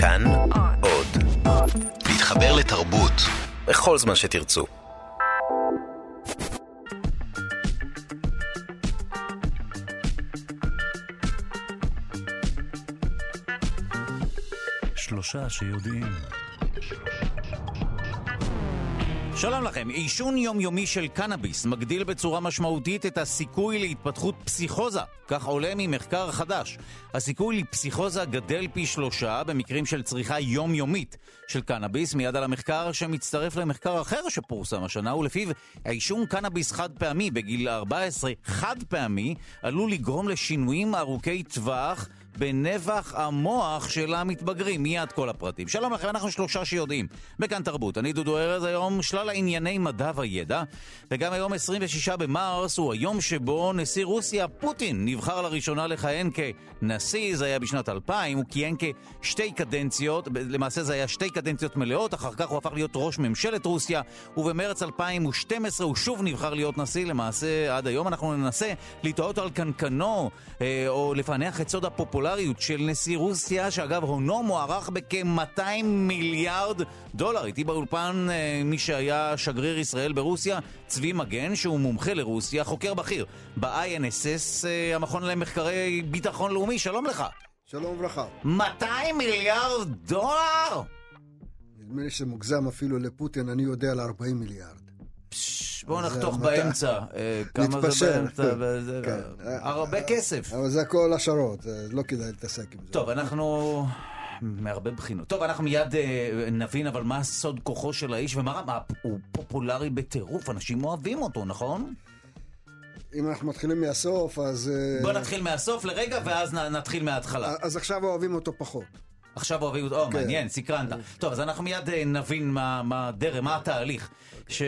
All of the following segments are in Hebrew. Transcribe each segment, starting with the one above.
כאן עוד. להתחבר לתרבות בכל זמן שתרצו. שלושה שיודעים. שלום לכם, עישון יומיומי של קנאביס מגדיל בצורה משמעותית את הסיכוי להתפתחות פסיכוזה. כך עולה ממחקר חדש. הסיכוי לפסיכוזה גדל פי שלושה במקרים של צריכה יומיומית של קנאביס, מיד על המחקר שמצטרף למחקר אחר שפורסם השנה, ולפיו העישון קנאביס חד פעמי בגיל 14, חד פעמי, עלול לגרום לשינויים ארוכי טווח בנבח המוח של המתבגרים. מיד כל הפרטים. שלום לכם, אנחנו שלושה שיודעים. בכאן תרבות. אני דודו ארז, היום שלל הענייני מדע וידע, וגם היום 26 במרס הוא היום שבו נשיא רוסיה פוטין נבחר לראשונה לכהן כנשיא, זה היה בשנת 2000, הוא כיהן כשתי קדנציות, למעשה זה היה שתי קדנציות מלאות, אחר כך הוא הפך להיות ראש ממשלת רוסיה, ובמרץ 2012 הוא שוב נבחר להיות נשיא, למעשה עד היום אנחנו ננסה לטעות על קנקנו, אה, או לפענח את סוד הפופולריות. הפופולריות של נשיא רוסיה, שאגב הונו מוערך בכ-200 מיליארד דולר. איתי באולפן אה, מי שהיה שגריר ישראל ברוסיה, צבי מגן, שהוא מומחה לרוסיה, חוקר בכיר ב-INSS, אה, המכון למחקרי ביטחון לאומי. שלום לך. שלום וברכה. 200 מיליארד דולר? נדמה לי שמוגזם אפילו לפוטין, אני יודע על 40 מיליארד. בואו נחתוך באמצע. אה, כמה זה באמצע? כן. הרבה כסף. אבל זה הכל השערות, לא כדאי להתעסק עם זה. טוב, אנחנו... מהרבה בחינות. טוב, אנחנו מיד אה, נבין אבל מה סוד כוחו של האיש ומה מה, הוא פופולרי בטירוף, אנשים אוהבים אותו, נכון? אם אנחנו מתחילים מהסוף, אז... אה, בוא נתחיל מהסוף לרגע ואז נתחיל מההתחלה. אז עכשיו אוהבים אותו פחות. עכשיו אוהבים אותו, או, כן. מעניין, סקרנת. טוב, אז אנחנו מיד נבין מה הדרך, מה התהליך. ש...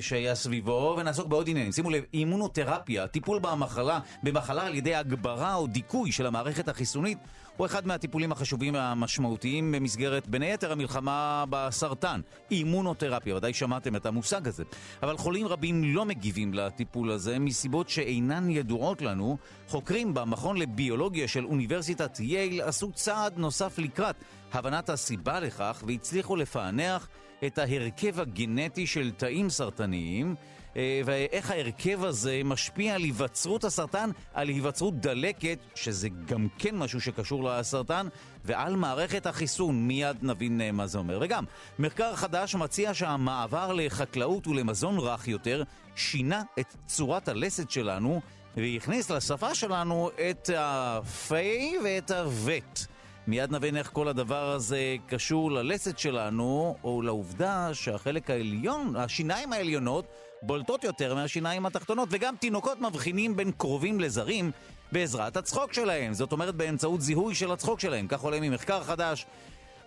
שהיה סביבו, ונעסוק בעוד עניינים. שימו לב, אימונותרפיה, טיפול במחלה, במחלה על ידי הגברה או דיכוי של המערכת החיסונית, הוא אחד מהטיפולים החשובים והמשמעותיים במסגרת, בין היתר, המלחמה בסרטן. אימונותרפיה, ודאי שמעתם את המושג הזה. אבל חולים רבים לא מגיבים לטיפול הזה מסיבות שאינן ידועות לנו. חוקרים במכון לביולוגיה של אוניברסיטת יייל עשו צעד נוסף לקראת הבנת הסיבה לכך והצליחו לפענח את ההרכב הגנטי של תאים סרטניים אה, ואיך ההרכב הזה משפיע על היווצרות הסרטן, על היווצרות דלקת, שזה גם כן משהו שקשור לסרטן, ועל מערכת החיסון. מיד נבין אה, מה זה אומר. וגם, מחקר חדש מציע שהמעבר לחקלאות ולמזון רך יותר שינה את צורת הלסת שלנו והכניס לשפה שלנו את הפיי ואת הווט. מיד נבין איך כל הדבר הזה קשור ללסת שלנו, או לעובדה שהחלק העליון, השיניים העליונות, בולטות יותר מהשיניים התחתונות, וגם תינוקות מבחינים בין קרובים לזרים בעזרת הצחוק שלהם. זאת אומרת באמצעות זיהוי של הצחוק שלהם. כך עולה ממחקר חדש.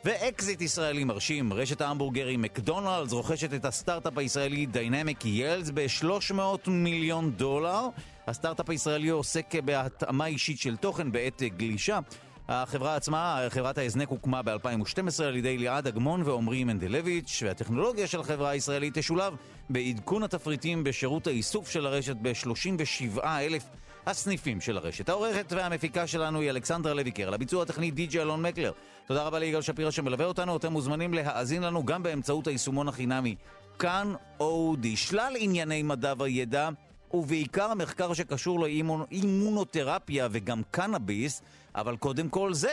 ואקזיט ישראלי מרשים, רשת ההמבורגרים מקדונלדס רוכשת את הסטארט-אפ הישראלי Dynamic Yield ב-300 מיליון דולר. הסטארט-אפ הישראלי עוסק בהתאמה אישית של תוכן בעת גלישה. החברה עצמה, חברת ההזנק הוקמה ב-2012 על ידי ליעד אגמון ועמרי מנדלביץ', והטכנולוגיה של החברה הישראלית תשולב בעדכון התפריטים בשירות האיסוף של הרשת ב-37 אלף הסניפים של הרשת. העורכת והמפיקה שלנו היא אלכסנדרה לויקר, לביצוע הטכני די.ג'י אלון מקלר. תודה רבה ליגאל שפירא שמלווה אותנו, אתם מוזמנים להאזין לנו גם באמצעות היישומון החינמי כאן אודי. שלל ענייני מדע וידע, ובעיקר המחקר שקשור לאימונותרפיה וגם קנאביס, אבל קודם כל זה.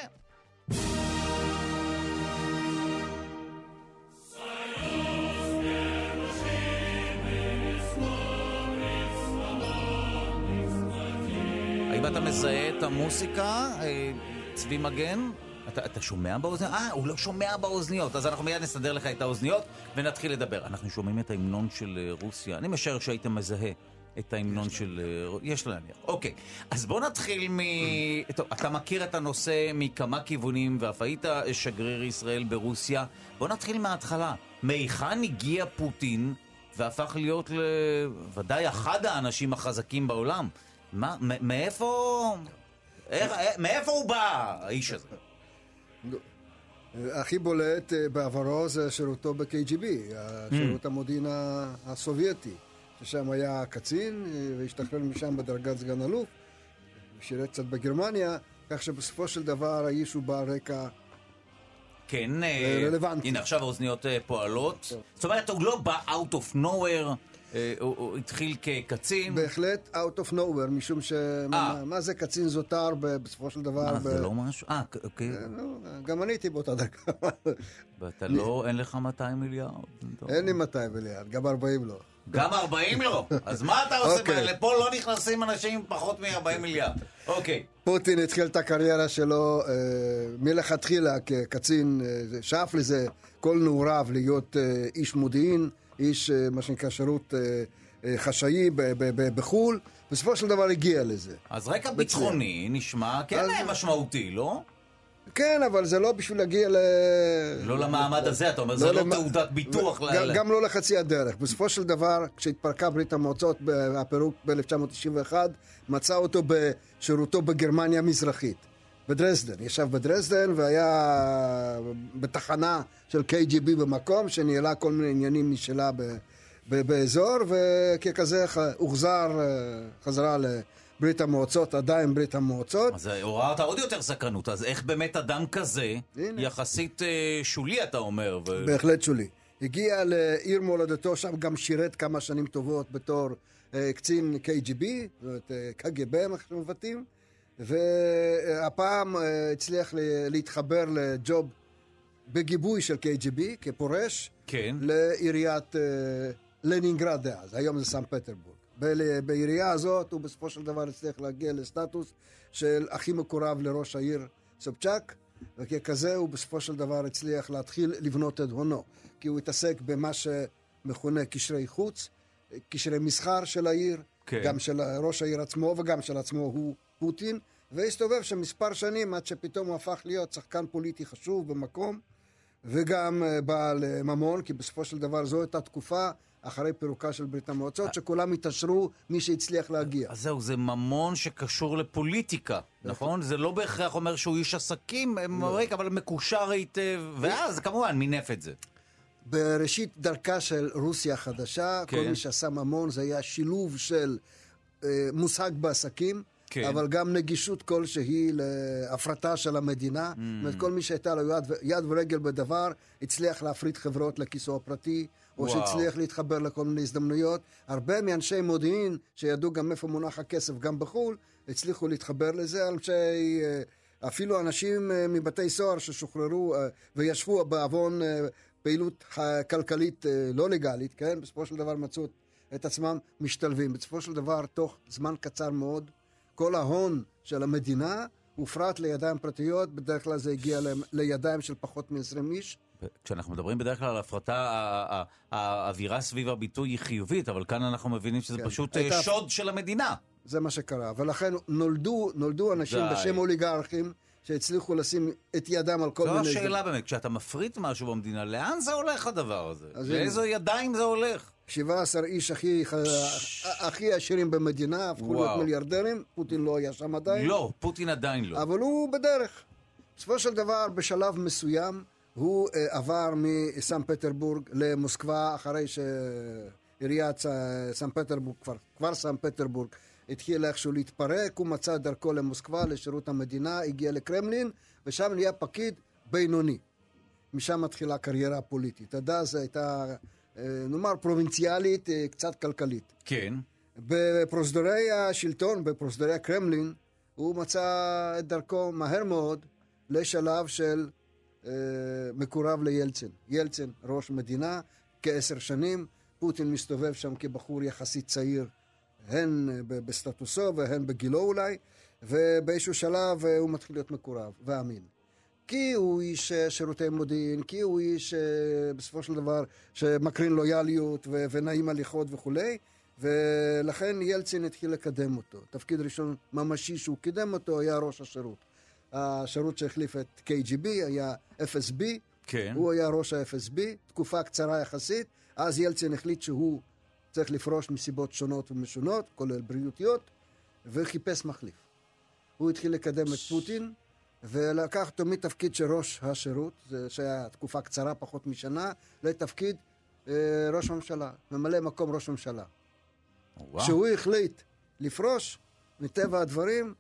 האם אתה מזהה את המוסיקה, אה, צבי מגן? אתה, אתה שומע באוזניות? אה, הוא לא שומע באוזניות. אז אנחנו מיד נסדר לך את האוזניות ונתחיל לדבר. אנחנו שומעים את ההמנון של אה, רוסיה. אני משער שהיית מזהה את ההמנון של... אה, יש להניח. אוקיי, אז בוא נתחיל מ... טוב, אתה מכיר את הנושא מכמה כיוונים, ואף היית שגריר ישראל ברוסיה. בוא נתחיל מההתחלה. מהיכן הגיע פוטין והפך להיות ודאי אחד האנשים החזקים בעולם? מה, מאיפה... איך, אה, מאיפה הוא בא, האיש הזה? הכי בולט אה, בעברו זה שירותו ב-KGB, שירות המודיעין הסובייטי. ששם היה קצין, אה, והשתחרר משם בדרגת סגן אלוף, שירת קצת בגרמניה, כך שבסופו של דבר האיש הוא בעל רקע כן, אה, רלוונטי. הנה עכשיו האוזניות פועלות. זאת אומרת, הוא לא בא out of nowhere. הוא התחיל כקצין. בהחלט out of nowhere, משום ש... מה זה קצין זוטר בסופו של דבר? מה, זה לא משהו? אה, אוקיי. גם אני הייתי באותה דקה. ואתה לא, אין לך 200 מיליארד. אין לי 200 מיליארד, גם 40 לא. גם 40 לא? אז מה אתה עושה? Okay. לפה לא נכנסים אנשים עם פחות מ-40 מיליארד. אוקיי. Okay. פוטין התחיל את הקריירה שלו אה, מלכתחילה כקצין, אה, שאף לזה כל נעוריו להיות אה, איש מודיעין, איש, אה, מה שנקרא, שירות אה, אה, חשאי בחו"ל. בסופו של דבר הגיע לזה. אז רקע ביטחוני נשמע כן אז... משמעותי, לא? כן, אבל זה לא בשביל להגיע ל... לא למעמד הזה, אתה אומר, לא זה לא תעודת ביטוח. גם לא לחצי הדרך. בסופו של דבר, כשהתפרקה ברית המועצות, הפירוק ב-1991, מצא אותו בשירותו בגרמניה המזרחית, בדרזדן. ישב בדרזדן והיה בתחנה של KGB במקום, שניהלה כל מיני עניינים משלה באזור, וככזה הוחזר אה, חזרה. ברית המועצות, עדיין ברית המועצות. אז עוררת עוד יותר סקרנות, אז איך באמת אדם כזה, הנה. יחסית אה, שולי אתה אומר? ו... בהחלט שולי. הגיע לעיר מולדתו, שם גם שירת כמה שנים טובות בתור אה, קצין KGB, זאת אומרת אה, KGB, איך שמבטאים, והפעם אה, הצליח להתחבר לג'וב בגיבוי של KGB, כפורש, כן. לעיריית אה, לנינגרד דאז, היום זה סן פטרבורג. בעירייה הזאת הוא בסופו של דבר הצליח להגיע לסטטוס של הכי מקורב לראש העיר סובצ'אק, וככזה הוא בסופו של דבר הצליח להתחיל לבנות את הונו. כי הוא התעסק במה שמכונה קשרי חוץ, קשרי מסחר של העיר, כן. גם של ראש העיר עצמו וגם של עצמו הוא פוטין, והסתובב שם מספר שנים עד שפתאום הוא הפך להיות שחקן פוליטי חשוב במקום, וגם אה, בעל ממון, כי בסופו של דבר זו הייתה תקופה אחרי פירוקה של ברית המועצות, שכולם התעשרו מי שהצליח להגיע. אז זהו, זה ממון שקשור לפוליטיקה, נכון? זה לא בהכרח אומר שהוא איש עסקים, לא. אבל מקושר היטב, ואז כמובן מינף את זה. בראשית דרכה של רוסיה החדשה, כן. כל מי שעשה ממון זה היה שילוב של אה, מושג בעסקים, כן. אבל גם נגישות כלשהי להפרטה של המדינה. Mm. זאת אומרת, כל מי שהייתה לו יד, יד ורגל בדבר, הצליח להפריט חברות לכיסו הפרטי, או וואו. שהצליח להתחבר לכל מיני הזדמנויות. הרבה מאנשי מודיעין, שידעו גם איפה מונח הכסף גם בחו"ל, הצליחו להתחבר לזה. אנשי, אה, אפילו אנשים אה, מבתי סוהר ששוחררו אה, וישבו בעוון פעילות כלכלית לא לגלית, כן? בסופו של דבר מצאו את עצמם משתלבים. בסופו של דבר, תוך זמן קצר מאוד, כל ההון של המדינה הופרט לידיים פרטיות, בדרך כלל זה הגיע לידיים של פחות מ-20 איש. כשאנחנו מדברים בדרך כלל על הפרטה, האווירה סביב הביטוי היא חיובית, אבל כאן אנחנו מבינים שזה כן. פשוט אה, הייתה... שוד של המדינה. זה מה שקרה, ולכן נולדו, נולדו אנשים די. בשם אוליגרכים. שהצליחו לשים את ידם על כל מיני... זו השאלה באמת, כשאתה מפריט משהו במדינה, לאן זה הולך הדבר הזה? לאיזו ידיים זה הולך? 17 איש הכי, הכי עשירים במדינה, הפכו להיות מיליארדרים, פוטין לא היה שם עדיין. לא, פוטין עדיין לא. אבל הוא בדרך. בסופו של דבר, בשלב מסוים, הוא uh, עבר מסן פטרבורג למוסקבה, אחרי שעיריית סן פטרבורג, כבר, כבר סן פטרבורג, התחיל איכשהו להתפרק, הוא מצא דרכו למוסקבה, לשירות המדינה, הגיע לקרמלין, ושם נהיה פקיד בינוני. משם מתחילה הקריירה הפוליטית. עד אז הייתה אה, נאמר פרובינציאלית, אה, קצת כלכלית. כן. בפרוזדורי השלטון, בפרוזדורי הקרמלין, הוא מצא את דרכו מהר מאוד לשלב של אה, מקורב לילצין. ילצין, ראש מדינה, כעשר שנים, פוטין מסתובב שם כבחור יחסית צעיר, הן בסטטוסו והן בגילו אולי, ובאיזשהו שלב הוא מתחיל להיות מקורב ואמין. כי הוא איש אה, שירותי מודיעין, כי הוא איש אה, בסופו של דבר שמקרין לויאליות ו- ונעים הליכות וכולי, ולכן ילצין התחיל לקדם אותו. תפקיד ראשון ממשי שהוא קידם אותו היה ראש השירות. השירות שהחליף את KGB היה FSB, כן. הוא היה ראש ה-FSB, תקופה קצרה יחסית, אז ילצין החליט שהוא צריך לפרוש מסיבות שונות ומשונות, כולל בריאותיות, וחיפש מחליף. הוא התחיל לקדם את פוטין, ולקח אותו מתפקיד של ראש השירות, שהיה תקופה קצרה, פחות משנה, לתפקיד אה, ראש ממשלה, ממלא מקום ראש ממשלה. כשהוא החליט לפרוש, מטבע הדברים,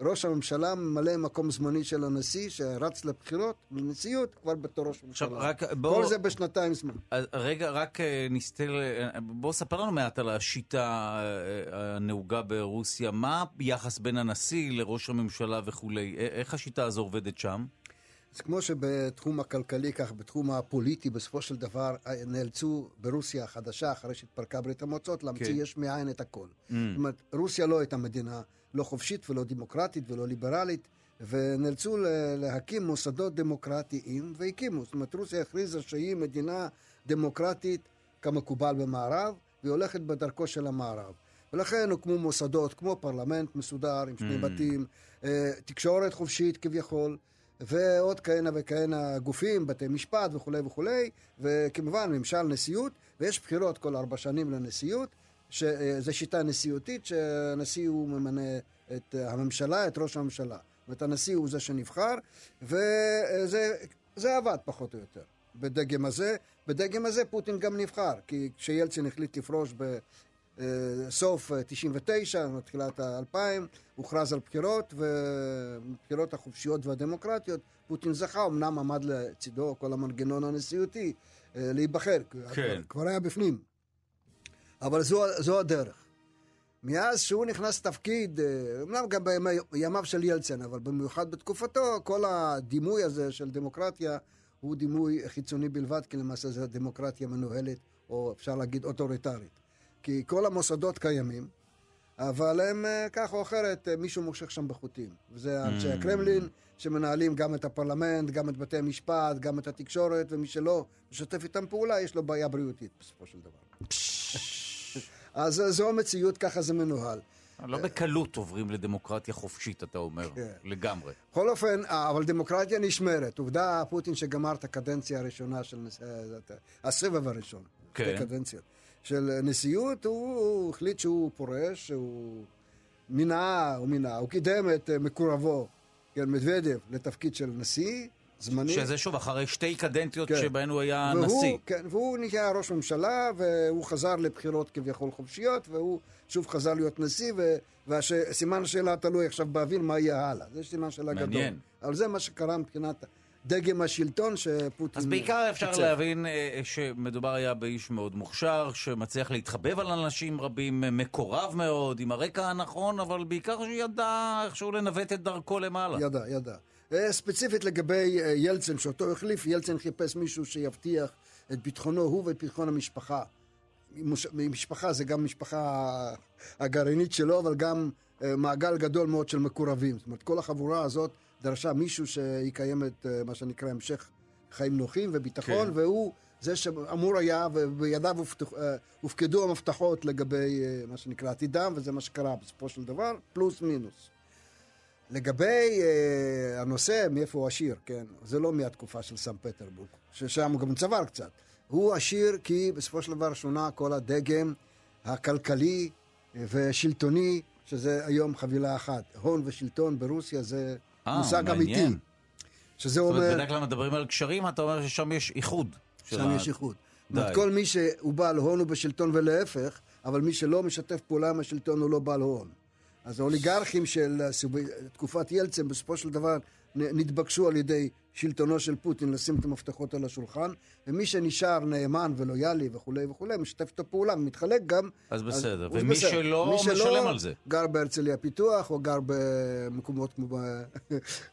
ראש הממשלה ממלא מקום זמני של הנשיא, שרץ לבחירות, לנשיאות, כבר בתור ראש. עכשיו, רק בוא... כל זה בשנתיים זמן. רגע, רק אה, נסתר, אה, בוא ספר לנו מעט על השיטה אה, הנהוגה ברוסיה. מה היחס בין הנשיא לראש הממשלה וכולי? איך השיטה הזו עובדת שם? אז כמו שבתחום הכלכלי, כך בתחום הפוליטי, בסופו של דבר נאלצו ברוסיה החדשה, אחרי שהתפרקה ברית המועצות, להמציא כן. יש מאין את הכל. Mm. זאת אומרת, רוסיה לא הייתה מדינה לא חופשית ולא דמוקרטית ולא ליברלית, ונאלצו להקים מוסדות דמוקרטיים, והקימו. זאת אומרת, רוסיה הכריזה שהיא מדינה דמוקרטית כמקובל במערב, והיא הולכת בדרכו של המערב. ולכן הוקמו מוסדות כמו פרלמנט מסודר עם שני mm. בתים, אה, תקשורת חופשית כביכול, ועוד כהנה וכהנה גופים, בתי משפט וכולי וכולי, וכמובן ממשל נשיאות, ויש בחירות כל ארבע שנים לנשיאות, שזו שיטה נשיאותית שהנשיא הוא ממנה את הממשלה, את ראש הממשלה. זאת אומרת, הנשיא הוא זה שנבחר, וזה עבד פחות או יותר בדגם הזה. בדגם הזה פוטין גם נבחר, כי כשילצין החליט לפרוש בסוף 99, תחילת ה-2000, הוכרז על בחירות, ובבחירות החופשיות והדמוקרטיות פוטין זכה, אמנם עמד לצידו כל המנגנון הנשיאותי אה, להיבחר, כן. כבר היה בפנים. אבל זו, זו הדרך. מאז שהוא נכנס לתפקיד, אה, אומנם גם בימיו של ילצן, אבל במיוחד בתקופתו, כל הדימוי הזה של דמוקרטיה הוא דימוי חיצוני בלבד, כי למעשה זו דמוקרטיה מנוהלת, או אפשר להגיד אוטוריטרית. כי כל המוסדות קיימים, אבל הם אה, כך או אחרת, אה, מישהו מושך שם בחוטים. וזה אנשי mm. הקרמלין, שמנהלים גם את הפרלמנט, גם את בתי המשפט, גם את התקשורת, ומי שלא משתף איתם פעולה, יש לו בעיה בריאותית בסופו של דבר. אז זו המציאות, ככה זה מנוהל. לא בקלות עוברים לדמוקרטיה חופשית, אתה אומר, כן. לגמרי. בכל אופן, אה, אבל דמוקרטיה נשמרת. עובדה, פוטין שגמר את הקדנציה הראשונה של... הסבב הראשון. כן. קדנציות. של נשיאות, הוא החליט שהוא פורש, הוא מינה, הוא מינה, הוא קידם את אה, מקורבו, כן, מדוודב, לתפקיד של נשיא. זמני. שזה שוב, אחרי שתי קדנציות כן. שבהן הוא היה והוא, נשיא. כן, והוא נהיה ראש ממשלה, והוא חזר לבחירות כביכול חופשיות, והוא שוב חזר להיות נשיא, וסימן השאלה תלוי עכשיו באוויר, מה יהיה הלאה. זה סימן שאלה גדול. מעניין. אבל זה מה שקרה מבחינת דגם השלטון שפוטין... אז בעיקר אפשר קיצר. להבין אה, שמדובר היה באיש מאוד מוכשר, שמצליח להתחבב על אנשים רבים, מקורב מאוד, עם הרקע הנכון, אבל בעיקר שידע איכשהו לנווט את דרכו למעלה. ידע, ידע. אה, ספציפית לגבי אה, ילצן, שאותו החליף, ילצן חיפש מישהו שיבטיח את ביטחונו, הוא ואת ביטחון המשפחה. משפחה זה גם משפחה הגרעינית שלו, אבל גם מעגל גדול מאוד של מקורבים. זאת אומרת, כל החבורה הזאת דרשה מישהו שיקיים את אה, מה שנקרא המשך חיים נוחים וביטחון, כן. והוא זה שאמור היה, ובידיו אה, הופקדו המפתחות לגבי אה, מה שנקרא עתידם, וזה מה שקרה בסופו של דבר, פלוס מינוס. לגבי uh, הנושא, מאיפה הוא עשיר, כן? זה לא מהתקופה של סן פטרבורג, ששם הוא גם צבר קצת. הוא עשיר כי בסופו של דבר שונה כל הדגם הכלכלי ושלטוני, שזה היום חבילה אחת. הון ושלטון ברוסיה זה אה, מושג אמיתי. שזה אומר... זאת אומרת, בדרך כלל מדברים על קשרים, אתה אומר ששם יש איחוד. שם יש איחוד. זאת אומרת, כל מי שהוא בעל הון הוא בשלטון ולהפך, אבל מי שלא משתף פעולה עם השלטון הוא לא בעל הון. אז האוליגרכים של תקופת ילצן בסופו של דבר נתבקשו על ידי שלטונו של פוטין לשים את המפתחות על השולחן, ומי שנשאר נאמן ולויאלי וכולי וכולי, משתף את הפעולה ומתחלק גם. אז בסדר, אז, ומי בסדר. שלא, מי שלא משלם על זה. גר בהרצליה פיתוח, או גר במקומות כמו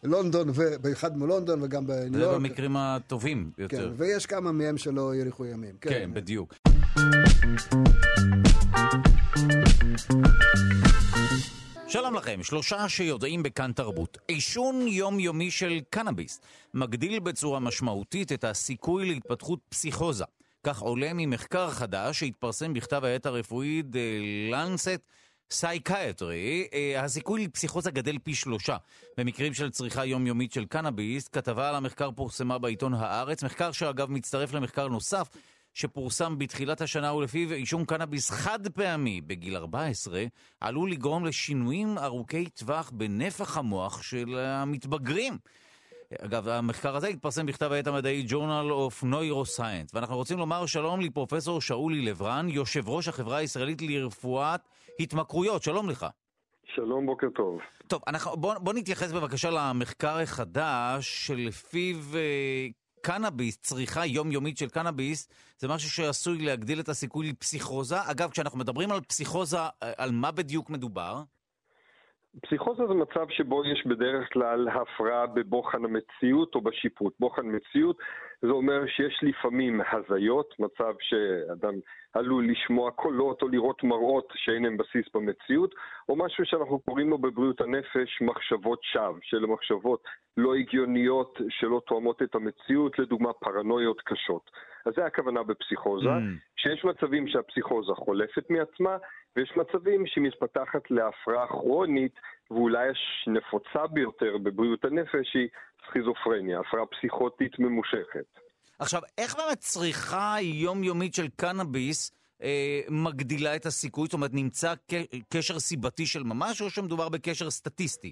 בלונדון, באחד מלונדון וגם בניו יורק. זה במקרים הטובים יותר. כן, ויש כמה מהם שלא יאריכו ימים. כן, כן בדיוק. שלום לכם, שלושה שיודעים בכאן תרבות. עישון יומיומי של קנאביס מגדיל בצורה משמעותית את הסיכוי להתפתחות פסיכוזה. כך עולה ממחקר חדש שהתפרסם בכתב העת הרפואי The Lancet Psychiatry, הסיכוי לפסיכוזה גדל פי שלושה. במקרים של צריכה יומיומית של קנאביס, כתבה על המחקר פורסמה בעיתון הארץ, מחקר שאגב מצטרף למחקר נוסף שפורסם בתחילת השנה ולפיו עישון קנאביס חד פעמי בגיל 14 עלול לגרום לשינויים ארוכי טווח בנפח המוח של המתבגרים. אגב, המחקר הזה התפרסם בכתב העת המדעי Journal of Neuroscience, ואנחנו רוצים לומר שלום לפרופסור שאולי לברן, יושב ראש החברה הישראלית לרפואת התמכרויות. שלום לך. שלום, בוקר טוב. טוב, אנחנו, בוא, בוא נתייחס בבקשה למחקר החדש, שלפיו אה, קנאביס, צריכה יומיומית של קנאביס, זה משהו שעשוי להגדיל את הסיכוי לפסיכוזה. אגב, כשאנחנו מדברים על פסיכוזה, אה, על מה בדיוק מדובר? פסיכוזה זה מצב שבו יש בדרך כלל הפרעה בבוחן המציאות או בשיפוט. בוחן מציאות זה אומר שיש לפעמים הזיות, מצב שאדם עלול לשמוע קולות או לראות מראות שאין להם בסיס במציאות, או משהו שאנחנו קוראים לו בבריאות הנפש מחשבות שווא, שאלה מחשבות לא הגיוניות שלא תואמות את המציאות, לדוגמה פרנויות קשות. אז זה הכוונה בפסיכוזה, mm. שיש מצבים שהפסיכוזה חולפת מעצמה, ויש מצבים שהיא מתפתחת להפרעה כרונית, ואולי הנפוצה ביותר בבריאות הנפש היא סכיזופרניה, הפרעה פסיכוטית ממושכת. עכשיו, איך באמת צריכה יומיומית של קנאביס אה, מגדילה את הסיכוי? זאת אומרת, נמצא קשר סיבתי של ממש, או שמדובר בקשר סטטיסטי?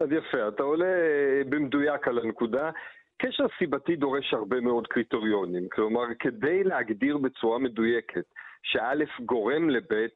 אז יפה, אתה עולה אה, במדויק על הנקודה. קשר סיבתי דורש הרבה מאוד קריטריונים. כלומר, כדי להגדיר בצורה מדויקת שא' גורם לב',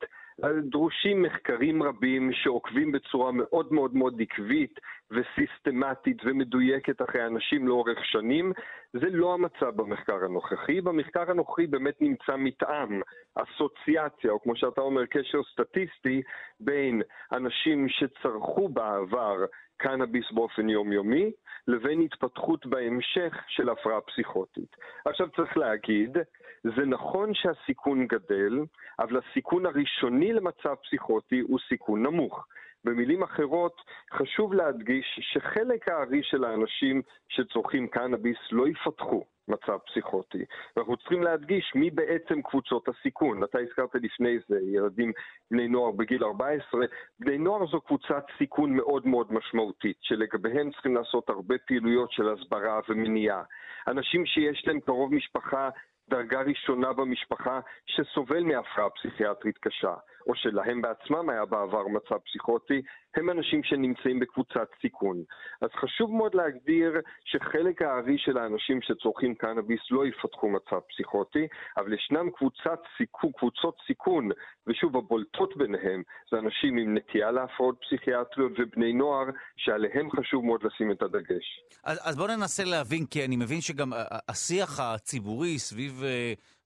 דרושים מחקרים רבים שעוקבים בצורה מאוד מאוד מאוד עקבית וסיסטמטית ומדויקת אחרי אנשים לאורך שנים. זה לא המצב במחקר הנוכחי. במחקר הנוכחי באמת נמצא מתאם, אסוציאציה, או כמו שאתה אומר, קשר סטטיסטי, בין אנשים שצרכו בעבר קנאביס באופן יומיומי, לבין התפתחות בהמשך של הפרעה פסיכוטית. עכשיו צריך להגיד, זה נכון שהסיכון גדל, אבל הסיכון הראשוני למצב פסיכוטי הוא סיכון נמוך. במילים אחרות, חשוב להדגיש שחלק הארי של האנשים שצורכים קנאביס לא יפתחו מצב פסיכוטי. ואנחנו צריכים להדגיש מי בעצם קבוצות הסיכון. אתה הזכרת לפני זה ילדים, בני נוער בגיל 14. בני נוער זו קבוצת סיכון מאוד מאוד משמעותית, שלגביהם צריכים לעשות הרבה פעילויות של הסברה ומניעה. אנשים שיש להם קרוב משפחה דרגה ראשונה במשפחה שסובל מהפרעה פסיכיאטרית קשה, או שלהם בעצמם היה בעבר מצב פסיכוטי, הם אנשים שנמצאים בקבוצת סיכון. אז חשוב מאוד להגדיר שחלק הארי של האנשים שצורכים קנאביס לא יפתחו מצב פסיכוטי, אבל ישנם קבוצת סיכון, קבוצות סיכון, ושוב, הבולטות ביניהם זה אנשים עם נטייה להפרעות פסיכיאטריות ובני נוער, שעליהם חשוב מאוד לשים את הדגש. אז, אז בואו ננסה להבין, כי אני מבין שגם השיח הציבורי סביב...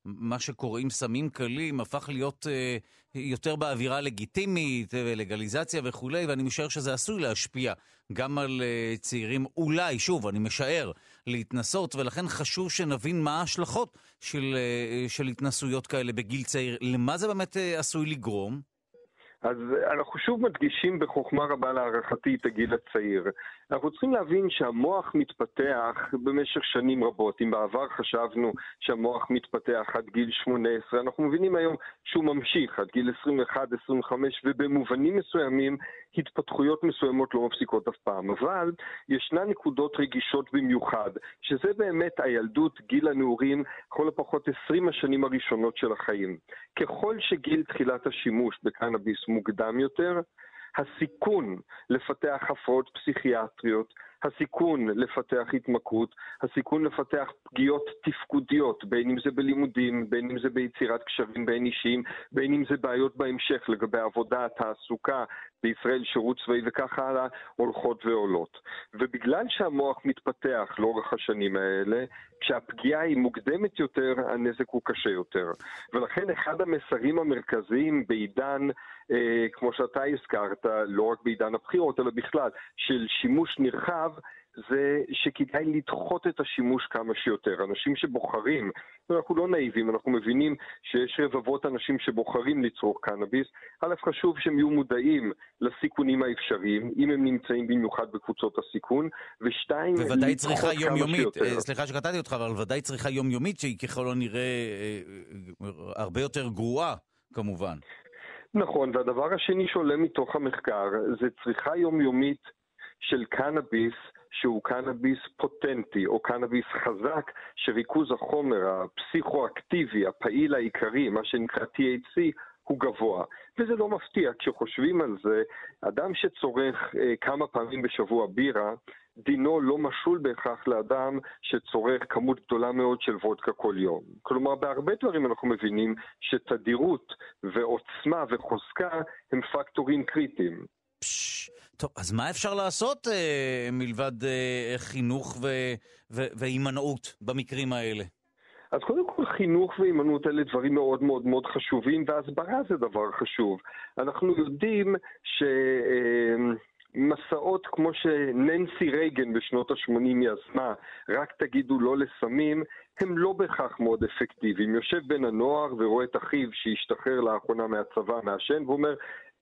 Uh... מה שקוראים סמים קלים הפך להיות אה, יותר באווירה לגיטימית, אה, לגליזציה וכולי, ואני משער שזה עשוי להשפיע גם על אה, צעירים, אולי, שוב, אני משער, להתנסות, ולכן חשוב שנבין מה ההשלכות של, אה, של התנסויות כאלה בגיל צעיר. למה זה באמת אה, עשוי לגרום? אז אנחנו שוב מדגישים בחוכמה רבה להערכתי את הגיל הצעיר. אנחנו צריכים להבין שהמוח מתפתח במשך שנים רבות. אם בעבר חשבנו שהמוח מתפתח עד גיל 18, אנחנו מבינים היום שהוא ממשיך עד גיל 21, 25, ובמובנים מסוימים התפתחויות מסוימות לא מפסיקות אף פעם. אבל ישנן נקודות רגישות במיוחד, שזה באמת הילדות, גיל הנעורים, לכל הפחות 20 השנים הראשונות של החיים. ככל שגיל תחילת השימוש בקנאביס מוקדם יותר, הסיכון לפתח הפרעות פסיכיאטריות, הסיכון לפתח התמכרות, הסיכון לפתח פגיעות תפקודיות, בין אם זה בלימודים, בין אם זה ביצירת קשרים בין אישיים, בין אם זה בעיות בהמשך לגבי עבודה, תעסוקה, בישראל שירות צבאי וכך הלאה, הולכות ועולות. ובגלל שהמוח מתפתח לאורך השנים האלה, כשהפגיעה היא מוקדמת יותר, הנזק הוא קשה יותר. ולכן אחד המסרים המרכזיים בעידן, אה, כמו שאתה הזכרת, לא רק בעידן הבחירות, אלא בכלל, של שימוש נרחב, זה שכדאי לדחות את השימוש כמה שיותר. אנשים שבוחרים, אנחנו לא נאיבים, אנחנו מבינים שיש רבבות אנשים שבוחרים לצרוך קנאביס, א', חשוב שהם יהיו מודעים לסיכונים האפשריים, אם הם נמצאים במיוחד בקבוצות הסיכון, ושתיים, בוודאי צריכה יומיומית, אה, סליחה שקטעתי אותך, אבל ודאי צריכה יומיומית שהיא ככל הנראה אה, אה, הרבה יותר גרועה, כמובן. נכון, והדבר השני שעולה מתוך המחקר זה צריכה יומיומית של קנאביס שהוא קנאביס פוטנטי או קנאביס חזק, שריכוז החומר הפסיכואקטיבי, הפעיל העיקרי, מה שנקרא THC, הוא גבוה. וזה לא מפתיע, כשחושבים על זה, אדם שצורך אה, כמה פעמים בשבוע בירה, דינו לא משול בהכרח לאדם שצורך כמות גדולה מאוד של וודקה כל יום. כלומר, בהרבה דברים אנחנו מבינים שתדירות ועוצמה וחוזקה הם פקטורים קריטיים. פש, טוב, אז מה אפשר לעשות אה, מלבד אה, חינוך והימנעות במקרים האלה? אז קודם כל חינוך והימנעות אלה דברים מאוד מאוד מאוד חשובים, והסברה זה דבר חשוב. אנחנו יודעים ש... אה, מסעות כמו שננסי רייגן בשנות ה-80 יזמה, רק תגידו לא לסמים, הם לא בהכרח מאוד אפקטיביים. יושב בן הנוער ורואה את אחיו שהשתחרר לאחרונה מהצבא מעשן, והוא אומר,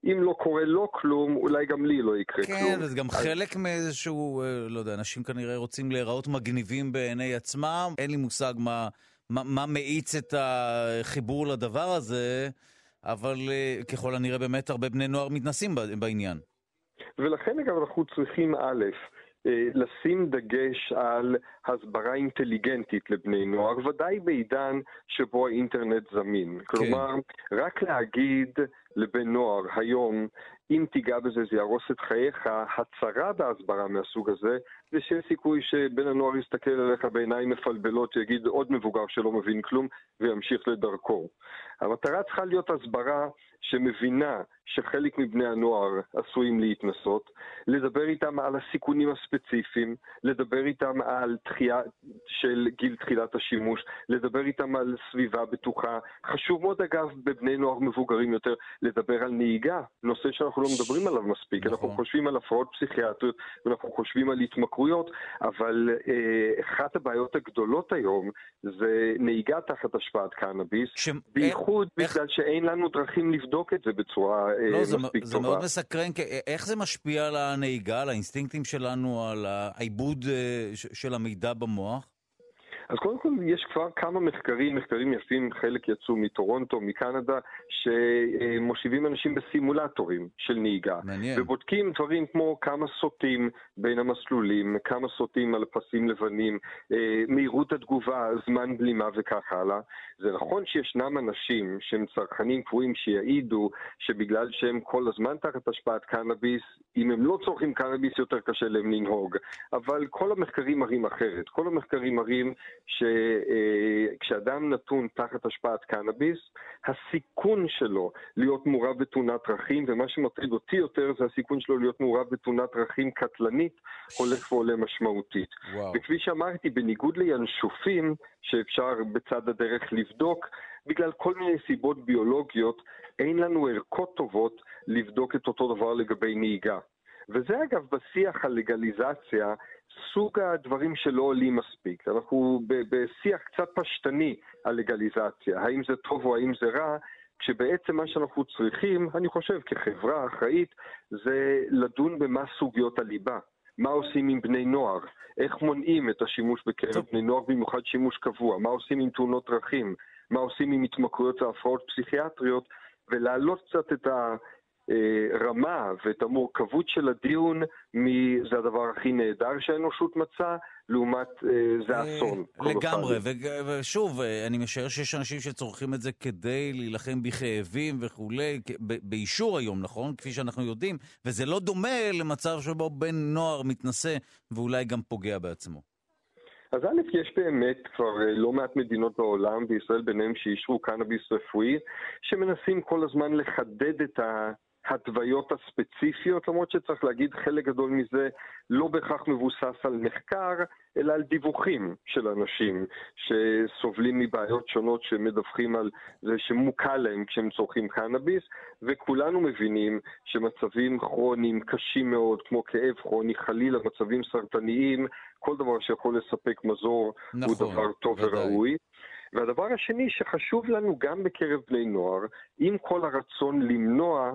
אם לא קורה לו כלום, אולי גם לי לא יקרה כן, כלום. כן, זה גם אז... חלק מאיזשהו, אה, לא יודע, אנשים כנראה רוצים להיראות מגניבים בעיני עצמם, אין לי מושג מה, מה, מה מאיץ את החיבור לדבר הזה, אבל אה, ככל הנראה באמת הרבה בני נוער מתנסים בעניין. ולכן אגב אנחנו צריכים א', לשים דגש על הסברה אינטליגנטית לבני נוער, ודאי בעידן שבו האינטרנט זמין. כן. כלומר, רק להגיד לבן נוער היום, אם תיגע בזה זה יהרוס את חייך, הצרה בהסברה מהסוג הזה, זה שיש סיכוי שבן הנוער יסתכל עליך בעיניים מפלבלות, יגיד עוד מבוגר שלא מבין כלום, וימשיך לדרכו. המטרה צריכה להיות הסברה שמבינה שחלק מבני הנוער עשויים להתנסות, לדבר איתם על הסיכונים הספציפיים, לדבר איתם על דחייה של גיל תחילת השימוש, לדבר איתם על סביבה בטוחה. חשוב מאוד אגב בבני נוער מבוגרים יותר לדבר על נהיגה, נושא שאנחנו לא מדברים עליו מספיק. נכון. אנחנו חושבים על הפרעות פסיכיאטריות ואנחנו חושבים על התמכרויות, אבל אה, אחת הבעיות הגדולות היום זה נהיגה תחת השפעת קנאביס, ש... בייחוד איך... בגלל שאין לנו דרכים לבדוק את זה בצורה אה, לא, מספיק זה, טובה. זה מאוד מסקרן, איך זה משפיע על הנהיגה, על האינסטינקטים שלנו, על העיבוד אה, של המידע במוח? אז קודם כל יש כבר כמה מחקרים, מחקרים יפים, חלק יצאו מטורונטו, מקנדה, שמושיבים אנשים בסימולטורים של נהיגה. מעניין. ובודקים דברים כמו כמה סוטים בין המסלולים, כמה סוטים על פסים לבנים, אה, מהירות התגובה, זמן בלימה וכך הלאה. זה נכון שישנם אנשים שהם צרכנים קבועים שיעידו שבגלל שהם כל הזמן תחת השפעת קנאביס, אם הם לא צורכים קנאביס יותר קשה להם לנהוג. אבל כל המחקרים מראים אחרת. כל המחקרים מראים שכשאדם נתון תחת השפעת קנאביס, הסיכון שלו להיות מעורב בתאונת דרכים, ומה שמטריד אותי יותר זה הסיכון שלו להיות מעורב בתאונת דרכים קטלנית, הולך ועולה משמעותית. וואו. וכפי שאמרתי, בניגוד לינשופים, שאפשר בצד הדרך לבדוק, בגלל כל מיני סיבות ביולוגיות, אין לנו ערכות טובות לבדוק את אותו דבר לגבי נהיגה. וזה אגב בשיח על לגליזציה, סוג הדברים שלא עולים מספיק. אנחנו בשיח קצת פשטני על לגליזציה, האם זה טוב או האם זה רע, כשבעצם מה שאנחנו צריכים, אני חושב כחברה אחראית, זה לדון במה סוגיות הליבה. מה עושים עם בני נוער? איך מונעים את השימוש בקרב בני נוער, במיוחד שימוש קבוע? מה עושים עם תאונות דרכים? מה עושים עם התמכרויות והפרעות פסיכיאטריות? ולהעלות קצת את ה... הרמה ואת המורכבות של הדיון מזה הדבר הכי נהדר שהאנושות מצאה, לעומת אה, זה אה, אסון. לגמרי, ושוב, אה, אני משער שיש אנשים שצורכים את זה כדי להילחם בכאבים וכולי, באישור היום, נכון? כפי שאנחנו יודעים, וזה לא דומה למצב שבו בן נוער מתנשא ואולי גם פוגע בעצמו. אז א', יש באמת כבר לא מעט מדינות בעולם, וישראל ביניהם שאישרו קנאביס רפואי, שמנסים כל הזמן לחדד את ה... ההתוויות הספציפיות, למרות שצריך להגיד חלק גדול מזה לא בהכרח מבוסס על מחקר, אלא על דיווחים של אנשים שסובלים מבעיות שונות שמדווחים על זה שמוקל להם כשהם צורכים קנאביס, וכולנו מבינים שמצבים כרוניים קשים מאוד, כמו כאב כרוני, חלילה מצבים סרטניים, כל דבר שיכול לספק מזור נכון, הוא דבר טוב ודאי. וראוי. והדבר השני שחשוב לנו גם בקרב בני נוער, עם כל הרצון למנוע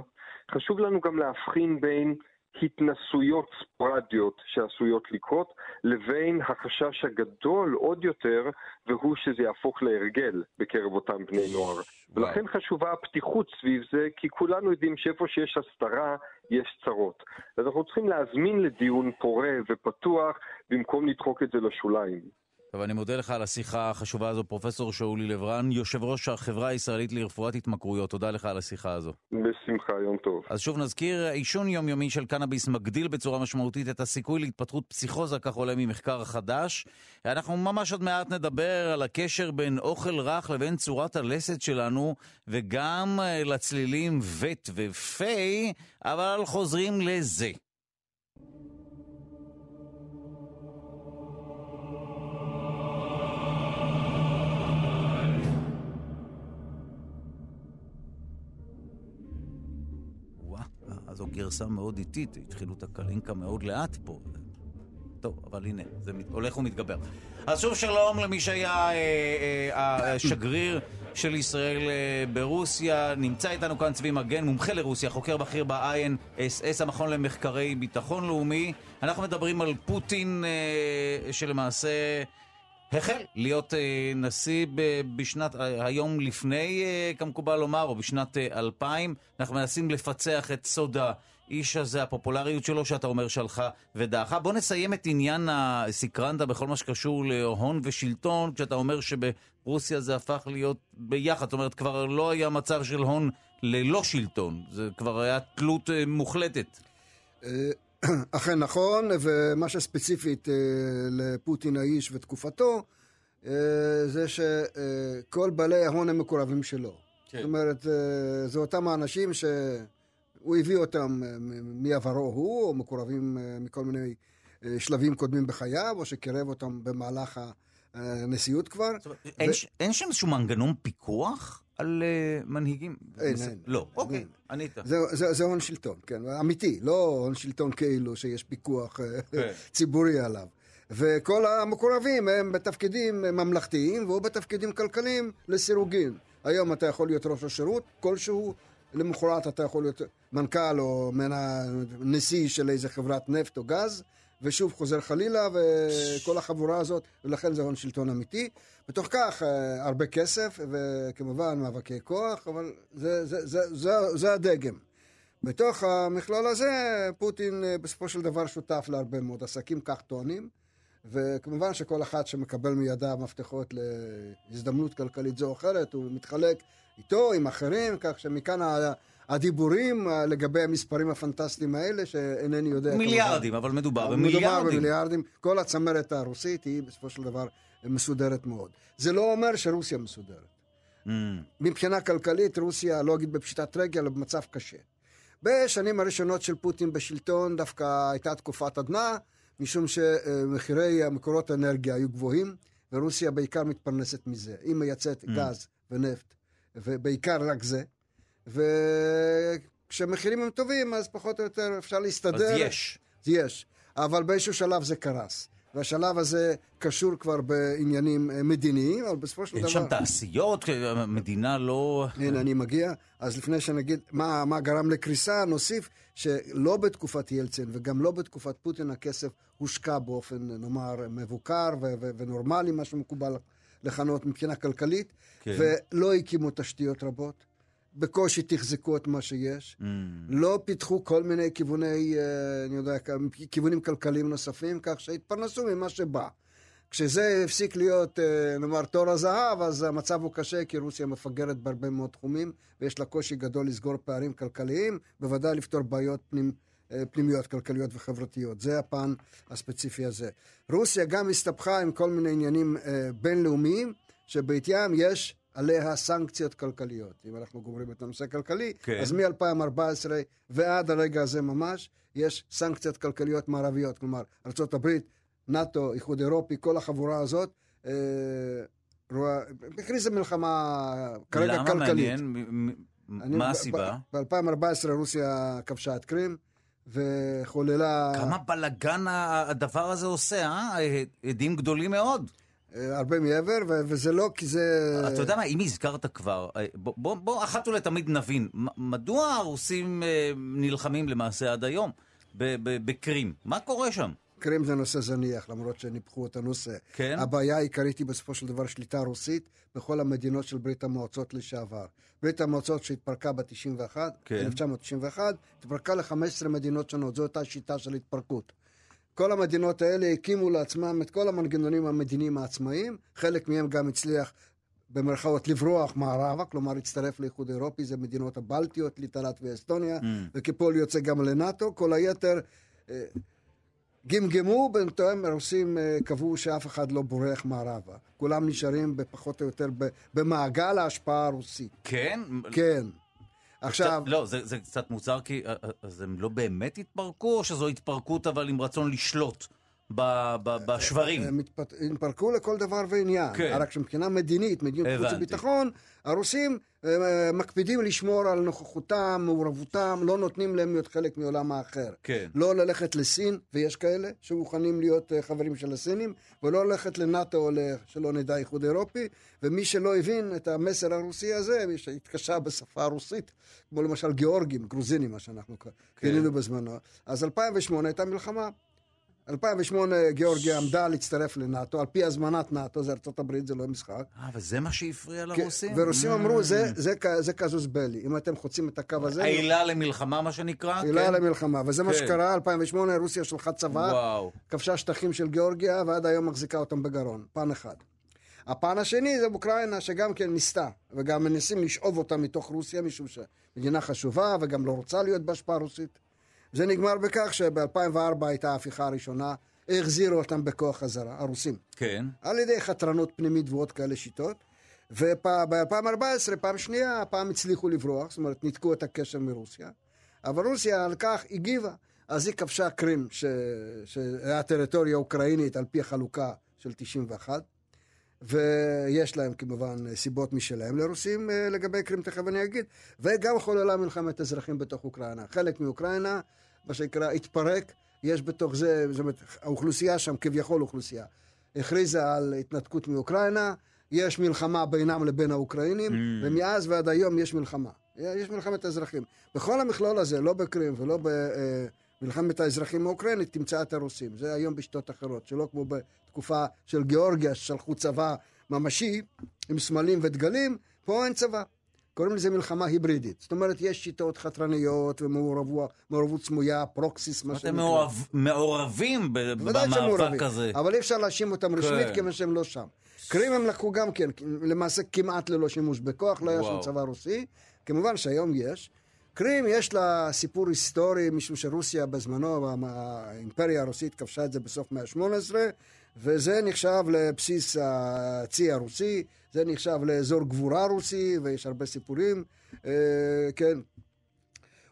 חשוב לנו גם להבחין בין התנסויות ספרדיות שעשויות לקרות, לבין החשש הגדול עוד יותר, והוא שזה יהפוך להרגל בקרב אותם בני נוער. ולכן חשובה הפתיחות סביב זה, כי כולנו יודעים שאיפה שיש הסתרה, יש צרות. אז אנחנו צריכים להזמין לדיון פורה ופתוח, במקום לדחוק את זה לשוליים. טוב, אני מודה לך על השיחה החשובה הזו, פרופסור שאולי לברן, יושב ראש החברה הישראלית לרפואת התמכרויות. תודה לך על השיחה הזו. בשמחה, יום טוב. אז שוב נזכיר, עישון יומיומי של קנאביס מגדיל בצורה משמעותית את הסיכוי להתפתחות פסיכוזה, כך עולה ממחקר חדש. אנחנו ממש עוד מעט נדבר על הקשר בין אוכל רך לבין צורת הלסת שלנו, וגם אה, לצלילים וט ופיי, אבל חוזרים לזה. זו גרסה מאוד איטית, התחילו את הקלינקה מאוד לאט פה. טוב, אבל הנה, זה הולך ומתגבר. אז שוב שלום למי שהיה אה, אה, השגריר של ישראל אה, ברוסיה. נמצא איתנו כאן צבי מגן, מומחה לרוסיה, חוקר בכיר ב-INSS, המכון למחקרי ביטחון לאומי. אנחנו מדברים על פוטין, שלמעשה... החל להיות אה, נשיא בשנת, אה, היום לפני, אה, כמקובל לומר, או בשנת 2000. אנחנו מנסים לפצח את סוד האיש הזה, הפופולריות שלו, שאתה אומר שהלכה ודעכה. בוא נסיים את עניין הסקרנדה בכל מה שקשור להון ושלטון, כשאתה אומר שברוסיה זה הפך להיות ביחד. זאת אומרת, כבר לא היה מצב של הון ללא שלטון, זה כבר היה תלות מוחלטת. אכן נכון, ומה שספציפית אה, לפוטין האיש ותקופתו, אה, זה שכל בעלי ההון הם מקורבים שלו. כן. זאת אומרת, אה, זה אותם האנשים שהוא הביא אותם מעברו הוא, או מקורבים מכל מיני שלבים קודמים בחייו, או שקירב אותם במהלך הנשיאות כבר. אומרת, ו... אין, אין שם איזשהו מנגנון פיקוח? על uh, מנהיגים? אין, אין. לא, אוקיי, ענית. זה, הון שלטון, כן, אמיתי, לא הון שלטון כאילו שיש פיקוח אה, כן. ציבורי עליו. וכל המקורבים הם בתפקידים ממלכתיים והוא בתפקידים כלכליים לסירוגין. היום אתה יכול להיות ראש השירות כלשהו, למחרת אתה יכול להיות מנכ"ל או נשיא של איזה חברת נפט או גז, ושוב חוזר חלילה, וכל החבורה הזאת, ולכן זה הון שלטון אמיתי. בתוך כך, אה, הרבה כסף, וכמובן מאבקי כוח, אבל זה, זה, זה, זה, זה הדגם. בתוך המכלול הזה, פוטין אה, בסופו של דבר שותף להרבה מאוד עסקים, כך טוענים, וכמובן שכל אחד שמקבל מידיו מפתחות להזדמנות כלכלית זו או אחרת, הוא מתחלק איתו, עם אחרים, כך שמכאן הדיבורים אה, לגבי המספרים הפנטסטיים האלה, שאינני יודע... מיליארדים, כמובן. אבל מדובר במיליארדים. מדובר במיליארדים. כל הצמרת הרוסית היא בסופו של דבר מסודרת מאוד. זה לא אומר שרוסיה מסודרת. Mm. מבחינה כלכלית, רוסיה, לא אגיד בפשיטת רגל, אלא במצב קשה. בשנים הראשונות של פוטין בשלטון דווקא הייתה תקופת עדנה, משום שמחירי המקורות האנרגיה היו גבוהים, ורוסיה בעיקר מתפרנסת מזה. היא מייצאת mm. גז ונפט, ובעיקר רק זה. וכשמחירים הם טובים, אז פחות או יותר אפשר להסתדר. אז יש. יש. אבל באיזשהו שלב זה קרס. והשלב הזה קשור כבר בעניינים אה, מדיניים, אבל בסופו של דבר... אין שם תעשיות? המדינה לא... הנה, אני מגיע. אז לפני שנגיד מה, מה גרם לקריסה, נוסיף שלא בתקופת ילצין וגם לא בתקופת פוטין הכסף הושקע באופן, נאמר, מבוקר ו- ו- ונורמלי, מה שמקובל לכנות מבחינה כלכלית, כן. ולא הקימו תשתיות רבות. בקושי תחזקו את מה שיש, mm. לא פיתחו כל מיני כיווני, אה, אני יודע, כיוונים כלכליים נוספים, כך שהתפרנסו ממה שבא. כשזה הפסיק להיות, אה, נאמר, תור הזהב, אז המצב הוא קשה, כי רוסיה מפגרת בהרבה מאוד תחומים, ויש לה קושי גדול לסגור פערים כלכליים, בוודאי לפתור בעיות פנימ, אה, פנימיות כלכליות וחברתיות. זה הפן הספציפי הזה. רוסיה גם הסתבכה עם כל מיני עניינים בינלאומיים, שבעטיים יש עליה סנקציות כלכליות. אם אנחנו גומרים את הנושא הכלכלי, כן. אז מ-2014 ועד הרגע הזה ממש, יש סנקציות כלכליות מערביות. כלומר, ארה"ב, נאט"ו, איחוד אירופי, כל החבורה הזאת, אה, הכריזה מלחמה כרגע למה כלכלית. למה מעניין? מה הסיבה? ב-2014 רוסיה כבשה את קרים. וחוללה... כמה בלאגן הדבר הזה עושה, אה? עדים גדולים מאוד. אה, הרבה מעבר, וזה לא כי זה... אתה יודע מה, אם הזכרת כבר, אה, בוא, בוא, בוא אחת ולתמיד נבין, מדוע הרוסים אה, נלחמים למעשה עד היום בקרים? מה קורה שם? קרים זה נושא זניח, למרות שניפחו את הנושא. כן? הבעיה העיקרית היא בסופו של דבר שליטה רוסית בכל המדינות של ברית המועצות לשעבר. ברית המועצות שהתפרקה ב-91, כן. 1991, התפרקה ל-15 מדינות שונות, זו אותה שיטה של התפרקות. כל המדינות האלה הקימו לעצמם את כל המנגנונים המדיניים העצמאיים, חלק מהם גם הצליח במרכאות לברוח מערבה, כלומר הצטרף לאיחוד אירופי, זה מדינות הבלטיות, ליטא, לטביה, אסטוניה, mm. וכפועל יוצא גם לנאטו, כל היתר אה, גמגמו, בינתיים הרוסים אה, קבעו שאף אחד לא בורח מערבה. כולם נשארים פחות או יותר במעגל ההשפעה הרוסית. כן? כן. עכשיו... קצת, לא, זה, זה קצת מוזר, כי אה, אז הם לא באמת התפרקו, או שזו התפרקות אבל עם רצון לשלוט? בשברים. הם התפרקו לכל דבר ועניין. כן. רק שמבחינה מדינית, מדיניות חוץ וביטחון, הרוסים אה, מקפידים לשמור על נוכחותם, מעורבותם, לא נותנים להם להיות חלק מעולם האחר. כן. לא ללכת לסין, ויש כאלה שמוכנים להיות אה, חברים של הסינים, ולא ללכת לנאט"ו או שלא נדע איחוד אירופי, ומי שלא הבין את המסר הרוסי הזה, מי שהתקשה בשפה הרוסית, כמו למשל גיאורגים, גרוזינים, מה שאנחנו כן. גילינו בזמנו, אז 2008 הייתה מלחמה. 2008 גיאורגיה עמדה להצטרף לנאט"ו, על פי הזמנת נאט"ו, זה ארצות הברית, זה לא משחק. אה, וזה מה שהפריע כן, לרוסים? ורוסים אמרו, זה קזוס בלי, אם אתם חוצים את הקו הזה... העילה למלחמה, מה שנקרא? העילה כן. למלחמה, וזה מה כן. שקרה, 2008, רוסיה שלחה צבא, כבשה שטחים של גיאורגיה, ועד היום מחזיקה אותם בגרון, פן אחד. הפן השני זה אוקראינה, שגם כן ניסתה, וגם מנסים לשאוב אותה מתוך רוסיה, משום שמדינה חשובה, וגם לא רוצה להיות בהשפעה רוסית. זה נגמר בכך שב-2004 הייתה ההפיכה הראשונה, החזירו אותם בכוח חזרה, הרוסים. כן. על ידי חתרנות פנימית ועוד כאלה שיטות. וב-2014, פעם שנייה, הפעם הצליחו לברוח, זאת אומרת, ניתקו את הקשר מרוסיה. אבל רוסיה על כך הגיבה. אז היא כבשה קרים. שהיה טריטוריה אוקראינית על פי החלוקה של 91, ויש להם כמובן סיבות משלהם לרוסים אה, לגבי קרים, תכף אני אגיד, וגם חוללה מלחמת אזרחים בתוך אוקראינה. חלק מאוקראינה מה שנקרא, התפרק, יש בתוך זה, זאת אומרת, האוכלוסייה שם, כביכול אוכלוסייה, הכריזה על התנתקות מאוקראינה, יש מלחמה בינם לבין האוקראינים, mm. ומאז ועד היום יש מלחמה. יש מלחמת אזרחים. בכל המכלול הזה, לא בקרים ולא במלחמת אה, האזרחים האוקראינית, תמצא את הרוסים. זה היום בשיטות אחרות, שלא כמו בתקופה של גיאורגיה, ששלחו צבא ממשי עם סמלים ודגלים, פה אין צבא. קוראים לזה מלחמה היברידית. זאת אומרת, יש שיטות חתרניות ומעורבות סמויה, proxies, מה שנקרא. אתם מעורבים במאבק הזה. אבל אי אפשר להאשים אותם רשמית, כן. כיוון שהם לא שם. קרים הם לקחו גם כן, למעשה כמעט ללא שימוש בכוח, לא היה שם צבא רוסי. כמובן שהיום יש. קרים יש לה סיפור היסטורי, משום שרוסיה בזמנו, האימפריה הרוסית כבשה את זה בסוף מאה ה-18, וזה נחשב לבסיס הצי הרוסי, זה נחשב לאזור גבורה רוסי, ויש הרבה סיפורים, אה, כן.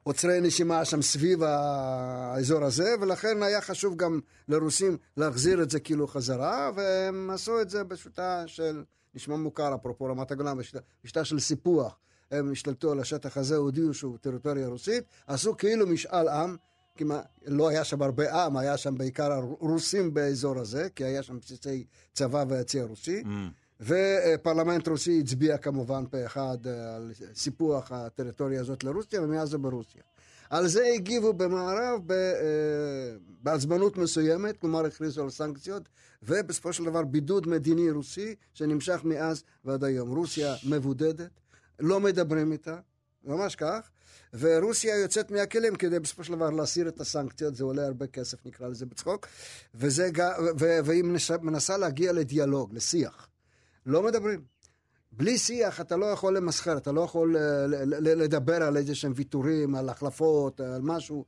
עוצרי נשימה שם סביב האזור הזה, ולכן היה חשוב גם לרוסים להחזיר את זה כאילו חזרה, והם עשו את זה בשיטה של, נשמע מוכר, אפרופו רמת הגולן, בשיטה, של סיפוח. הם השתלטו על השטח הזה, הודיעו שהוא טריטוריה רוסית, עשו כאילו משאל עם, כמעט, לא היה שם הרבה עם, היה שם בעיקר הרוסים באזור הזה, כי היה שם בסיסי צבא והצי הרוסי. Mm. ופרלמנט רוסי הצביע כמובן פה אחד אה, על סיפוח הטריטוריה הזאת לרוסיה, ומאז זה ברוסיה. על זה הגיבו במערב אה, בעצבנות מסוימת, כלומר הכריזו על סנקציות, ובסופו של דבר בידוד מדיני רוסי שנמשך מאז ועד היום. רוסיה מבודדת, לא מדברים איתה, ממש כך, ורוסיה יוצאת מהכלים כדי בסופו של דבר להסיר את הסנקציות, זה עולה הרבה כסף, נקרא לזה בצחוק, והיא מנסה להגיע לדיאלוג, לשיח. לא מדברים. בלי שיח אתה לא יכול למסחר, אתה לא יכול אה, לדבר על איזה שהם ויתורים, על החלפות, על משהו.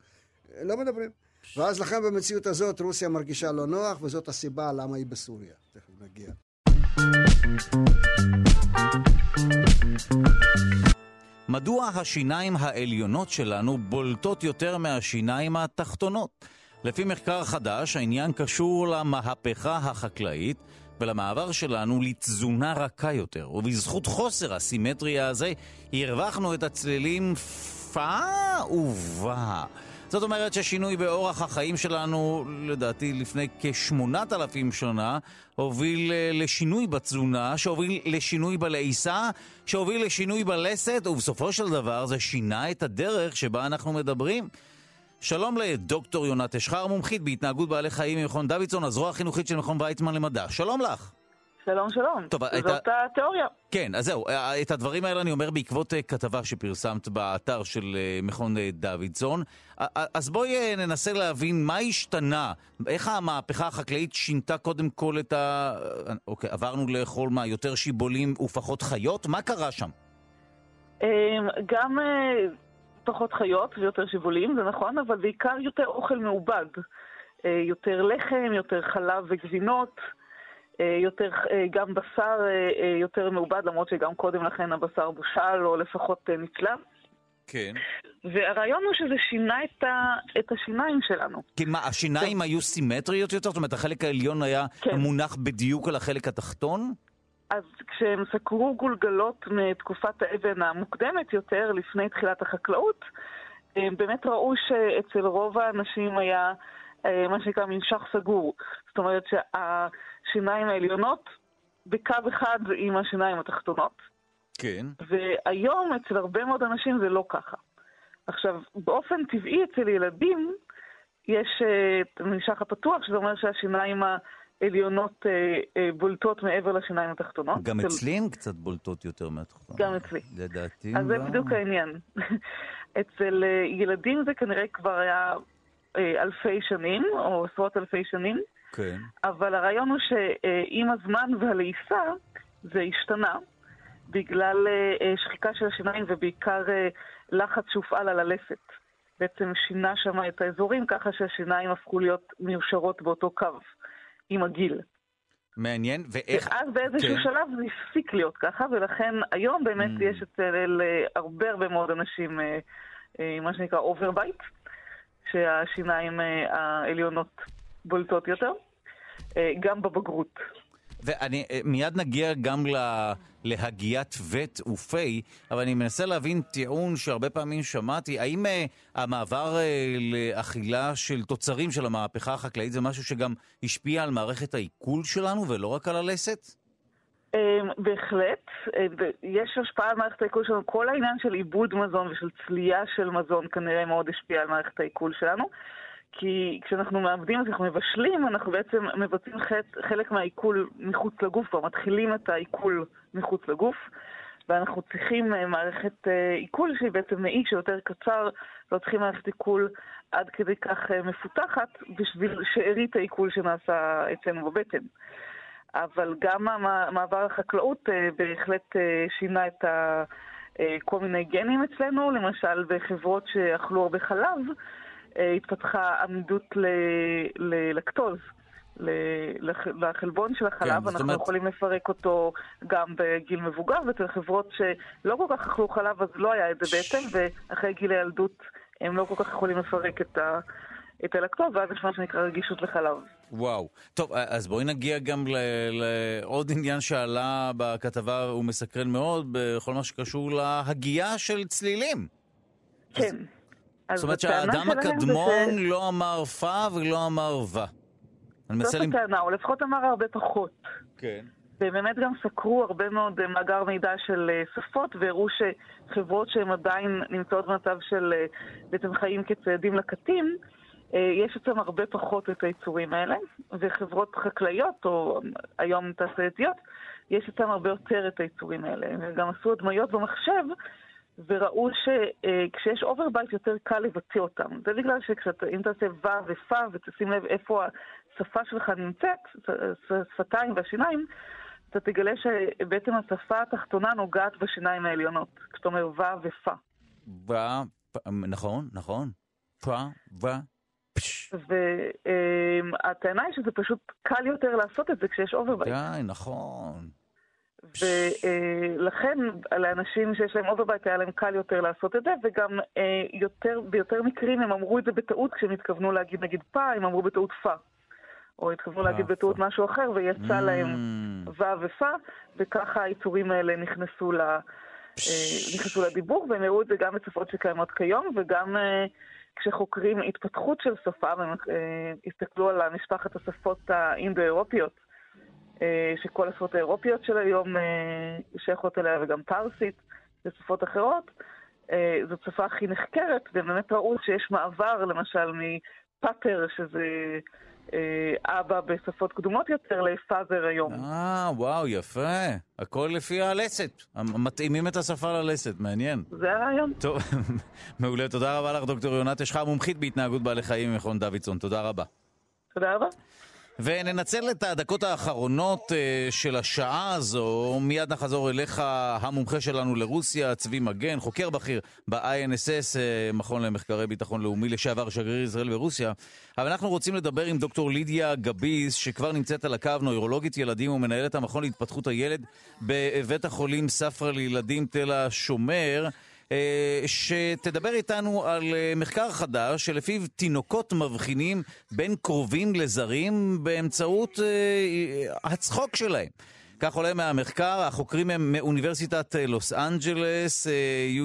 לא מדברים. ואז לכן במציאות הזאת רוסיה מרגישה לא נוח, וזאת הסיבה למה היא בסוריה. תכף נגיע. מדוע השיניים העליונות שלנו בולטות יותר מהשיניים התחתונות? לפי מחקר חדש, העניין קשור למהפכה החקלאית ולמעבר שלנו לתזונה רכה יותר, ובזכות חוסר הסימטריה הזה, הרווחנו את הצלילים פא ובא. זאת אומרת ששינוי באורח החיים שלנו, לדעתי לפני כשמונת אלפים שנה, הוביל אה, לשינוי בתזונה, שהוביל לשינוי בלעיסה, שהוביל לשינוי בלסת, ובסופו של דבר זה שינה את הדרך שבה אנחנו מדברים. שלום לדוקטור יונת אשחר, מומחית בהתנהגות בעלי חיים ממכון דוידסון, הזרוע החינוכית של מכון ויצמן למדע. שלום לך. שלום, שלום. טוב, זאת הייתה... התיאוריה. כן, אז זהו, אה, את הדברים האלה אני אומר בעקבות אה, כתבה שפרסמת באתר של אה, מכון דוידסון. אז בואי ננסה להבין מה השתנה, איך המהפכה החקלאית שינתה קודם כל את ה... אוקיי, עברנו לאכול מה, יותר שיבולים ופחות חיות? מה קרה שם? גם פחות חיות ויותר שיבולים, זה נכון, אבל בעיקר יותר אוכל מעובד. יותר לחם, יותר חלב וגבינות. אה, יותר, אה, גם בשר אה, יותר מעובד, למרות שגם קודם לכן הבשר בושל או לפחות נצלב. כן. והרעיון הוא שזה שינה את, ה, את השיניים שלנו. כי מה, השיניים היו סימטריות יותר? זאת אומרת, החלק העליון היה כן. מונח בדיוק על החלק התחתון? אז כשהם סקרו גולגלות מתקופת האבן המוקדמת יותר, לפני תחילת החקלאות, הם באמת ראו שאצל רוב האנשים היה מה שנקרא ממשך סגור. זאת אומרת שה... השיניים העליונות בקו אחד עם השיניים התחתונות. כן. והיום אצל הרבה מאוד אנשים זה לא ככה. עכשיו, באופן טבעי אצל ילדים יש אה, את הממשך הפתוח, שזה אומר שהשיניים העליונות אה, אה, בולטות מעבר לשיניים התחתונות. גם אצל... אצלי הן קצת בולטות יותר מהתחתונות. גם אצלי. לדעתי. אז זה בדיוק העניין. אצל ילדים זה כנראה כבר היה אלפי שנים, או עשרות אלפי שנים. כן. אבל הרעיון הוא שעם הזמן והלעיסה זה השתנה בגלל אה, שחיקה של השיניים ובעיקר אה, לחץ שהופעל על הלסת. בעצם שינה שם את האזורים ככה שהשיניים הפכו להיות מיושרות באותו קו עם הגיל. מעניין, ואיך... ואז באיזשהו כן. שלב זה הפסיק להיות ככה, ולכן היום באמת ממ. יש אצל הרבה הרבה מאוד אנשים, אה, מה שנקרא overbite, שהשיניים העליונות בולטות יותר, אה, גם בבגרות. ואני אה, מיד נגיע גם ל... להגיית ות ופה, אבל אני מנסה להבין טיעון שהרבה פעמים שמעתי, האם אה, המעבר אה, לאכילה של תוצרים של המהפכה החקלאית זה משהו שגם השפיע על מערכת העיכול שלנו ולא רק על הלסת? בהחלט, יש השפעה על מערכת העיכול שלנו, כל העניין של עיבוד מזון ושל צלייה של מזון כנראה מאוד השפיע על מערכת העיכול שלנו. כי כשאנחנו מאבדים, אז אנחנו מבשלים, אנחנו בעצם מבצעים חלק מהעיכול מחוץ לגוף, כבר מתחילים את העיכול מחוץ לגוף, ואנחנו צריכים אה, מערכת אה, עיכול שהיא בעצם מאי שיותר קצר, לא צריכים מערכת עיכול עד כדי כך אה, מפותחת בשביל שארית העיכול שנעשה אצלנו בבטן. אבל גם המעבר החקלאות בהחלט שינה את ה... כל מיני גנים אצלנו, למשל בחברות שאכלו הרבה חלב, התפתחה עמידות ללקטוז. לחלבון של החלב, כן, אנחנו אומרת... יכולים לפרק אותו גם בגיל מבוגר, ואצל חברות שלא כל כך אכלו חלב, אז לא היה את זה בעצם, ואחרי גיל הילדות הם לא כל כך יכולים לפרק את, ה... את הלקטוז, ואז יש מה שנקרא רגישות לחלב. וואו. טוב, אז בואי נגיע גם לעוד עניין שעלה בכתבה, הוא מסקרן מאוד, בכל מה שקשור להגייה של צלילים. כן. אז... זאת אומרת שהאדם הקדמון זה... לא אמר פה ולא אמר ו. זאת הטענה, או לפחות אמר הרבה פחות. כן. ובאמת גם סקרו הרבה מאוד אה, מאגר מידע של אה, שפות, והראו שחברות שהן עדיין נמצאות במצב של אה, בעצם חיים כציידים לקטים, יש אצלם הרבה פחות את העיצורים האלה, וחברות חקלאיות, או היום תעשייתיות, יש אצלם הרבה יותר את העיצורים האלה. הם גם עשו הדמיות במחשב וראו שכשיש overbite יותר קל לבצע אותם. זה בגלל שאם תעשה ו' ופ' ותשים לב איפה השפה שלך נמצאת, שפתיים והשיניים, אתה תגלה שבעצם השפה התחתונה נוגעת בשיניים העליונות. כשאתה אומר ו' ופ'. ו', נכון, נכון. פ', ו'. והטענה היא שזה פשוט קל יותר לעשות את זה כשיש overbite. די, נכון. ולכן לאנשים שיש להם overbite היה להם קל יותר לעשות את זה, וגם אה, יותר, ביותר מקרים הם אמרו את זה בטעות כשהם התכוונו להגיד נגיד פא, הם אמרו בטעות פא. או התכוונו להגיד בטעות משהו אחר, ויצא להם ו' ופא, וככה היצורים האלה נכנסו, ל, אה, נכנסו לדיבור, והם הראו את זה גם בשפות שקיימות כיום, וגם אה, כשחוקרים התפתחות של שפה, והם הסתכלו על משפחת השפות האינדו-אירופיות, אה, שכל השפות האירופיות של היום אה, שייכות אליה, וגם פרסית ושפות אחרות. אה, זאת שפה הכי נחקרת, ובאמת ראו שיש מעבר, למשל, מפאטר, שזה אבא בשפות קדומות יותר לפאזר היום. אה, וואו, יפה. הכל לפי הלסת. מתאימים את השפה ללסת, מעניין. זה הרעיון. טוב, מעולה. תודה רבה לך, דוקטור יונת אשחר, מומחית בהתנהגות בעלי חיים ממכון דוידסון. תודה רבה. תודה רבה. וננצל את הדקות האחרונות אה, של השעה הזו, מיד נחזור אליך, המומחה שלנו לרוסיה, צבי מגן, חוקר בכיר ב-INSS, אה, מכון למחקרי ביטחון לאומי, לשעבר שגריר ישראל ברוסיה. אבל אנחנו רוצים לדבר עם דוקטור לידיה גביס, שכבר נמצאת על הקו, נוירולוגית ילדים ומנהלת המכון להתפתחות הילד בבית החולים ספרא לילדים תל השומר. אה, שתדבר איתנו על אה, מחקר חדש שלפיו תינוקות מבחינים בין קרובים לזרים באמצעות אה, הצחוק שלהם. כך עולה מהמחקר, החוקרים הם מאוניברסיטת לוס אנג'לס,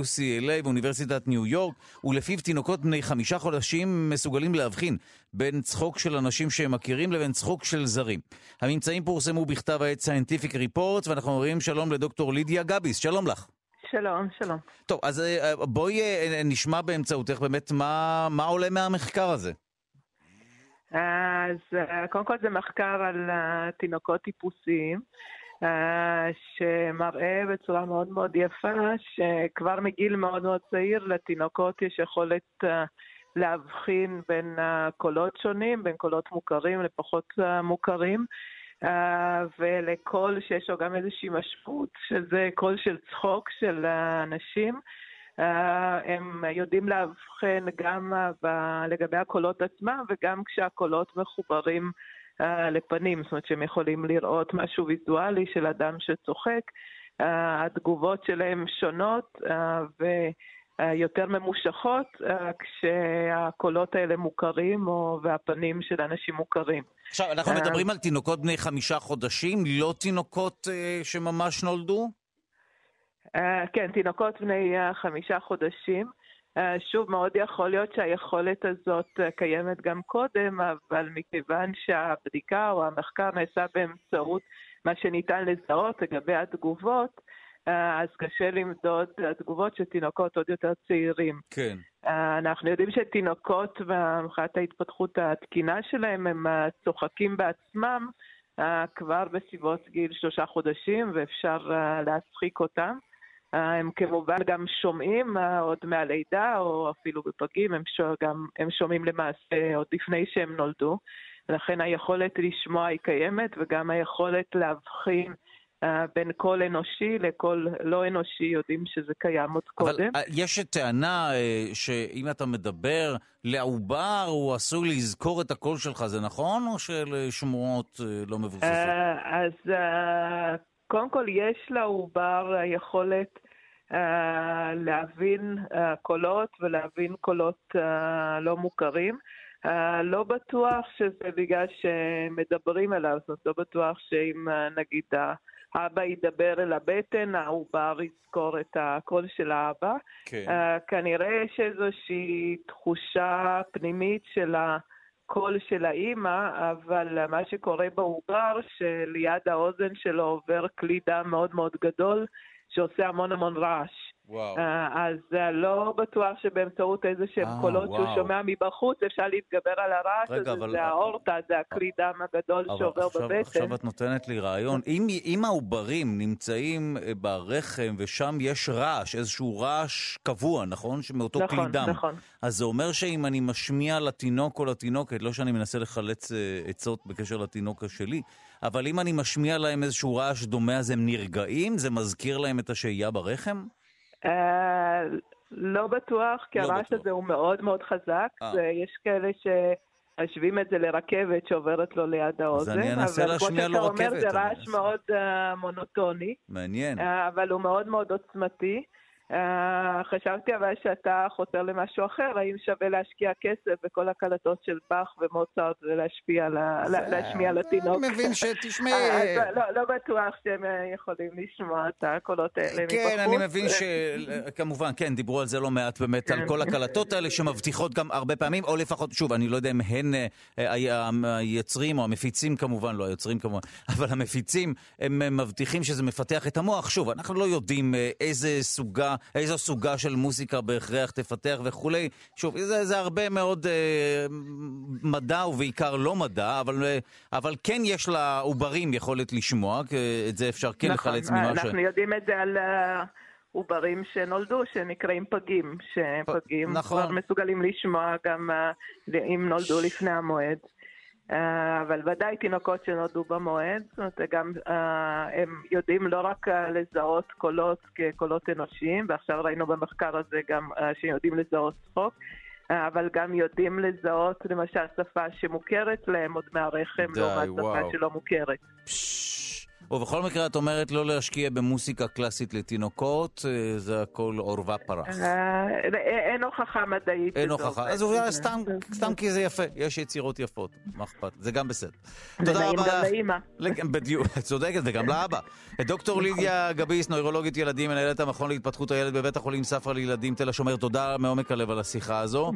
UCLA ואוניברסיטת ניו יורק, ולפיו תינוקות בני חמישה חודשים מסוגלים להבחין בין צחוק של אנשים שהם מכירים לבין צחוק של זרים. הממצאים פורסמו בכתב העת Scientific Reports, ואנחנו אומרים שלום לדוקטור לידיה גביס, שלום לך. שלום, שלום. טוב, אז אה, בואי אה, נשמע באמצעותך באמת מה, מה עולה מהמחקר הזה. אז אה, קודם כל זה מחקר על תינוקות טיפוסיים, שמראה בצורה מאוד מאוד יפה שכבר מגיל מאוד מאוד צעיר לתינוקות יש יכולת להבחין בין קולות שונים, בין קולות מוכרים לפחות מוכרים. אה, ולקול שיש לו גם איזושהי משמעות, שזה קול של צחוק של אנשים. אה, הם יודעים לאבחן גם לגבי הקולות עצמם וגם כשהקולות מחוברים אה, לפנים, זאת אומרת שהם יכולים לראות משהו ויזואלי של אדם שצוחק. התגובות שלהם שונות, ו... יותר ממושכות אה, כשהקולות האלה מוכרים או, והפנים של אנשים מוכרים. עכשיו, אנחנו אה, מדברים על תינוקות בני חמישה חודשים, לא תינוקות שממש נולדו? כן, תינוקות בני חמישה חודשים. שוב, מאוד יכול להיות שהיכולת הזאת קיימת גם קודם, אבל מכיוון שהבדיקה או המחקר נעשה באמצעות מה שניתן לזהות לגבי התגובות, אז קשה למדוד התגובות של תינוקות עוד יותר צעירים. כן. אנחנו יודעים שתינוקות, מבחינת ההתפתחות התקינה שלהם, הם צוחקים בעצמם כבר בסביבות גיל שלושה חודשים, ואפשר להצחיק אותם. הם כמובן גם שומעים עוד מהלידה, או אפילו בפגים, הם, גם, הם שומעים למעשה עוד לפני שהם נולדו. לכן היכולת לשמוע היא קיימת, וגם היכולת להבחין אה, בין קול אנושי לקול לא אנושי, יודעים שזה קיים עוד אבל קודם. אבל יש טענה אה, שאם אתה מדבר לעובר, הוא עשוי לזכור את הקול שלך, זה נכון, או של שמועות אה, לא מבוססות? אז קודם כל, יש לעובר יכולת להבין קולות ולהבין קולות לא מוכרים. Uh, לא בטוח שזה בגלל שמדברים אליו, זאת אומרת, לא בטוח שאם uh, נגיד האבא ידבר אל הבטן, העובר יזכור את הקול של האבא. כן. Uh, כנראה יש איזושהי תחושה פנימית של הקול של האימא, אבל מה שקורה בעובר, שליד האוזן שלו עובר כלי דם מאוד מאוד גדול, שעושה המון המון רעש. וואו. אה, אז לא בטוח שבאמצעות איזה שהם אה, קולות וואו. שהוא שומע מבחוץ אפשר להתגבר על הרעש הזה, אבל... זה האורטה, זה הכלי דם הגדול שעובר עכשיו, בבטן. עכשיו את נותנת לי רעיון. אם, אם העוברים נמצאים אה, ברחם ושם יש רעש, איזשהו רעש קבוע, נכון? מאותו נכון, כלי דם. נכון, נכון. אז זה אומר שאם אני משמיע לתינוק או לתינוקת, לא שאני מנסה לחלץ עצות בקשר לתינוק השלי, אבל אם אני משמיע להם איזשהו רעש דומה, אז הם נרגעים? זה מזכיר להם את השהייה ברחם? אה, לא בטוח, כי לא הרעש הזה הוא מאוד מאוד חזק, אה. ויש כאלה ש... משווים את זה לרכבת שעוברת לו ליד האוזן. אז אני אנסה להשמיע לו רכבת. אבל כמו שאתה אומר, זה רעש מאוד uh, מונוטוני. מעניין. Uh, אבל הוא מאוד מאוד עוצמתי. Uh, חשבתי אבל שאתה חותר למשהו אחר, האם שווה להשקיע כסף בכל הקלטות של באך ומוצרט ולהשפיע, להשמיע לתינוק. אני מבין שתשמעי... אה, לא, לא, לא בטוח שהם אה, יכולים לשמוע את הקולות האלה מבחוץ. כן, אני מבין שכמובן, כן, דיברו על זה לא מעט באמת, על כן. כל הקלטות האלה שמבטיחות גם הרבה פעמים, או לפחות, שוב, אני לא יודע אם הן היוצרים או המפיצים כמובן, לא היוצרים כמובן, אבל המפיצים, הם מבטיחים שזה מפתח את המוח. שוב, אנחנו לא יודעים איזה סוגה איזו סוגה של מוזיקה בהכרח תפתח וכולי. שוב, זה, זה הרבה מאוד אה, מדע ובעיקר לא מדע, אבל, אה, אבל כן יש לעוברים יכולת לשמוע, את זה אפשר כן נכון, לחלץ ממה ש... נכון, אנחנו יודעים את זה על... Uh... עוברים שנולדו, שנקראים פגים, שפגים נכון. כבר מסוגלים לשמוע גם uh, אם נולדו לפני המועד. Uh, אבל ודאי תינוקות שנולדו במועד, זאת אומרת, גם uh, הם יודעים לא רק uh, לזהות קולות כקולות אנושיים, ועכשיו ראינו במחקר הזה גם uh, שהם יודעים לזהות צחוק, אבל גם יודעים לזהות למשל שפה שמוכרת להם עוד מהרחם, לעומת שפה שלא מוכרת. פש... ובכל מקרה את אומרת לא להשקיע במוסיקה קלאסית לתינוקות, אה, זה הכל עורבא פרח. אה, אין הוכחה מדעית. אין הוכחה, אז אולי סתם כי זה יפה, יש יצירות יפות, מה אכפת? זה גם בסדר. תודה רבה. גם לאימא. בדיוק, את צודקת, וגם לאבא. דוקטור נכון. לידיה גביס, נוירולוגית ילדים, מנהלת המכון להתפתחות הילד בבית החולים ספרא לילדים תל השומר, תודה מעומק הלב על השיחה הזו.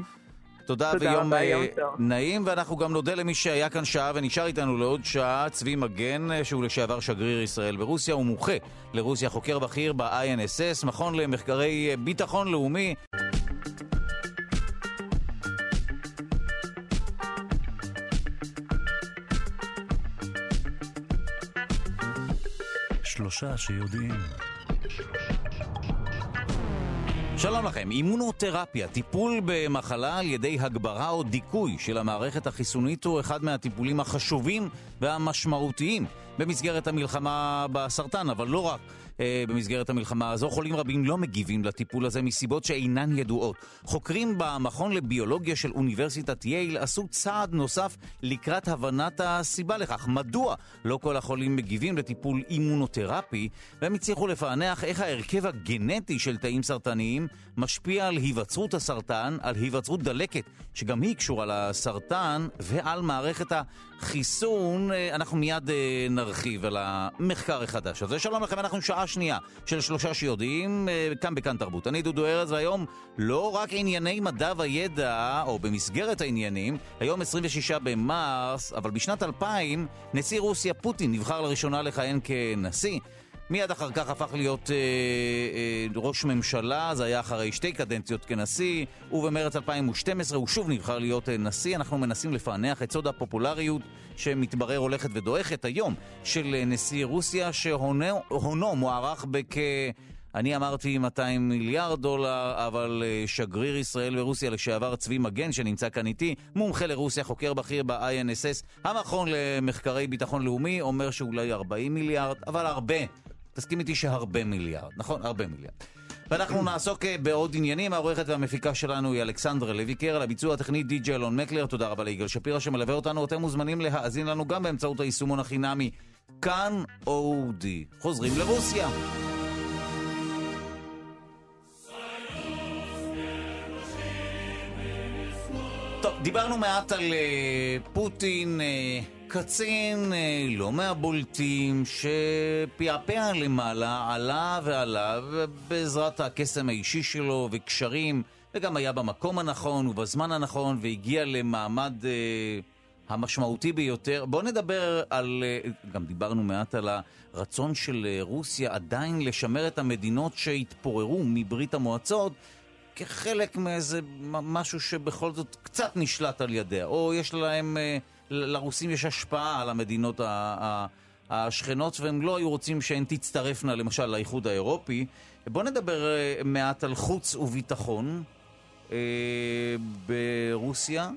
תודה, תודה ויום רבה, יום אה, נעים, ואנחנו גם נודה למי שהיה כאן שעה ונשאר איתנו לעוד שעה, צבי מגן, אה, שהוא לשעבר שגריר ישראל ברוסיה, הוא מומחה לרוסיה, חוקר בכיר ב-INSS, מכון למחקרי אה, ביטחון לאומי. שלושה שיודעים. שלום לכם, אימונותרפיה, טיפול במחלה על ידי הגברה או דיכוי של המערכת החיסונית הוא אחד מהטיפולים החשובים והמשמעותיים במסגרת המלחמה בסרטן, אבל לא רק. אה, במסגרת המלחמה הזו. חולים רבים לא מגיבים לטיפול הזה מסיבות שאינן ידועות. חוקרים במכון לביולוגיה של אוניברסיטת יייל עשו צעד נוסף לקראת הבנת הסיבה לכך. מדוע לא כל החולים מגיבים לטיפול אימונותרפי, והם הצליחו לפענח איך ההרכב הגנטי של תאים סרטניים משפיע על היווצרות הסרטן, על היווצרות דלקת, שגם היא קשורה לסרטן, ועל מערכת החיסון. אה, אנחנו מיד אה, נרחיב על המחקר החדש הזה. שלום לכם, אנחנו שעה שנייה של שלושה שיודעים, אה, כאן בכאן תרבות. אני דודו ארז, והיום לא רק ענייני מדע וידע, או במסגרת העניינים, היום 26 במרס, אבל בשנת 2000, נשיא רוסיה פוטין נבחר לראשונה לכהן כנשיא. מיד אחר כך הפך להיות אה, אה, ראש ממשלה, זה היה אחרי שתי קדנציות כנשיא, ובמרץ 2012 הוא שוב נבחר להיות אה, נשיא. אנחנו מנסים לפענח את סוד הפופולריות שמתברר הולכת ודועכת היום של אה, נשיא רוסיה, שהונו מוערך בכ... אני אמרתי 200 מיליארד דולר, אבל אה, שגריר ישראל ברוסיה לשעבר צבי מגן, שנמצא כאן איתי, מומחה לרוסיה, חוקר בכיר ב-INSS, המכון למחקרי ביטחון לאומי, אומר שאולי 40 מיליארד, אבל הרבה. תסכים איתי שהרבה מיליארד, נכון? הרבה מיליארד. ואנחנו נעסוק אה, בעוד עניינים. העורכת והמפיקה שלנו היא אלכסנדרה לויקר, על הביצוע הטכני די.ג'י אלון מקלר. תודה רבה ליגאל שפירא שמלווה אותנו. אתם מוזמנים להאזין לנו גם באמצעות היישומון החינמי כאן אודי. חוזרים לרוסיה. טוב, דיברנו מעט על uh, פוטין. Uh, קצין אה, לא מהבולטים שפעפע למעלה, עלה ועלה בעזרת הקסם האישי שלו וקשרים וגם היה במקום הנכון ובזמן הנכון והגיע למעמד אה, המשמעותי ביותר. בואו נדבר על, אה, גם דיברנו מעט על הרצון של אה, רוסיה עדיין לשמר את המדינות שהתפוררו מברית המועצות כחלק מאיזה משהו שבכל זאת קצת נשלט על ידיה, או יש להם... אה, לרוסים יש השפעה על המדינות השכנות, והם לא היו רוצים שהן תצטרפנה למשל לאיחוד האירופי. בואו נדבר אה, מעט על חוץ וביטחון אה, ברוסיה,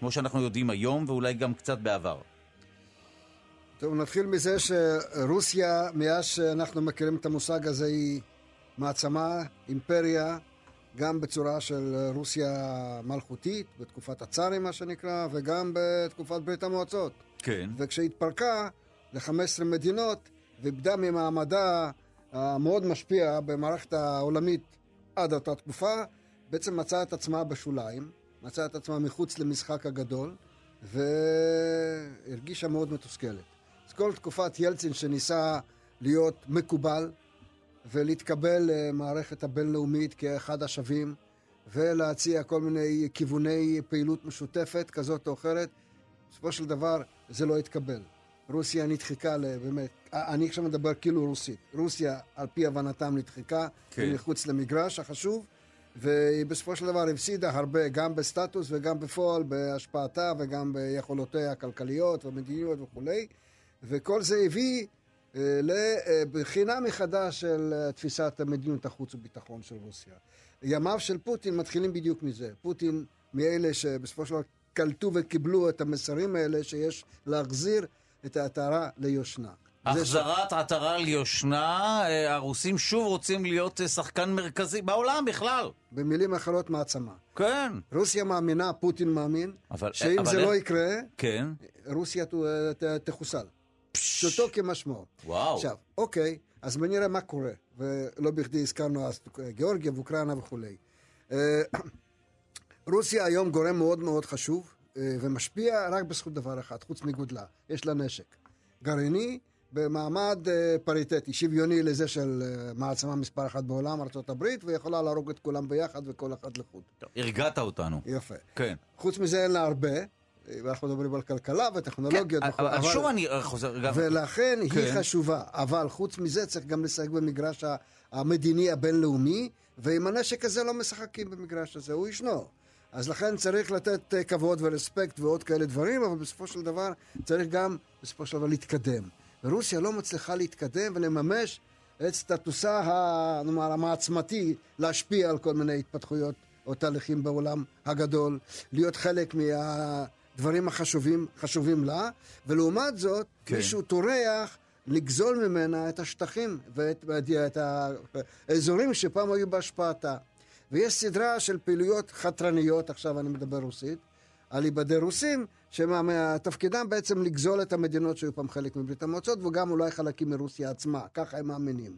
כמו שאנחנו יודעים היום, ואולי גם קצת בעבר. טוב, נתחיל מזה שרוסיה, מאז שאנחנו מכירים את המושג הזה, היא מעצמה, אימפריה, גם בצורה של רוסיה מלכותית, בתקופת הצארים מה שנקרא, וגם בתקופת ברית המועצות. כן. וכשהתפרקה ל-15 מדינות, ואיבדה ממעמדה המאוד משפיע במערכת העולמית עד אותה תקופה, בעצם מצאה את עצמה בשוליים, מצאה את עצמה מחוץ למשחק הגדול, והרגישה מאוד מתוסכלת. אז כל תקופת ילצין שניסה להיות מקובל, ולהתקבל למערכת הבינלאומית כאחד השווים ולהציע כל מיני כיווני פעילות משותפת כזאת או אחרת. בסופו של דבר זה לא התקבל. רוסיה נדחקה באמת אני עכשיו מדבר כאילו רוסית. רוסיה, על פי הבנתם, נדחקה, כן. מחוץ למגרש החשוב, והיא בסופו של דבר הפסידה הרבה, גם בסטטוס וגם בפועל, בהשפעתה וגם ביכולותיה הכלכליות והמדיניות וכולי, וכל זה הביא אה, לבחינה מחדש של אה, תפיסת מדיניות החוץ וביטחון של רוסיה. ימיו של פוטין מתחילים בדיוק מזה. פוטין מאלה שבסופו של דבר קלטו וקיבלו את המסרים האלה שיש להחזיר את העטרה ליושנה. החזרת עטרה ליושנה, אה, הרוסים שוב רוצים להיות שחקן מרכזי בעולם בכלל. במילים אחרות, מעצמה. כן. רוסיה מאמינה, פוטין מאמין, אבל, שאם אבל זה איך... לא יקרה, כן. רוסיה תחוסל. פשוטו כמשמעו. וואו. עכשיו, אוקיי, אז בוא נראה מה קורה. ולא בכדי הזכרנו אז גיאורגיה ואוקראינה וכולי. אה, רוסיה היום גורם מאוד מאוד חשוב, אה, ומשפיע רק בזכות דבר אחד, חוץ מגודלה. יש לה נשק. גרעיני במעמד אה, פריטטי, שוויוני לזה של מעצמה מספר אחת בעולם, ארה"ב, ויכולה להרוג את כולם ביחד וכל אחד לחוד. הרגעת אותנו. יפה. כן. חוץ מזה אין לה הרבה. ואנחנו מדברים על כלכלה וטכנולוגיות. כן, אבל שוב אני חוזר גם... ולכן כן. היא חשובה, אבל חוץ מזה צריך גם לשחק במגרש המדיני הבינלאומי, ועם הנשק הזה לא משחקים במגרש הזה, הוא ישנו. אז לכן צריך לתת אה, כבוד ורספקט ועוד כאלה דברים, אבל בסופו של דבר צריך גם, בסופו של דבר, להתקדם. ורוסיה לא מצליחה להתקדם ולממש את סטטוסה, נאמר, המעצמתי, להשפיע על כל מיני התפתחויות או תהליכים בעולם הגדול, להיות חלק מה... הדברים החשובים חשובים לה, ולעומת זאת, כן. מישהו טורח לגזול ממנה את השטחים ואת את האזורים שפעם היו בהשפעתה. ויש סדרה של פעילויות חתרניות, עכשיו אני מדבר רוסית, על איבדי רוסים, שתפקידם בעצם לגזול את המדינות שהיו פעם חלק מברית המועצות, וגם אולי חלקים מרוסיה עצמה, ככה הם מאמינים.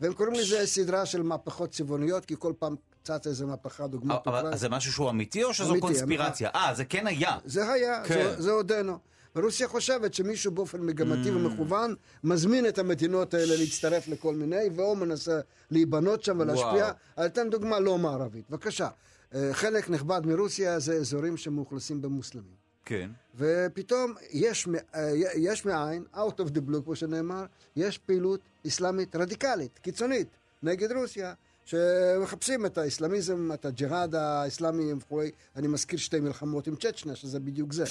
והם קוראים לזה סדרה של מהפכות צבעוניות, כי כל פעם צץ איזה מהפכה, דוגמת אוקראינה. אבל זה משהו שהוא אמיתי או שזו קונספירציה? אה, זה כן היה. זה היה, כן. זה, עודנו. ורוסיה חושבת שמישהו באופן מגמתי mm. ומכוון מזמין את המדינות האלה להצטרף לכל מיני, והוא מנסה להיבנות שם ולהשפיע. אני אתן דוגמה לא מערבית. בבקשה. אה, חלק נכבד מרוסיה זה אזורים שמאוכלסים במוסלמים. כן. ופתאום יש, אה, יש מאין, out of the blue, כמו שנאמר, יש פעילות אסלאמית רדיקלית, קיצונית, נגד רוסיה. שמחפשים את האסלאמיזם, את הג'יהאד האסלאמי וכולי. אני מזכיר שתי מלחמות עם צ'צ'נה, שזה בדיוק זה.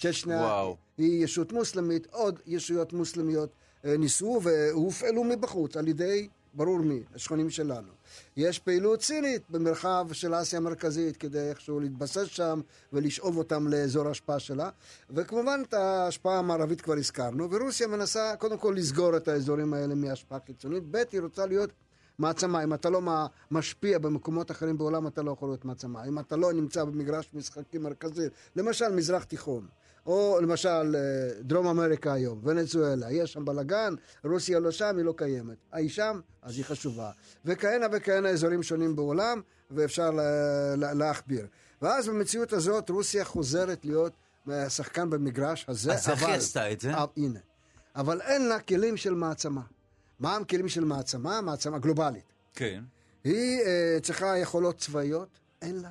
צ'צ'נה היא ישות מוסלמית, עוד ישויות מוסלמיות אה, ניסו והופעלו מבחוץ על ידי, ברור מי, השכנים שלנו. יש פעילות סינית במרחב של אסיה המרכזית כדי איכשהו להתבסס שם ולשאוב אותם לאזור ההשפעה שלה. וכמובן את ההשפעה המערבית כבר הזכרנו, ורוסיה מנסה קודם כל לסגור את האזורים האלה מהשפעה חיצונית, ב' היא רוצה להיות מעצמה. אם אתה לא משפיע במקומות אחרים בעולם, אתה לא יכול להיות מעצמה. אם אתה לא נמצא במגרש משחקים מרכזי, למשל מזרח תיכון, או למשל אה, דרום אמריקה היום, ונצואלה, יש שם בלאגן, רוסיה לא שם, היא לא קיימת. היא שם, אז היא חשובה. וכהנה וכהנה אזורים שונים בעולם, ואפשר להכביר. ואז במציאות הזאת רוסיה חוזרת להיות אה, שחקן במגרש הזה. אז איך היא עשתה את זה? אה, הנה. אבל אין לה כלים של מעצמה. מה הכלים של מעצמה? מעצמה גלובלית. כן. היא uh, צריכה יכולות צבאיות? אין לה.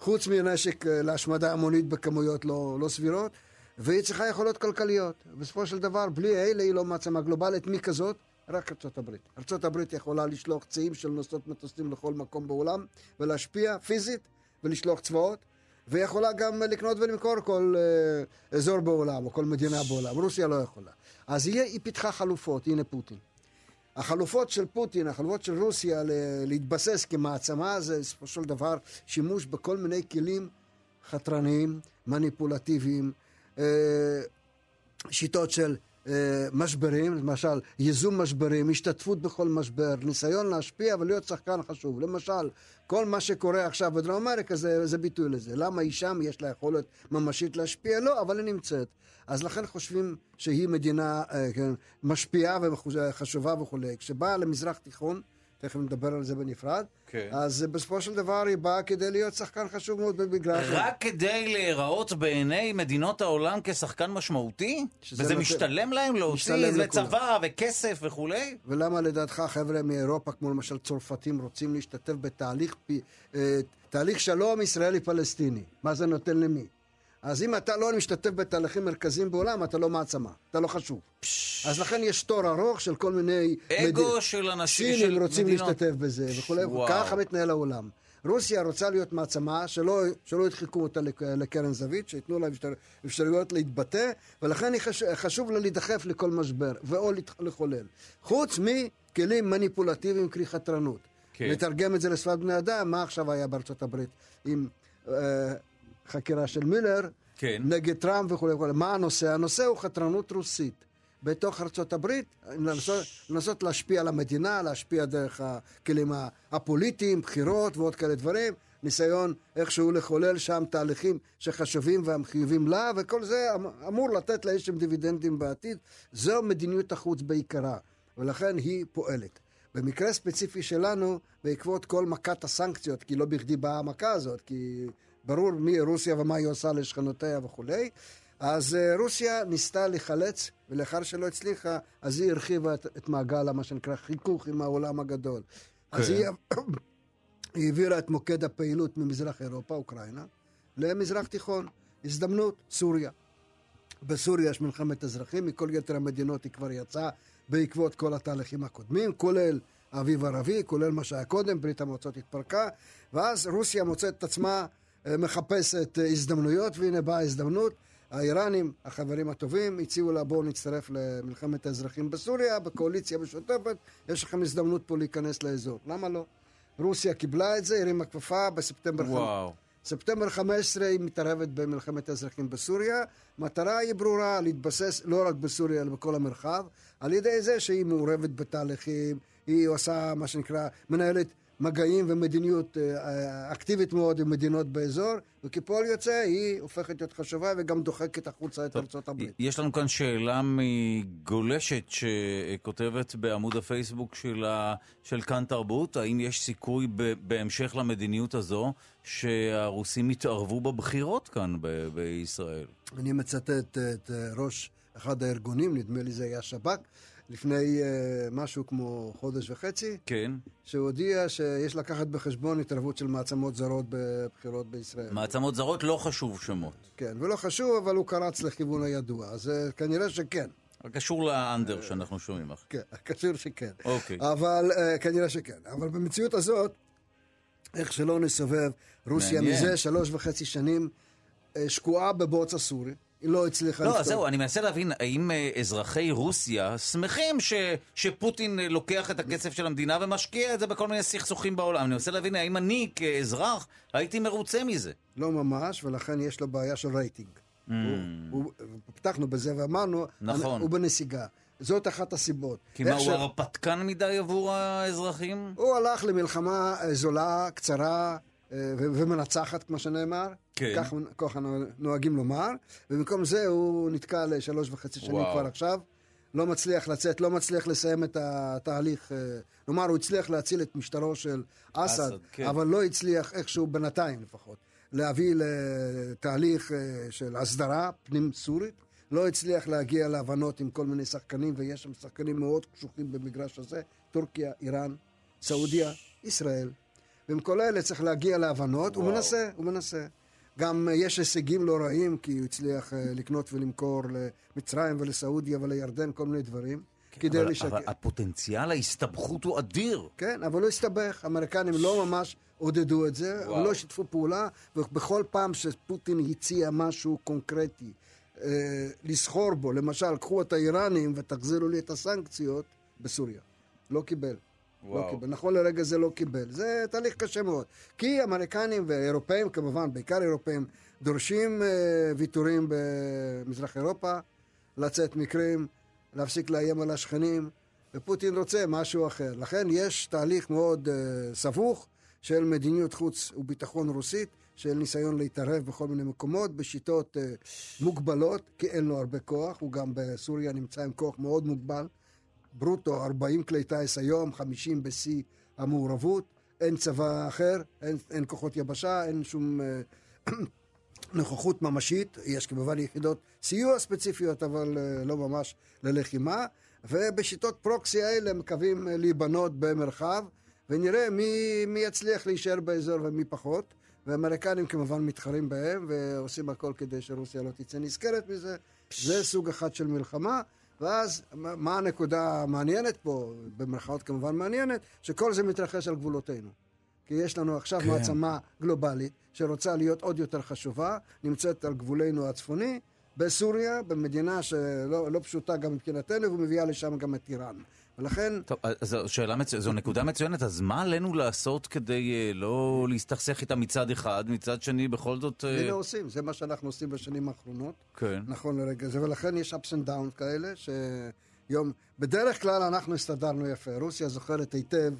חוץ מנשק uh, להשמדה המונית בכמויות לא, לא סבירות, והיא צריכה יכולות כלכליות. בסופו של דבר, בלי אלה היא לא מעצמה גלובלית. מי כזאת? רק ארצות הברית. ארצות הברית יכולה לשלוח ציים של נושאות מטוסים לכל מקום בעולם, ולהשפיע פיזית, ולשלוח צבאות, ויכולה גם לקנות ולמכור כל uh, אזור בעולם, או כל מדינה בעולם. רוסיה לא יכולה. אז היא, היא פיתחה חלופות, הנה פוטין. החלופות של פוטין, החלופות של רוסיה להתבסס כמעצמה, זה בסופו של דבר שימוש בכל מיני כלים חתרניים, מניפולטיביים, אה, שיטות של משברים, למשל ייזום משברים, השתתפות בכל משבר, ניסיון להשפיע ולהיות שחקן חשוב. למשל, כל מה שקורה עכשיו בדרום אמריקה זה, זה ביטוי לזה. למה היא שם, יש לה יכולת ממשית להשפיע? לא, אבל היא נמצאת. אז לכן חושבים שהיא מדינה אה, כן, משפיעה וחשובה וכולי. כשבאה למזרח תיכון, תכף נדבר על זה בנפרד. כן. אז בסופו של דבר היא באה כדי להיות שחקן חשוב מאוד במגרש. רק כדי להיראות בעיני מדינות העולם כשחקן משמעותי? וזה נת... משתלם להם להוציא לצבא וכסף וכולי? ולמה לדעתך חבר'ה מאירופה, כמו למשל צרפתים, רוצים להשתתף בתהליך פ... אה, תהליך שלום ישראלי-פלסטיני? מה זה נותן למי? אז אם אתה לא משתתף בתהליכים מרכזיים בעולם, אתה לא מעצמה, אתה לא חשוב. אז לכן יש תור ארוך של כל מיני... אגו מד... של אנשים, של מדינות. רוצים להשתתף בזה וכולי, ככה מתנהל העולם. רוסיה רוצה להיות מעצמה, שלא, שלא ידחקו אותה לקרן זווית, שייתנו לה אפשרויות להתבטא, ולכן חשוב, חשוב לה להידחף לכל משבר, ואו לחולל. חוץ מכלים מניפולטיביים, קרי חתרנות. כן. לתרגם את זה לשפת בני אדם, מה עכשיו היה בארצות הברית עם אה, חקירה של מילר, כן. נגד טראמפ וכולי וכולי. מה הנושא? הנושא הוא חתרנות רוסית. בתוך ארצות הברית, לנסות, לנסות להשפיע על המדינה, להשפיע דרך הכלים הפוליטיים, בחירות ועוד כאלה דברים, ניסיון איכשהו לחולל שם תהליכים שחשובים והחיובים לה, וכל זה אמ-, אמור לתת לה איזשהם דיבידנדים בעתיד. זו מדיניות החוץ בעיקרה, ולכן היא פועלת. במקרה ספציפי שלנו, בעקבות כל מכת הסנקציות, כי לא בכדי באה המכה הזאת, כי ברור מי רוסיה ומה היא עושה לשכנותיה וכולי, אז אה, רוסיה ניסתה לחלץ, ולאחר שלא הצליחה, אז היא הרחיבה את, את מעגל, מה שנקרא, חיכוך עם העולם הגדול. כן. אז היא, היא העבירה את מוקד הפעילות ממזרח אירופה, אוקראינה, למזרח תיכון. הזדמנות, סוריה. בסוריה יש מלחמת אזרחים, מכל יתר המדינות היא כבר יצאה בעקבות כל התהליכים הקודמים, כולל האביב הערבי, כולל מה שהיה קודם, ברית המועצות התפרקה, ואז רוסיה מוצאת את עצמה מחפשת אה, הזדמנויות, והנה באה ההזדמנות. האיראנים, החברים הטובים, הציעו לה בואו נצטרף למלחמת האזרחים בסוריה, בקואליציה משותפת, יש לכם הזדמנות פה להיכנס לאזור. למה לא? רוסיה קיבלה את זה, הרימה כפפה בספטמבר... וואו. ספטמבר 15 היא מתערבת במלחמת האזרחים בסוריה. מטרה היא ברורה, להתבסס לא רק בסוריה, אלא בכל המרחב, על ידי זה שהיא מעורבת בתהליכים, היא עושה מה שנקרא, מנהלת מגעים ומדיניות אה, אה, אקטיבית מאוד עם מדינות באזור, וכפועל יוצא היא הופכת להיות חשובה וגם דוחקת החוצה את ארצות הברית. יש לנו כאן שאלה מגולשת שכותבת בעמוד הפייסבוק של, ה... של כאן תרבות, האם יש סיכוי ב... בהמשך למדיניות הזו שהרוסים יתערבו בבחירות כאן ב... בישראל? אני מצטט את אה, ראש אחד הארגונים, נדמה לי זה היה שב"כ, לפני uh, משהו כמו חודש וחצי, כן. שהוא הודיע שיש לקחת בחשבון התערבות של מעצמות זרות בבחירות בישראל. מעצמות זרות לא חשוב שמות. כן, ולא חשוב, אבל הוא קרץ לכיוון הידוע, אז uh, כנראה שכן. קשור לאנדר שאנחנו שומעים לך. כן, קשור שכן. אוקיי. אבל uh, כנראה שכן. אבל במציאות הזאת, איך שלא נסובב, רוסיה מעניין. מזה שלוש וחצי שנים שקועה בבוץ הסורי. לא הצליחה לא, לפתור. לא, זהו, אני מנסה להבין, האם אה, אזרחי רוסיה שמחים ש, שפוטין אה, לוקח את הכסף של המדינה ומשקיע את זה בכל מיני סכסוכים בעולם? אני מנסה להבין, האם אני כאזרח הייתי מרוצה מזה? לא ממש, ולכן יש לו בעיה של רייטינג. Mm. הוא, הוא, פתחנו בזה ואמרנו, נכון. הוא בנסיגה. זאת אחת הסיבות. כי מה, ש... הוא הרפתקן מדי עבור האזרחים? הוא הלך למלחמה זולה, קצרה, ומנצחת, כמו שנאמר. כן. כך, כך נוהגים לומר, ובמקום זה הוא נתקע לשלוש וחצי שנים וואו. כבר עכשיו. לא מצליח לצאת, לא מצליח לסיים את התהליך. כלומר, הוא הצליח להציל את משטרו של אסד, כן. אבל לא הצליח איכשהו, בינתיים לפחות, להביא לתהליך אה, של הסדרה פנים-סורית. לא הצליח להגיע להבנות עם כל מיני שחקנים, ויש שם שחקנים מאוד קשוחים במגרש הזה, טורקיה, איראן, סעודיה, ישראל. ועם כל אלה צריך להגיע להבנות, וואו. הוא מנסה, הוא מנסה. גם יש הישגים לא רעים, כי הוא הצליח אה, לקנות ולמכור למצרים ולסעודיה ולירדן כל מיני דברים. כן, כדי אבל, לשקר. אבל הפוטנציאל ההסתבכות הוא אדיר. כן, אבל הוא הסתבך. האמריקנים לא ממש עודדו את זה, וואו. לא שיתפו פעולה, ובכל פעם שפוטין הציע משהו קונקרטי אה, לסחור בו, למשל, קחו את האיראנים ותחזירו לי את הסנקציות, בסוריה. לא קיבל. לא קיבל. נכון לרגע זה לא קיבל. זה תהליך קשה מאוד. כי אמריקנים ואירופאים, כמובן, בעיקר אירופאים, דורשים uh, ויתורים במזרח אירופה, לצאת מקרים, להפסיק לאיים על השכנים, ופוטין רוצה משהו אחר. לכן יש תהליך מאוד uh, סבוך של מדיניות חוץ וביטחון רוסית, של ניסיון להתערב בכל מיני מקומות, בשיטות uh, מוגבלות, כי אין לו הרבה כוח, הוא גם בסוריה נמצא עם כוח מאוד מוגבל. ברוטו 40 כלי טיס היום, 50 בשיא המעורבות, אין צבא אחר, אין, אין כוחות יבשה, אין שום אה, נוכחות ממשית, יש כמובן יחידות סיוע ספציפיות, אבל אה, לא ממש ללחימה, ובשיטות פרוקסי האלה מקווים להיבנות במרחב, ונראה מי, מי יצליח להישאר באזור ומי פחות. והאמריקנים כמובן מתחרים בהם, ועושים הכל כדי שרוסיה לא תצא נזכרת מזה. זה סוג אחד של מלחמה. ואז, מה הנקודה המעניינת פה, במרכאות כמובן מעניינת, שכל זה מתרחש על גבולותינו. כי יש לנו עכשיו כן. מעצמה גלובלית שרוצה להיות עוד יותר חשובה, נמצאת על גבולנו הצפוני, בסוריה, במדינה שלא לא פשוטה גם מבחינתנו, ומביאה לשם גם את איראן. ולכן... טוב, אז שאלה מצ... זו נקודה מצוינת, אז מה עלינו לעשות כדי uh, לא להסתכסך איתה מצד אחד, מצד שני בכל זאת... Uh... הנה עושים, זה מה שאנחנו עושים בשנים האחרונות. כן. נכון לרגע זה, ולכן יש ups and downs כאלה, שיום... בדרך כלל אנחנו הסתדרנו יפה. רוסיה זוכרת היטב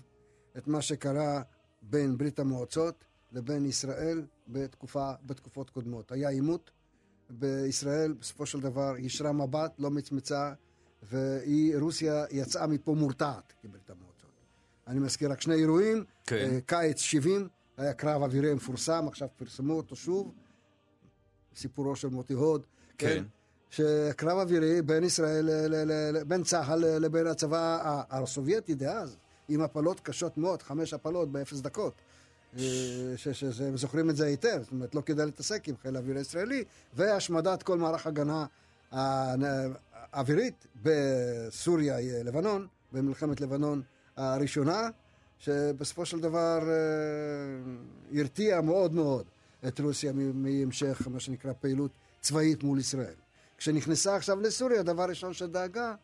את מה שקרה בין ברית המועצות לבין ישראל בתקופה, בתקופות קודמות. היה עימות בישראל, בסופו של דבר יישרה מבט, לא מצמצה, ורוסיה יצאה מפה מורתעת כברית המועצות. אני מזכיר רק שני אירועים, כן. אה, קיץ 70, היה קרב אווירי מפורסם, עכשיו פרסמו אותו שוב, סיפורו של מוטי הוד, כן. כן. שקרב אווירי בין ישראל, בין צה"ל לבין הצבא הסובייטי דאז, עם הפלות קשות מאוד, חמש הפלות באפס דקות. אה, שהם זוכרים את זה היטב, זאת אומרת, לא כדאי להתעסק עם חיל האוויר הישראלי, והשמדת כל מערך הגנה האווירית בסוריה, לבנון, במלחמת לבנון הראשונה, שבסופו של דבר אה, הרתיע מאוד מאוד את רוסיה מהמשך, מה שנקרא, פעילות צבאית מול ישראל. כשנכנסה עכשיו לסוריה, הדבר הראשון שדאגה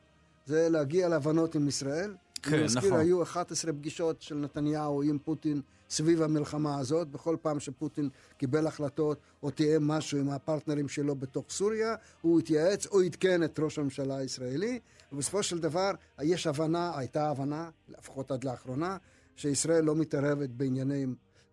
זה להגיע להבנות עם ישראל. כן, נכון. אני מזכיר, היו 11 פגישות של נתניהו עם פוטין סביב המלחמה הזאת. בכל פעם שפוטין קיבל החלטות או תיאם משהו עם הפרטנרים שלו בתוך סוריה, הוא התייעץ או עדכן את ראש הממשלה הישראלי, ובסופו של דבר יש הבנה, הייתה הבנה, לפחות עד לאחרונה, שישראל לא מתערבת בענייני,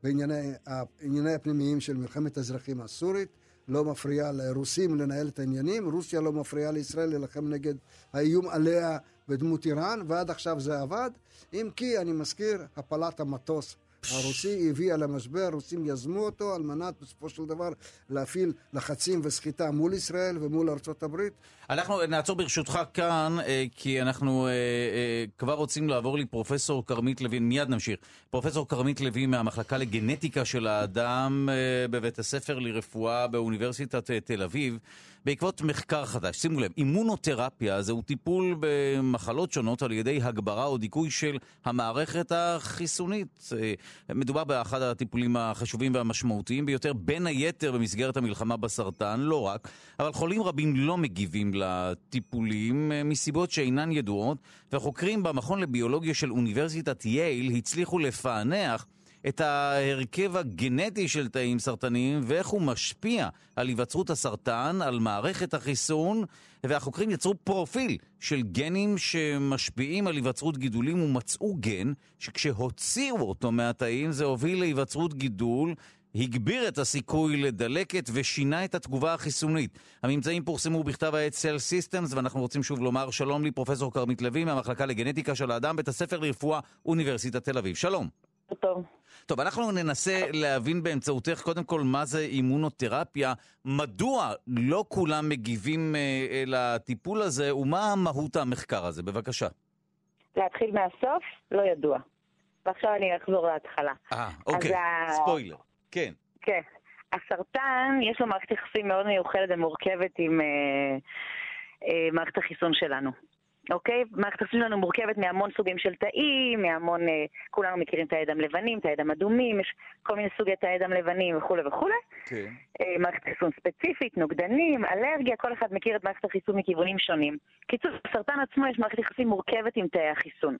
בענייני הענייני הפנימיים של מלחמת האזרחים הסורית. לא מפריעה לרוסים לנהל את העניינים, רוסיה לא מפריעה לישראל להילחם נגד האיום עליה בדמות איראן, ועד עכשיו זה עבד. אם כי, אני מזכיר, הפלת המטוס הרוסי הביאה למשבר, הרוסים יזמו אותו על מנת בסופו של דבר להפעיל לחצים וסחיטה מול ישראל ומול ארצות הברית. אנחנו נעצור ברשותך כאן, אה, כי אנחנו אה, אה, כבר רוצים לעבור לפרופסור כרמית לוין, מיד נמשיך. פרופסור כרמית לוין מהמחלקה לגנטיקה של האדם בבית הספר לרפואה באוניברסיטת תל אביב. בעקבות מחקר חדש. שימו לב, אימונותרפיה זהו טיפול במחלות שונות על ידי הגברה או דיכוי של המערכת החיסונית. אה, מדובר באחד הטיפולים החשובים והמשמעותיים ביותר, בין היתר במסגרת המלחמה בסרטן, לא רק, אבל חולים רבים לא מגיבים לטיפולים אה, מסיבות שאינן ידועות, והחוקרים במכון לביולוגיה של אוניברסיטת יייל הצליחו לפענח את ההרכב הגנטי של תאים סרטניים ואיך הוא משפיע על היווצרות הסרטן, על מערכת החיסון, והחוקרים יצרו פרופיל של גנים שמשפיעים על היווצרות גידולים ומצאו גן שכשהוציאו אותו מהתאים זה הוביל להיווצרות גידול הגביר את הסיכוי לדלקת ושינה את התגובה החיסונית. הממצאים פורסמו בכתב העת Cell Systems, ואנחנו רוצים שוב לומר שלום לי, פרופסור כרמית לוי מהמחלקה לגנטיקה של האדם, בית הספר לרפואה, אוניברסיטת תל אביב. שלום. טוב. טוב, אנחנו ננסה להבין באמצעותך קודם כל מה זה אימונותרפיה, מדוע לא כולם מגיבים אה, לטיפול הזה, ומה מהות המחקר הזה. בבקשה. להתחיל מהסוף? לא ידוע. ועכשיו אני אחזור להתחלה. אה, אוקיי, ספוילר, כן. כן. הסרטן, יש לו מערכת יחסים מאוד מיוחדת ומורכבת עם אה, אה, מערכת החיסון שלנו. אוקיי? מערכת החיסון שלנו מורכבת מהמון סוגים של תאים, מהמון, אה, כולנו מכירים את הדם לבנים, את הדם אדומים, יש כל מיני סוגי תאי דם לבנים וכולי וכולי. כן. אה, מערכת חיסון ספציפית, נוגדנים, אלרגיה, כל אחד מכיר את מערכת החיסון מכיוונים שונים. קיצור, בסרטן עצמו יש מערכת יחסים מורכבת עם תאי החיסון.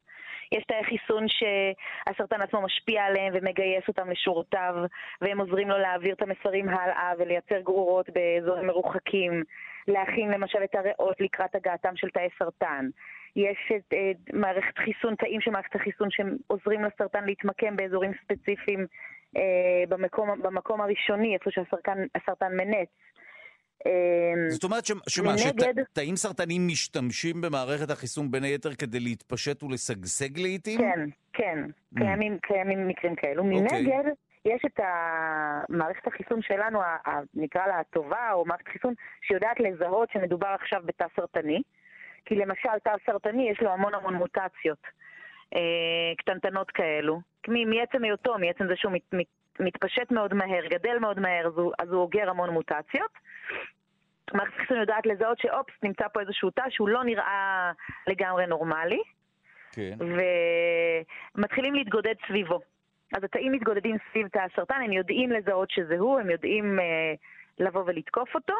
יש תאי חיסון שהסרטן עצמו משפיע עליהם ומגייס אותם לשורותיו, והם עוזרים לו להעביר את המסרים הלאה ולייצר גרורות באזורים מרוחקים. להכין למשל את הריאות לקראת הגעתם של תאי סרטן. יש את, את מערכת חיסון, תאים של מערכת החיסון שעוזרים לסרטן להתמקם באזורים ספציפיים אה, במקום, במקום הראשוני, איפה שהסרטן מנץ. אה, זאת אומרת שמה, שתאים סרטניים משתמשים במערכת החיסון בין היתר כדי להתפשט ולשגשג לעיתים? כן, כן, mm. קיימים, קיימים מקרים כאלו. אוקיי. מנגד, יש את מערכת החיסון שלנו, נקרא לה הטובה, או מערכת חיסון שיודעת לזהות שמדובר עכשיו בתא סרטני, כי למשל תא סרטני יש לו המון המון מוטציות. אה, קטנטנות כאלו, מעצם היותו, מעצם זה שהוא מת, מת, מתפשט מאוד מהר, גדל מאוד מהר, אז הוא, אז הוא אוגר המון מוטציות. מערכת החיסון יודעת לזהות שאופס, נמצא פה איזשהו תא שהוא לא נראה לגמרי נורמלי. כן. ומתחילים להתגודד סביבו. אז התאים מתגודדים סביב תא הסרטן, הם יודעים לזהות שזה הוא, הם יודעים אה, לבוא ולתקוף אותו,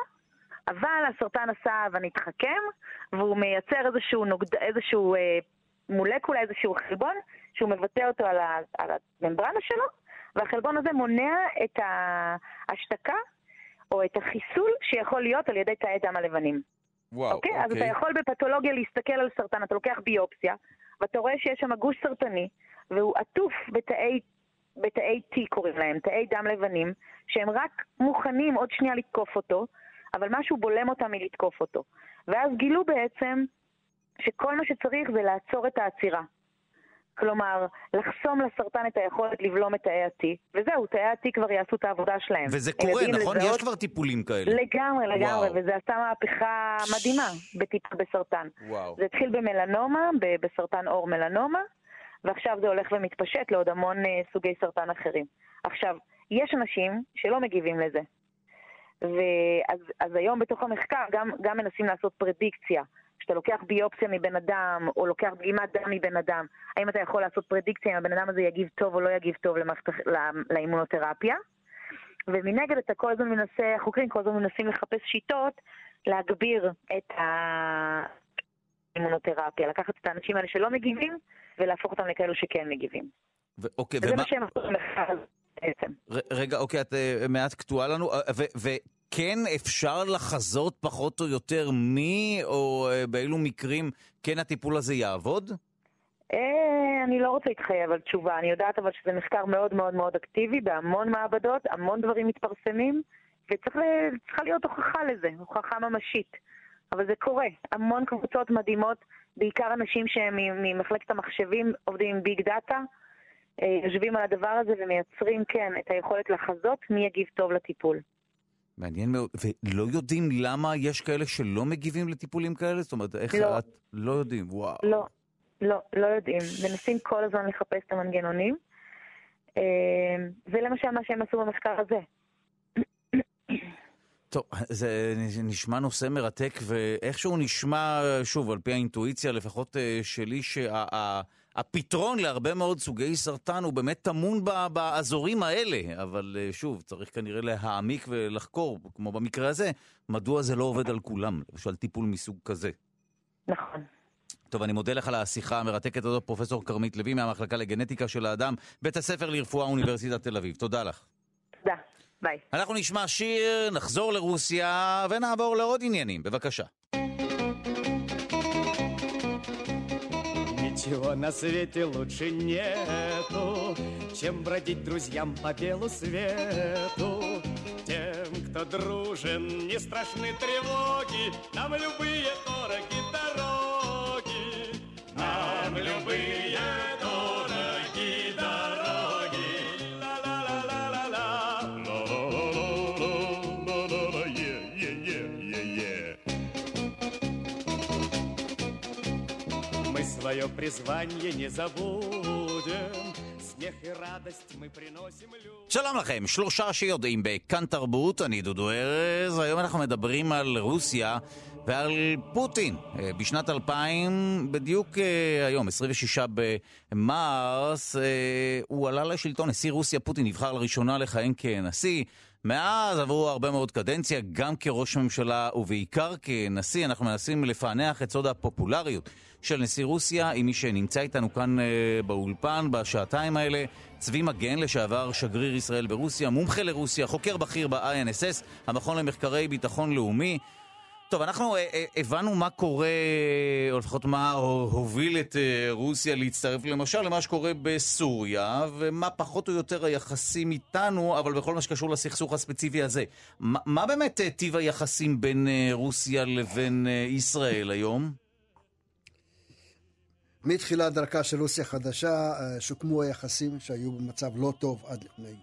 אבל הסרטן עשה ונתחכם, והוא מייצר איזשהו, נוגד, איזשהו אה, מולקולה, איזשהו חלבון, שהוא מבטא אותו על, ה, על הממברנה שלו, והחלבון הזה מונע את ההשתקה או את החיסול שיכול להיות על ידי תאי דם הלבנים. וואו, אוקיי? אוקיי. אז אתה יכול בפתולוגיה להסתכל על סרטן, אתה לוקח ביופסיה, ואתה רואה שיש שם גוש סרטני, והוא עטוף בתאי, בתאי T קוראים להם, תאי דם לבנים, שהם רק מוכנים עוד שנייה לתקוף אותו, אבל משהו בולם אותם מלתקוף אותו. ואז גילו בעצם שכל מה שצריך זה לעצור את העצירה. כלומר, לחסום לסרטן את היכולת לבלום את תאי ה-T, וזהו, תאי ה-T כבר יעשו את העבודה שלהם. וזה קורה, נכון? לזהות... יש כבר טיפולים כאלה. לגמרי, לגמרי, וואו. וזה עשה מהפכה מדהימה בטיפול בסרטן. וואו. זה התחיל במלנומה, בסרטן עור מלנומה, ועכשיו זה הולך ומתפשט לעוד המון uh, סוגי סרטן אחרים. עכשיו, יש אנשים שלא מגיבים לזה. ואז אז היום בתוך המחקר גם, גם מנסים לעשות פרדיקציה. כשאתה לוקח ביופסיה מבן אדם, או לוקח דגימת דם מבן אדם, האם אתה יכול לעשות פרדיקציה אם הבן אדם הזה יגיב טוב או לא יגיב טוב למערכת, לא, לאימונותרפיה. ומנגד אתה כל הזמן מנסה, החוקרים כל הזמן מנסים לחפש שיטות להגביר את האימונותרפיה, לקחת את האנשים האלה שלא מגיבים ולהפוך אותם לכאלו שכן מגיבים. ו- אוקיי, וזה ומה... מה שהם עשו במחקר בעצם. רגע, אוקיי, את uh, מעט קטועה לנו, וכן אפשר לחזות פחות או יותר מי או uh, באילו מקרים כן הטיפול הזה יעבוד? אה, אני לא רוצה להתחייב על תשובה, אני יודעת אבל שזה מחקר מאוד מאוד מאוד אקטיבי בהמון מעבדות, המון דברים מתפרסמים, וצריכה להיות הוכחה לזה, הוכחה ממשית. אבל זה קורה, המון קבוצות מדהימות, בעיקר אנשים שהם ממחלקת המחשבים, עובדים עם ביג דאטה, אה, יושבים על הדבר הזה ומייצרים, כן, את היכולת לחזות מי יגיב טוב לטיפול. מעניין מאוד, ולא יודעים למה יש כאלה שלא מגיבים לטיפולים כאלה? זאת אומרת, איך לא. את... לא יודעים, וואו. לא, לא, לא יודעים. מנסים כל הזמן לחפש את המנגנונים. אה, זה למשל מה שהם עשו במחקר הזה. טוב, זה נשמע נושא מרתק, ואיכשהו נשמע, שוב, על פי האינטואיציה, לפחות אה, שלי, שה... הפתרון להרבה מאוד סוגי סרטן הוא באמת טמון באזורים האלה, אבל אה, שוב, צריך כנראה להעמיק ולחקור, כמו במקרה הזה, מדוע זה לא עובד על כולם, למשל טיפול מסוג כזה. נכון. טוב, אני מודה לך על השיחה המרתקת הזאת, פרופסור כרמית לוי מהמחלקה לגנטיקה של האדם, בית הספר לרפואה אוניברסיטת תל אביב. תודה לך. תודה, ביי. אנחנו נשמע שיר, נחזור לרוסיה ונעבור לעוד עניינים. בבקשה. Ничего на свете лучше нету, чем бродить друзьям по белу свету. Тем, кто дружен, не страшны тревоги, нам любые дороги дороги, нам любые призвание не забудем, שלום לכם, שלושה שיודעים בכאן תרבות, אני דודו ארז, היום אנחנו מדברים על רוסיה ועל פוטין. אה, בשנת 2000, בדיוק אה, היום, 26 במרס, אה, הוא עלה לשלטון, נשיא רוסיה פוטין נבחר לראשונה לכהן כנשיא. מאז עברו הרבה מאוד קדנציה, גם כראש ממשלה ובעיקר כנשיא. אנחנו מנסים לפענח את סוד הפופולריות של נשיא רוסיה עם מי שנמצא איתנו כאן אה, באולפן בשעתיים האלה. צבי מגן, לשעבר שגריר ישראל ברוסיה, מומחה לרוסיה, חוקר בכיר ב-INSS, המכון למחקרי ביטחון לאומי. טוב, אנחנו אה, אה, הבנו מה קורה, או לפחות מה הוביל את רוסיה להצטרף למשל למה שקורה בסוריה, ומה פחות או יותר היחסים איתנו, אבל בכל מה שקשור לסכסוך הספציפי הזה. מה, מה באמת טיב היחסים בין רוסיה לבין ישראל היום? מתחילת דרכה של רוסיה חדשה שוקמו היחסים שהיו במצב לא טוב עד לפני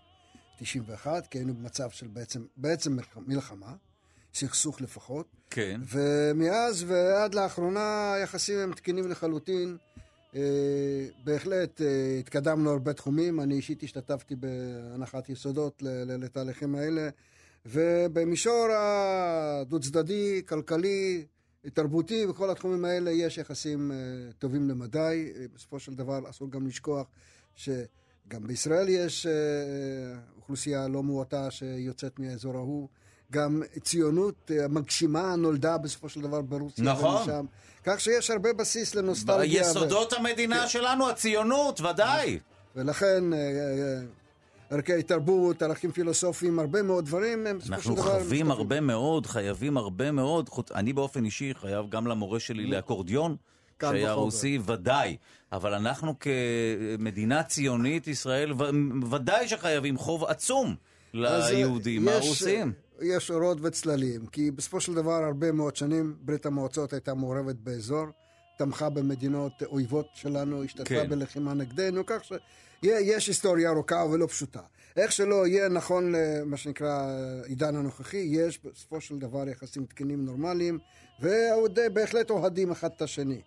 91, כי היינו במצב של בעצם, בעצם מלחמה. סכסוך לפחות. כן. ומאז ועד לאחרונה היחסים הם תקינים לחלוטין, בהחלט התקדמנו הרבה תחומים, אני אישית השתתפתי בהנחת יסודות לתהליכים האלה, ובמישור הדו-צדדי, כלכלי, תרבותי, בכל התחומים האלה יש יחסים טובים למדי. בסופו של דבר אסור גם לשכוח שגם בישראל יש אוכלוסייה לא מועטה שיוצאת מהאזור ההוא. גם ציונות מגשימה נולדה בסופו של דבר ברוסיה. נכון. ומשם. כך שיש הרבה בסיס לנוסטלגיה. ביסודות ו... המדינה כן. שלנו, הציונות, ודאי. ולכן ערכי תרבות, ערכים פילוסופיים, הרבה מאוד דברים. אנחנו חייבים הרבה מאוד, חייבים הרבה מאוד. אני באופן אישי חייב גם למורה שלי לאקורדיון. שהיה רוסי, ודאי. אבל אנחנו כמדינה ציונית, ישראל, ודאי שחייבים חוב עצום ליהודים הרוסים. יש אורות וצללים, כי בסופו של דבר הרבה מאוד שנים ברית המועצות הייתה מעורבת באזור, תמכה במדינות אויבות שלנו, השתתפה כן. בלחימה נגדנו, כך שיש היסטוריה ארוכה ולא פשוטה. איך שלא יהיה נכון למה שנקרא עידן הנוכחי, יש בסופו של דבר יחסים תקינים נורמליים, ובהחלט אוהדים אחד את השני.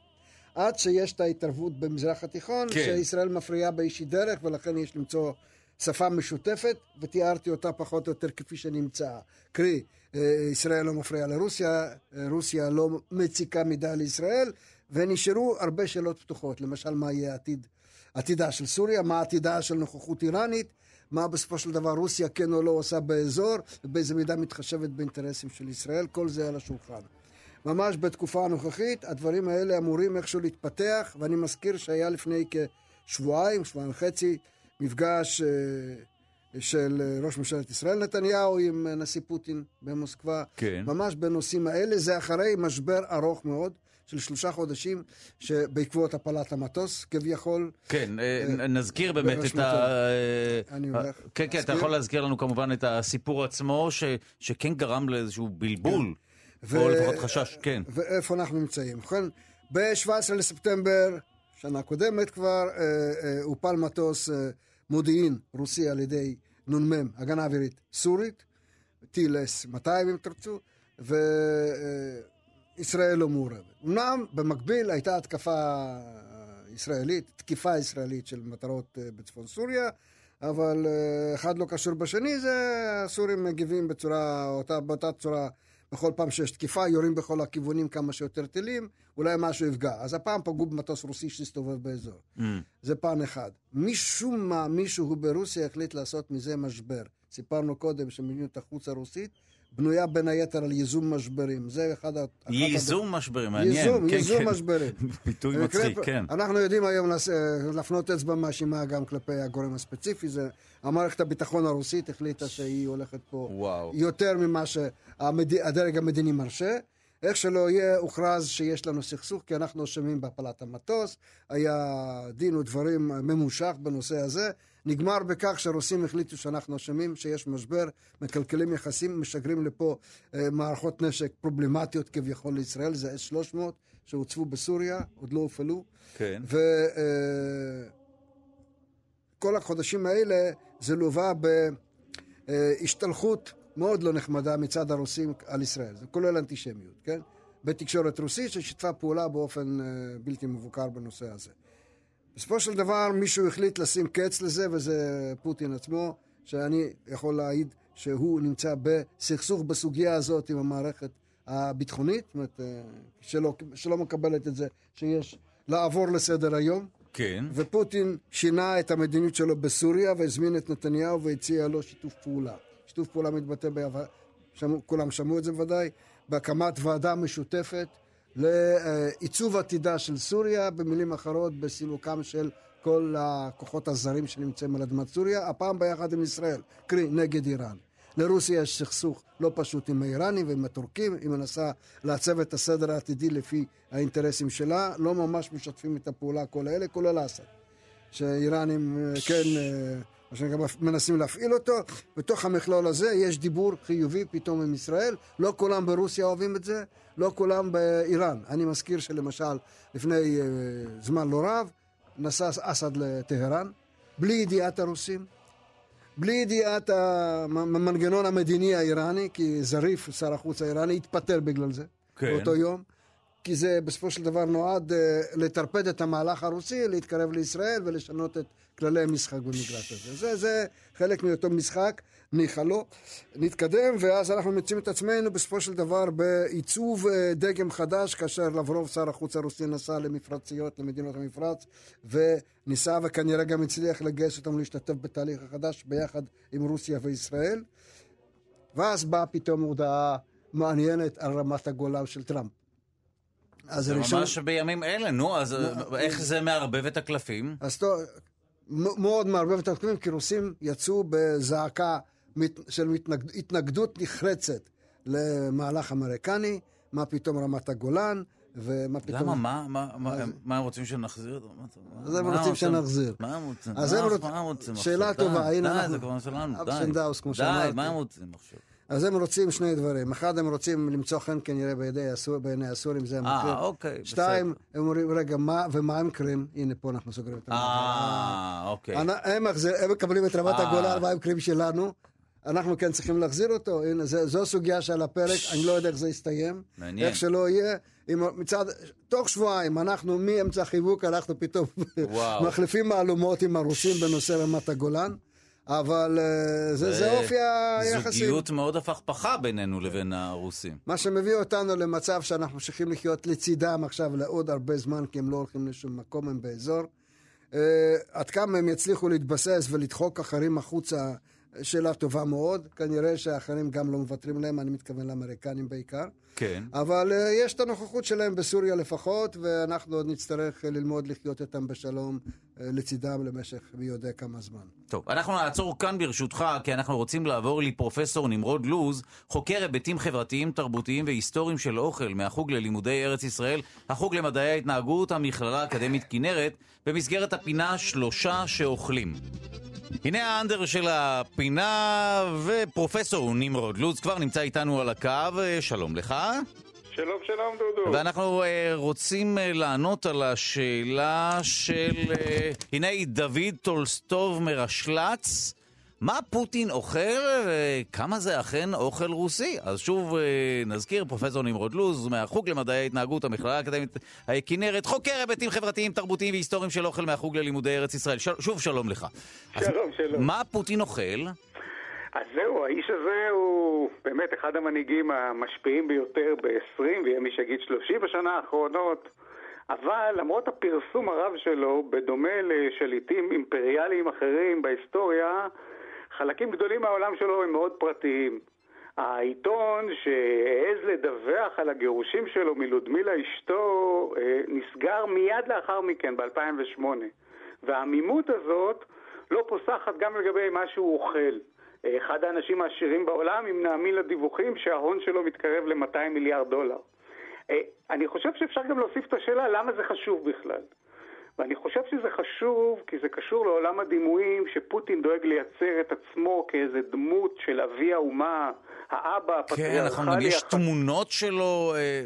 עד שיש את ההתערבות במזרח התיכון, כן. שישראל מפריעה באישי דרך, ולכן יש למצוא שפה משותפת, ותיארתי אותה פחות או יותר כפי שנמצאה. קרי, אה, ישראל לא מפריעה לרוסיה, אה, רוסיה לא מציקה מדי לישראל, ונשארו הרבה שאלות פתוחות. למשל, מה יהיה עתיד, עתידה של סוריה, מה עתידה של נוכחות איראנית, מה בסופו של דבר רוסיה כן או לא עושה באזור, ובאיזה מידה מתחשבת באינטרסים של ישראל, כל זה על השולחן. ממש בתקופה הנוכחית, הדברים האלה אמורים איכשהו להתפתח, ואני מזכיר שהיה לפני כשבועיים, שבועיים וחצי, מפגש אה, של ראש ממשלת ישראל נתניהו עם אה, נשיא פוטין במוסקבה. כן. ממש בנושאים האלה. זה אחרי משבר ארוך מאוד. של שלושה חודשים שבעקבות הפלת המטוס כביכול. כן, נזכיר באמת את ה... אני הולך. כן, כן, אתה יכול להזכיר לנו כמובן את הסיפור עצמו, שכן גרם לאיזשהו בלבול, כן. או לפחות חשש, כן. ואיפה אנחנו נמצאים. ובכן, ב-17 לספטמבר, שנה קודמת כבר, הופל מטוס מודיעין רוסי על ידי נ"מ, הגנה אווירית סורית, טיל S-200 אם תרצו, וישראל לא מעורבת. אמנם במקביל הייתה התקפה ישראלית, תקיפה ישראלית של מטרות אה, בצפון סוריה, אבל אה, אחד לא קשור בשני, זה הסורים מגיבים בצורה, אותה, באותה צורה בכל פעם שיש תקיפה, יורים בכל הכיוונים כמה שיותר טילים, אולי משהו יפגע. אז הפעם פגעו במטוס רוסי שהסתובב באזור. Mm. זה פן אחד. משום מה, מישהו ברוסיה החליט לעשות מזה משבר. סיפרנו קודם שמדיניות החוץ הרוסית בנויה בין היתר על ייזום משברים. זה אחד ה... ייזום משברים, מעניין. ייזום, כן, ייזום כן. משברים. ביטוי מצחיק, כן. אנחנו יודעים היום להפנות אצבע מאשימה גם כלפי הגורם הספציפי. זה המערכת הביטחון הרוסית החליטה שהיא הולכת פה וואו. יותר ממה שהדרג המדיני מרשה. איך שלא יהיה, הוכרז שיש לנו סכסוך, כי אנחנו אשמים בהפלת המטוס. היה דין ודברים ממושך בנושא הזה. נגמר בכך שהרוסים החליטו שאנחנו אשמים, שיש משבר, מקלקלים יחסים, משגרים לפה אה, מערכות נשק פרובלמטיות כביכול לישראל, זה S-300 שהוצבו בסוריה, עוד לא הופעלו. כן. וכל אה, החודשים האלה זה לווה בהשתלחות מאוד לא נחמדה מצד הרוסים על ישראל. זה כולל אנטישמיות, כן? בתקשורת רוסית ששיתפה פעולה באופן אה, בלתי מבוקר בנושא הזה. בסופו של דבר מישהו החליט לשים קץ לזה, וזה פוטין עצמו, שאני יכול להעיד שהוא נמצא בסכסוך בסוגיה הזאת עם המערכת הביטחונית, זאת אומרת, אה, שלא, שלא מקבלת את זה שיש לעבור לסדר היום. כן. ופוטין שינה את המדיניות שלו בסוריה והזמין את נתניהו והציע לו שיתוף פעולה. שיתוף פעולה מתבטא שמעו, כולם שמעו את זה ודאי, בהקמת ועדה משותפת לעיצוב עתידה של סוריה, במילים אחרות בסילוקם של כל הכוחות הזרים שנמצאים על אדמת סוריה, הפעם ביחד עם ישראל, קרי נגד איראן. לרוסיה יש סכסוך לא פשוט עם האיראנים ועם הטורקים, היא מנסה לעצב את הסדר העתידי לפי האינטרסים שלה, לא ממש משתפים את הפעולה כל אלה, כולל אסד. שאיראנים כן אה, מה שנקרא, מנסים להפעיל אותו. בתוך המכלול הזה יש דיבור חיובי פתאום עם ישראל. לא כולם ברוסיה אוהבים את זה, לא כולם באיראן. אני מזכיר שלמשל, לפני uh, זמן לא רב, נסע אסד לטהרן, בלי ידיעת הרוסים, בלי ידיעת המנגנון המדיני האיראני, כי זריף, שר החוץ האיראני, התפטר בגלל זה, כן. באותו יום. כי זה בסופו של דבר נועד uh, לטרפד את המהלך הרוסי, להתקרב לישראל ולשנות את כללי המשחק במגרש הזה. זה, זה חלק מאותו משחק, ניחא לא. נתקדם, ואז אנחנו מוצאים את עצמנו בסופו של דבר בעיצוב uh, דגם חדש, כאשר לברוב, שר החוץ הרוסי, נסע למפרציות, למדינות המפרץ, וניסה וכנראה גם הצליח לגייס אותם להשתתף בתהליך החדש ביחד עם רוסיה וישראל. ואז באה פתאום הודעה מעניינת על רמת הגולן של טראמפ. אז זה ראשון... ממש בימים אלה, נו, אז איך זה מערבב את הקלפים? אז טוב, מאוד מערבב את הקלפים, כי רוסים יצאו בזעקה של התנגדות נחרצת למהלך אמריקני, מה פתאום רמת הגולן, ומה פתאום... למה? מה, מה, מה, מה הם רוצים שנחזיר? אז הם רוצים שנחזיר. מה הם רוצים? אז הם רוצים... שאלה טובה, הנה אנחנו... די, זה כבר שלנו, די. די, מה הם רוצים עכשיו? אז הם רוצים שני דברים. אחד, הם רוצים למצוא חן כנראה בידי הסור, בעיני הסורים, זה המחיר. אה, אוקיי, שתיים, בסדר. הם אומרים, רגע, מה, ומה הם קרים? הנה, פה אנחנו סוגרים את המחיר. אה, אוקיי. הם, הם מקבלים את רמת אה. הגולן, מה הם קרים שלנו. אנחנו כן צריכים להחזיר אותו, הנה, זה, זו סוגיה שעל הפרק, אני לא יודע איך זה יסתיים. מעניין. איך שלא יהיה. אם מצד, תוך שבועיים, אנחנו מאמצע חיבוק, אנחנו פתאום מחליפים מהלומות עם הרוסים בנושא רמת הגולן. אבל אה, זה, זה אופי היחסים. זוגיות מאוד הפכפכה בינינו לבין הרוסים. מה שמביא אותנו למצב שאנחנו ממשיכים לחיות לצידם עכשיו לעוד הרבה זמן, כי הם לא הולכים לשום מקום, הם באזור. Uh, עד כמה הם יצליחו להתבסס ולדחוק אחרים החוצה, שאלה טובה מאוד. כנראה שהאחרים גם לא מוותרים להם, אני מתכוון לאמריקנים בעיקר. כן. אבל uh, יש את הנוכחות שלהם בסוריה לפחות, ואנחנו עוד נצטרך ללמוד לחיות איתם בשלום uh, לצידם למשך מי יודע כמה זמן. טוב, אנחנו נעצור כאן ברשותך, כי אנחנו רוצים לעבור לפרופסור נמרוד לוז, חוקר היבטים חברתיים, תרבותיים והיסטוריים של אוכל מהחוג ללימודי ארץ ישראל, החוג למדעי ההתנהגות, המכללה האקדמית כנרת, במסגרת הפינה שלושה שאוכלים. הנה האנדר של הפינה, ופרופסור נמרוד לוז כבר נמצא איתנו על הקו, שלום לך. שלום, שלום, דודו. ואנחנו uh, רוצים uh, לענות על השאלה של, uh, הנה דוד טולסטוב מרשל"צ. מה פוטין אוכל וכמה זה אכן אוכל רוסי? אז שוב נזכיר, פרופסור נמרוד לוז מהחוג למדעי ההתנהגות, המכללה האקדמית הכנרת, חוקר היבטים חברתיים, תרבותיים והיסטוריים של אוכל מהחוג ללימודי ארץ ישראל. של... שוב שלום לך. שלום, שלום. מה פוטין אוכל? אז זהו, האיש הזה הוא באמת אחד המנהיגים המשפיעים ביותר ב-20, ויהיה מי שיגיד 30 בשנה האחרונות. אבל למרות הפרסום הרב שלו, בדומה לשליטים אימפריאליים אחרים בהיסטוריה, חלקים גדולים מהעולם שלו הם מאוד פרטיים. העיתון שהעז לדווח על הגירושים שלו מלודמילה אשתו אה, נסגר מיד לאחר מכן, ב-2008. והעמימות הזאת לא פוסחת גם לגבי מה שהוא אוכל. אחד האנשים העשירים בעולם, אם נאמין לדיווחים שההון שלו מתקרב ל-200 מיליארד דולר. אה, אני חושב שאפשר גם להוסיף את השאלה למה זה חשוב בכלל. ואני חושב שזה חשוב כי זה קשור לעולם הדימויים שפוטין דואג לייצר את עצמו כאיזה דמות של אבי האומה, האבא הפטריארכלי. כן, נכון, גם יש תמונות שלו, אה,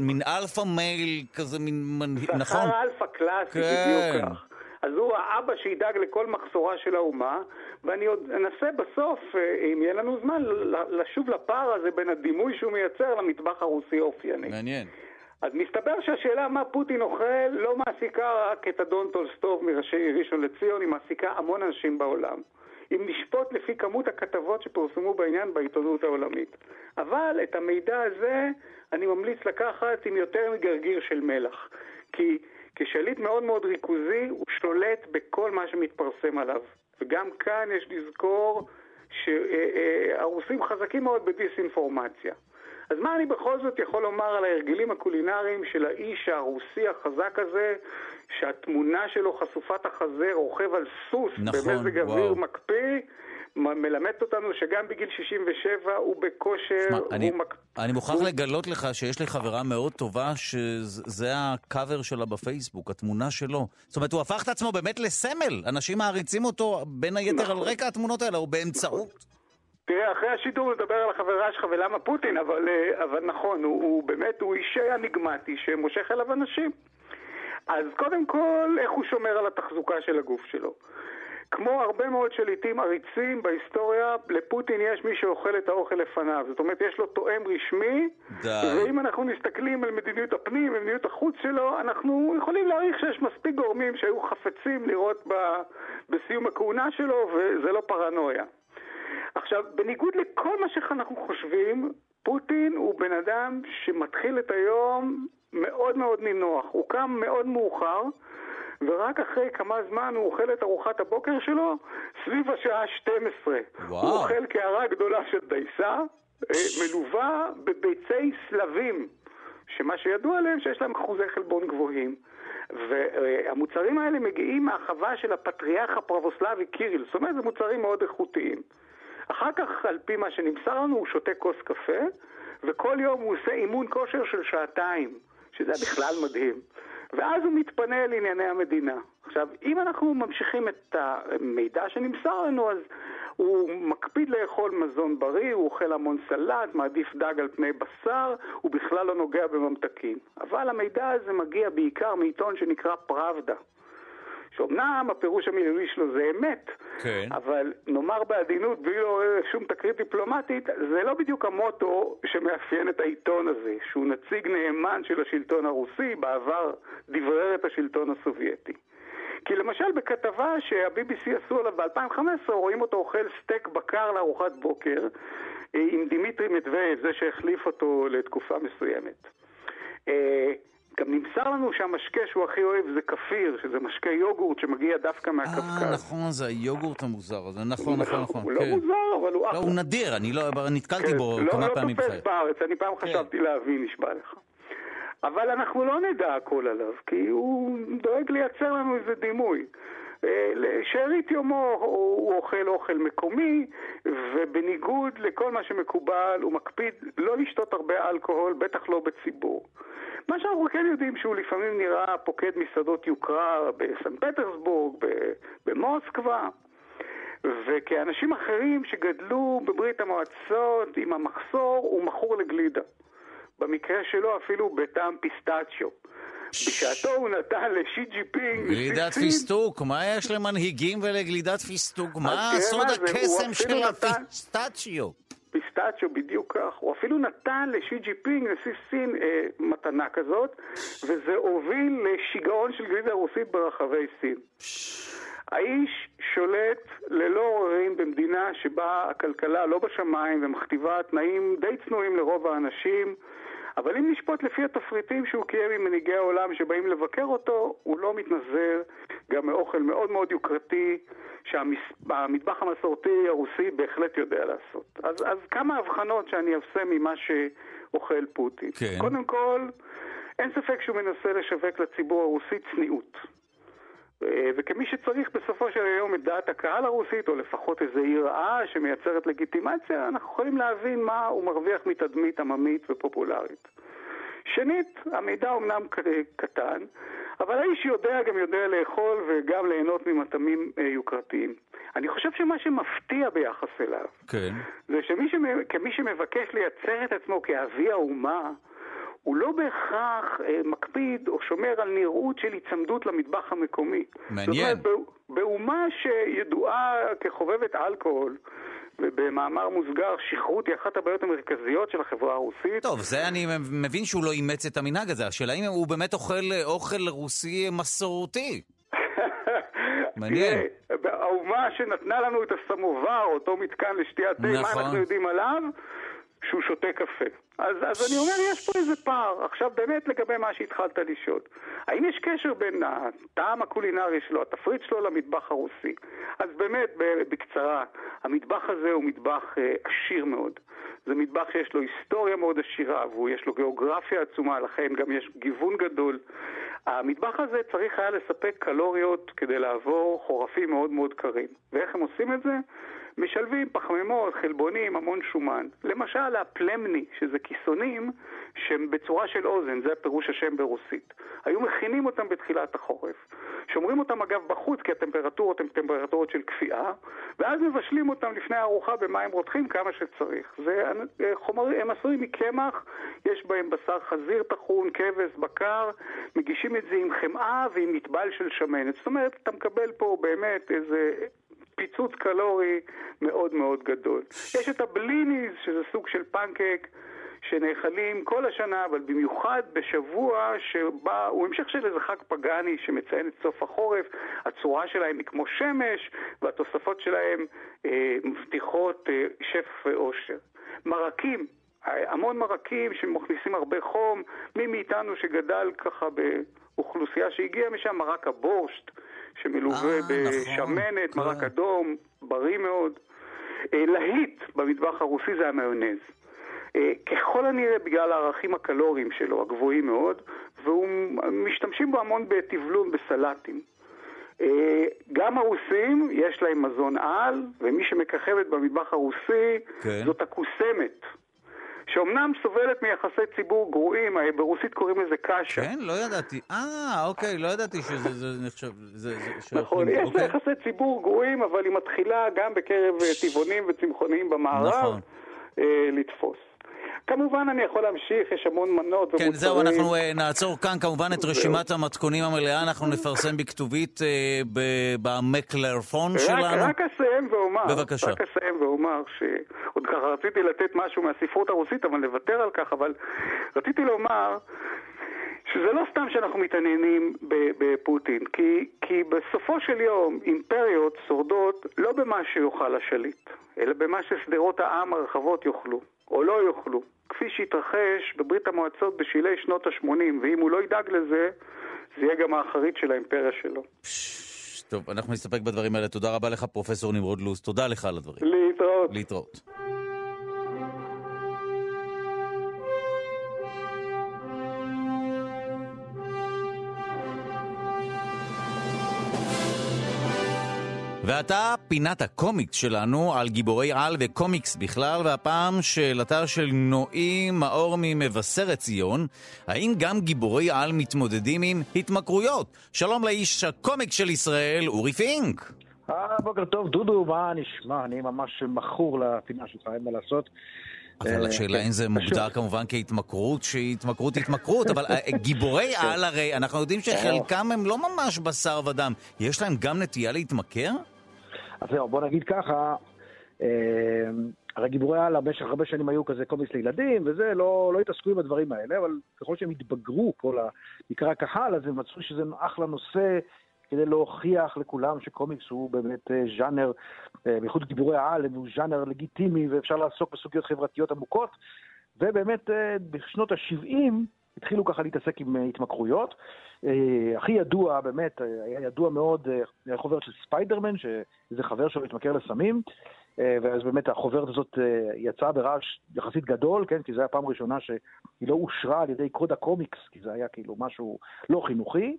מין alpha male כזה, מין... נכון? זכר אלפא קלאסי, בדיוק כך. אז הוא האבא שידאג לכל מחסורה של האומה, ואני עוד אנסה בסוף, אה, אם יהיה לנו זמן, לשוב לפער הזה בין הדימוי שהוא מייצר למטבח הרוסי האופייני. מעניין. אז מסתבר שהשאלה מה פוטין אוכל לא מעסיקה רק את אדון טולסטוב מראשי ראשון לציון, היא מעסיקה המון אנשים בעולם. אם נשפוט לפי כמות הכתבות שפורסמו בעניין בעיתונות העולמית. אבל את המידע הזה אני ממליץ לקחת עם יותר מגרגיר של מלח. כי כשליט מאוד מאוד ריכוזי הוא שולט בכל מה שמתפרסם עליו. וגם כאן יש לזכור שהרוסים חזקים מאוד בדיסאינפורמציה. אז מה אני בכל זאת יכול לומר על ההרגלים הקולינריים של האיש הרוסי החזק הזה, שהתמונה שלו חשופת החזר, רוכב על סוס נכון, במזג אוויר מקפיא, מלמדת אותנו שגם בגיל 67 הוא בכושר, שמה, הוא אני, מק... אני מוכרח הוא... לגלות לך שיש לי חברה מאוד טובה שזה הקאבר שלה בפייסבוק, התמונה שלו. זאת אומרת, הוא הפך את עצמו באמת לסמל. אנשים מעריצים אותו בין היתר נכון. על רקע התמונות האלה, או באמצעות. נכון. תראה, אחרי השידור נדבר על החברה שלך ולמה פוטין, אבל, אה, אבל נכון, הוא, הוא באמת, הוא איש אניגמטי שמושך אליו אנשים. אז קודם כל, איך הוא שומר על התחזוקה של הגוף שלו? כמו הרבה מאוד שליטים עריצים בהיסטוריה, לפוטין יש מי שאוכל את האוכל לפניו. זאת אומרת, יש לו תואם רשמי, די. ואם אנחנו מסתכלים על מדיניות הפנים ומדיניות החוץ שלו, אנחנו יכולים להעריך שיש מספיק גורמים שהיו חפצים לראות ב, בסיום הכהונה שלו, וזה לא פרנויה. עכשיו, בניגוד לכל מה שאנחנו חושבים, פוטין הוא בן אדם שמתחיל את היום מאוד מאוד נינוח. הוא קם מאוד מאוחר, ורק אחרי כמה זמן הוא אוכל את ארוחת הבוקר שלו סביב השעה 12. וואו. הוא אוכל קערה גדולה של דייסה, אה, מלווה בביצי סלבים, שמה שידוע עליהם שיש להם אחוזי חלבון גבוהים. והמוצרים האלה מגיעים מהחווה של הפטריארך הפרבוסלבי קיריל, זאת אומרת זה מוצרים מאוד איכותיים. אחר כך, על פי מה שנמסר לנו, הוא שותה כוס קפה, וכל יום הוא עושה אימון כושר של שעתיים, שזה בכלל מדהים. ואז הוא מתפנה לענייני המדינה. עכשיו, אם אנחנו ממשיכים את המידע שנמסר לנו, אז הוא מקפיד לאכול מזון בריא, הוא אוכל המון סלט, מעדיף דג על פני בשר, הוא בכלל לא נוגע בממתקים. אבל המידע הזה מגיע בעיקר מעיתון שנקרא פראבדה. שאומנם הפירוש המילולי שלו זה אמת, כן. אבל נאמר בעדינות, בלי לעורר שום תקרית דיפלומטית, זה לא בדיוק המוטו שמאפיין את העיתון הזה, שהוא נציג נאמן של השלטון הרוסי, בעבר דברר את השלטון הסובייטי. כי למשל בכתבה שה-BBC עשו עליו ב-2015, רואים אותו אוכל סטייק בקר לארוחת בוקר אה, עם דמיטרי מדבדב, זה שהחליף אותו לתקופה מסוימת. גם נמסר לנו שהמשקה שהוא הכי אוהב זה כפיר, שזה משקה יוגורט שמגיע דווקא מהקפקז. אה, נכון, זה היוגורט המוזר הזה, נכון, נכון, נכון. הוא לא כן. מוזר, אבל הוא אחלה. לא, הוא נדיר, אני לא, נתקלתי בו לא, כמה לא פעמים בחיי. לא תופס בארץ, אני פעם כן. חשבתי להבין, נשבע לך. אבל אנחנו לא נדע הכל עליו, כי הוא דואג לייצר לנו איזה דימוי. אה, לשארית יומו הוא אוכל אוכל מקומי, ובניגוד לכל מה שמקובל, הוא מקפיד לא לשתות הרבה אלכוהול, בטח לא בציבור. מה שאנחנו כן יודעים שהוא לפעמים נראה פוקד מסעדות יוקרה בסן פטרסבורג, במוסקבה, וכאנשים אחרים שגדלו בברית המועצות עם המחסור, הוא מכור לגלידה. במקרה שלו אפילו בטעם פיסטצ'יו. בשעתו הוא נתן לשי ג'י פינג... גלידת פיסטוק, מה יש למנהיגים ולגלידת פיסטוק? מה סוד הקסם של ה pistachio? pistachio בדיוק כך. הוא אפילו נתן לשי ג'י פינג, נשיא סין, אה, מתנה כזאת, וזה הוביל לשיגעון של גלידה רוסית ברחבי סין. האיש שולט ללא עוררין במדינה שבה הכלכלה לא בשמיים ומכתיבה תנאים די צנועים לרוב האנשים. אבל אם נשפוט לפי התפריטים שהוא קיים עם מנהיגי העולם שבאים לבקר אותו, הוא לא מתנזר גם מאוכל מאוד מאוד יוקרתי שהמטבח המסורתי הרוסי בהחלט יודע לעשות. אז, אז כמה הבחנות שאני אעשה ממה שאוכל פוטין. כן. קודם כל, אין ספק שהוא מנסה לשווק לציבור הרוסי צניעות. אה, וכמי שצריך בסופו של היום את דעת הקהל הרוסית, או לפחות איזו יראה שמייצרת לגיטימציה, אנחנו יכולים להבין מה הוא מרוויח מתדמית עממית ופופולרית. שנית, המידע אומנם קטן, אבל האיש יודע גם יודע לאכול וגם ליהנות ממטעמים אה, יוקרתיים. אני חושב שמה שמפתיע ביחס אליו, כן. זה שכמי שמבקש לייצר את עצמו כאבי האומה, הוא לא בהכרח אה, מקפיד או שומר על נראות של היצמדות למטבח המקומי. מעניין. זאת אומרת, באומה שידועה כחובבת אלכוהול, ובמאמר מוסגר, שכרות היא אחת הבעיות המרכזיות של החברה הרוסית. טוב, זה אני מבין שהוא לא אימץ את המנהג הזה. השאלה אם הוא באמת אוכל אוכל רוסי מסורתי. מעניין. האומה שנתנה לנו את הסמובר, אותו מתקן לשתיית תה, נכון. מה אנחנו יודעים עליו? שהוא שותה קפה. אז, אז אני אומר, יש פה איזה פער. עכשיו, באמת לגבי מה שהתחלת לשאול. האם יש קשר בין הטעם הקולינרי שלו, התפריט שלו, למטבח הרוסי? אז באמת, בקצרה, המטבח הזה הוא מטבח אה, עשיר מאוד. זה מטבח שיש לו היסטוריה מאוד עשירה, ויש לו גיאוגרפיה עצומה, לכן גם יש גיוון גדול. המטבח הזה צריך היה לספק קלוריות כדי לעבור חורפים מאוד מאוד קרים. ואיך הם עושים את זה? משלבים פחמימות, חלבונים, המון שומן. למשל הפלמני, שזה כיסונים, שהם בצורה של אוזן, זה פירוש השם ברוסית. היו מכינים אותם בתחילת החורף. שומרים אותם אגב בחוץ, כי הטמפרטורות הן טמפרטורות של קפיאה, ואז מבשלים אותם לפני הארוחה במים רותחים כמה שצריך. זה חומר, הם עשויים מקמח, יש בהם בשר חזיר טחון, כבש, בקר, מגישים את זה עם חמאה ועם מטבל של שמנת. זאת אומרת, אתה מקבל פה באמת איזה פיצוץ קלורי מאוד מאוד גדול. יש את הבליניז, שזה סוג של פנקק. שנאכלים כל השנה, אבל במיוחד בשבוע שבא, הוא המשך של איזה חג פגאני שמציין את סוף החורף, הצורה שלהם היא כמו שמש, והתוספות שלהם אה, מבטיחות אה, שף ואושר. מרקים, המון מרקים שמכניסים הרבה חום, מי מאיתנו שגדל ככה באוכלוסייה שהגיעה משם, מרק הבורשט, שמלווה אה, בשמנת, נכון, מרק כן. אדום, בריא מאוד. אה, להיט במטבח הרוסי זה המיונז. אה, ככל הנראה בגלל הערכים הקלוריים שלו, הגבוהים מאוד, ומשתמשים בו המון בטבלון, בסלטים. גם הרוסים, יש להם מזון על, ומי שמככבת במטבח הרוסי כן. זאת הקוסמת. שאומנם סובלת מיחסי ציבור גרועים, אה, ברוסית קוראים לזה קשה. כן? לא ידעתי. אה, אוקיי, לא ידעתי שזה נחשב... נכון, יש לה אוקיי. יחסי ציבור גרועים, אבל היא מתחילה גם בקרב טבעונים וצמחוניים במערב נכון. לתפוס. כמובן אני יכול להמשיך, יש המון מנות כן, ומוצרים. זהו, אנחנו uh, נעצור כאן כמובן את רשימת המתכונים המלאה, אנחנו נפרסם בכתובית uh, במקלרפון שלנו. רק אסיים ואומר, בבקשה. רק אסיים ואומר שעוד ככה רציתי לתת משהו מהספרות הרוסית, אבל נוותר על כך, אבל רציתי לומר... שזה לא סתם שאנחנו מתעניינים בפוטין, כי, כי בסופו של יום אימפריות שורדות לא במה שיאכל השליט, אלא במה ששדרות העם הרחבות יאכלו, או לא יאכלו. כפי שהתרחש בברית המועצות בשלהי שנות ה-80, ואם הוא לא ידאג לזה, זה יהיה גם האחרית של האימפריה שלו. טוב, אנחנו נסתפק בדברים האלה. תודה רבה לך, פרופסור נמרוד לוס. תודה לך על הדברים. להתראות. להתראות. ועתה פינת הקומיקס שלנו על גיבורי על וקומיקס בכלל, והפעם שאלתה של נועי מאור ממבשרת ציון, האם גם גיבורי על מתמודדים עם התמכרויות? שלום לאיש הקומיקס של ישראל, אורי פינק. אה, בוקר טוב, דודו, מה נשמע? אני ממש מכור לפינה שלך, אין מה לעשות. אבל אה, השאלה כן, אם זה מוגדר כמובן כהתמכרות, שהיא התמכרות התמכרות, אבל אה, גיבורי כן. על הרי, אנחנו יודעים שחלקם הם לא ממש בשר ודם. יש להם גם נטייה להתמכר? אז זהו, בוא נגיד ככה, אה, הרי גיבורי העל במשך הרבה שנים היו כזה קומיקס לילדים, וזה, לא, לא התעסקו עם הדברים האלה, אבל ככל שהם התבגרו, כל ה... בעיקר הקהל, אז הם מצאו שזה אחלה נושא כדי להוכיח לכולם שקומיקס הוא באמת אה, ז'אנר, אה, בייחוד גיבורי העל, הוא ז'אנר לגיטימי, ואפשר לעסוק בסוגיות חברתיות עמוקות. ובאמת בשנות ה-70 התחילו ככה להתעסק עם התמכרויות. אה, הכי ידוע, באמת, אה, היה ידוע מאוד, היה אה, חוברת של ספיידרמן, שאיזה חבר שלו התמכר לסמים, ואז באמת החוברת הזאת יצאה ברעש יחסית גדול, כן, כי זו הייתה פעם ראשונה שהיא לא אושרה על ידי קוד הקומיקס, כי זה היה כאילו משהו לא חינוכי,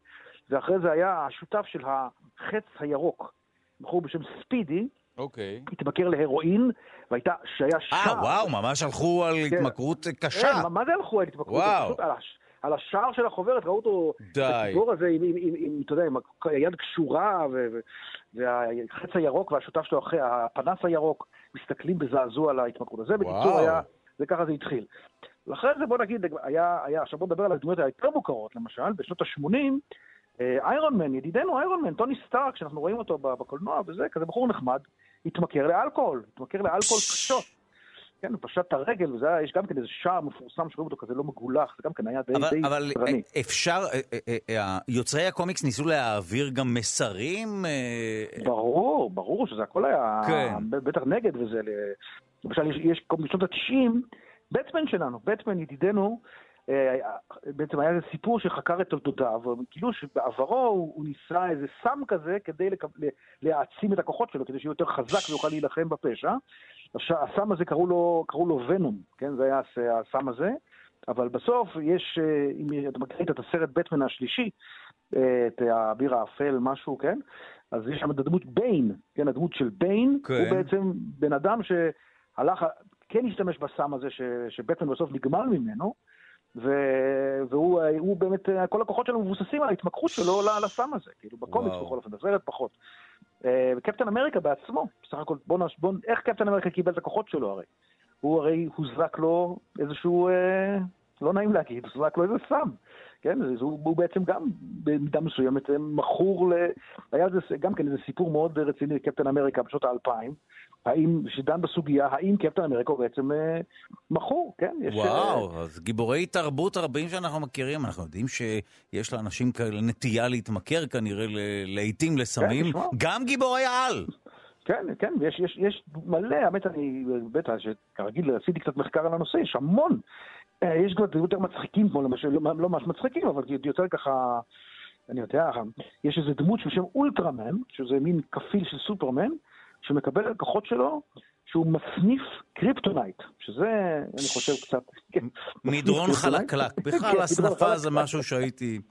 ואחרי זה היה השותף של החץ הירוק, בחור בשם ספידי, אוקיי. Okay. התמכר להרואין, והייתה, שהיה שער. אה, וואו, ממש הלכו על כן. התמכרות קשה. כן, מה זה הלכו על התמכרות? וואו. על השער של החוברת, ראו אותו, די. הגיבור הזה עם, עם, עם, עם, אתה יודע, עם היד קשורה, ו, ו, והחץ הירוק והשותף שלו אחרי, הפנס הירוק, מסתכלים בזעזוע על ההתמכרות הזה. בקיצור, היה, זה ככה זה התחיל. ואחרי זה בוא נגיד, היה, היה, עכשיו בוא נדבר על הדמויות היותר מוכרות, למשל, בשנות ה-80, איירון מן, ידידנו איירון מן, טוני סטארק, שאנחנו רואים אותו בקולנוע וזה, כזה בחור נחמד, התמכר לאלכוהול, התמכר לאלכוהול קשות. כן, הוא פשט את הרגל, וזה היה, יש גם כן איזה שער מפורסם שרואים אותו כזה לא מגולח, זה גם כן היה די די אבל סטרני. אפשר, אה, אה, אה, יוצרי הקומיקס ניסו להעביר גם מסרים? ברור, ברור שזה הכל היה, כן. בטח נגד וזה, למשל יש, יש בשנות ה-90, בטמן שלנו, בטמן ידידנו, בעצם היה איזה סיפור שחקר את תולדותיו, כאילו שבעברו הוא, הוא ניסה איזה סם כזה כדי לקב, להעצים את הכוחות שלו, כדי שיהיה יותר חזק ויוכל להילחם בפשע. הסם הזה קראו לו, קראו לו ונום, כן? זה היה הסם הזה, אבל בסוף יש, אה, אם אתה מכיר את הסרט בטמן השלישי, את האביר האפל, משהו, כן? אז יש שם את הדמות ביין, כן, הדמות של ביין, כן. הוא בעצם בן אדם שהלך, כן השתמש בסם הזה ש, שבטמן בסוף נגמל ממנו. והוא באמת, כל הכוחות שלו מבוססים על ההתמכרות שלו לסם הזה, כאילו בקומיקס בכל אופן, בסרט פחות. אה, וקפטן אמריקה בעצמו, בסך הכל, בוא נש... בוא... איך קפטן אמריקה קיבל את הכוחות שלו הרי? הוא הרי הוזרק לו איזשהו, אה, לא נעים להגיד, הוזרק לו איזה סם. כן, הוא, הוא בעצם גם במידה מסוימת אה, מכור ל... היה זה גם כן איזה סיפור מאוד רציני לקפטן אמריקה בשנות האלפיים, האם, שדן בסוגיה, האם קפטן אמריקה הוא בעצם אה, מכור, כן? יש, וואו, אה, אז גיבורי תרבות רבים שאנחנו מכירים, אנחנו יודעים שיש לאנשים כאלה נטייה להתמכר כנראה לעיתים לסמים, כן, גם גיבורי העל. כן, כן, ויש יש, יש מלא, האמת, אני, בטח, שכרגיל עשיתי קצת מחקר על הנושא, יש המון. אה, יש גם יותר מצחיקים, כמו למשל, לא, לא ממש מצחיקים, אבל יותר ככה, אני יודע, יש איזה דמות של שם אולטראמן, שזה מין כפיל של סופרמן, שמקבל את הכוחות שלו, שהוא מסניף קריפטונייט, שזה, אני חושב, קצת... כן, מדרון חלקלק. בכלל, כן, הסנפה זה משהו שהייתי...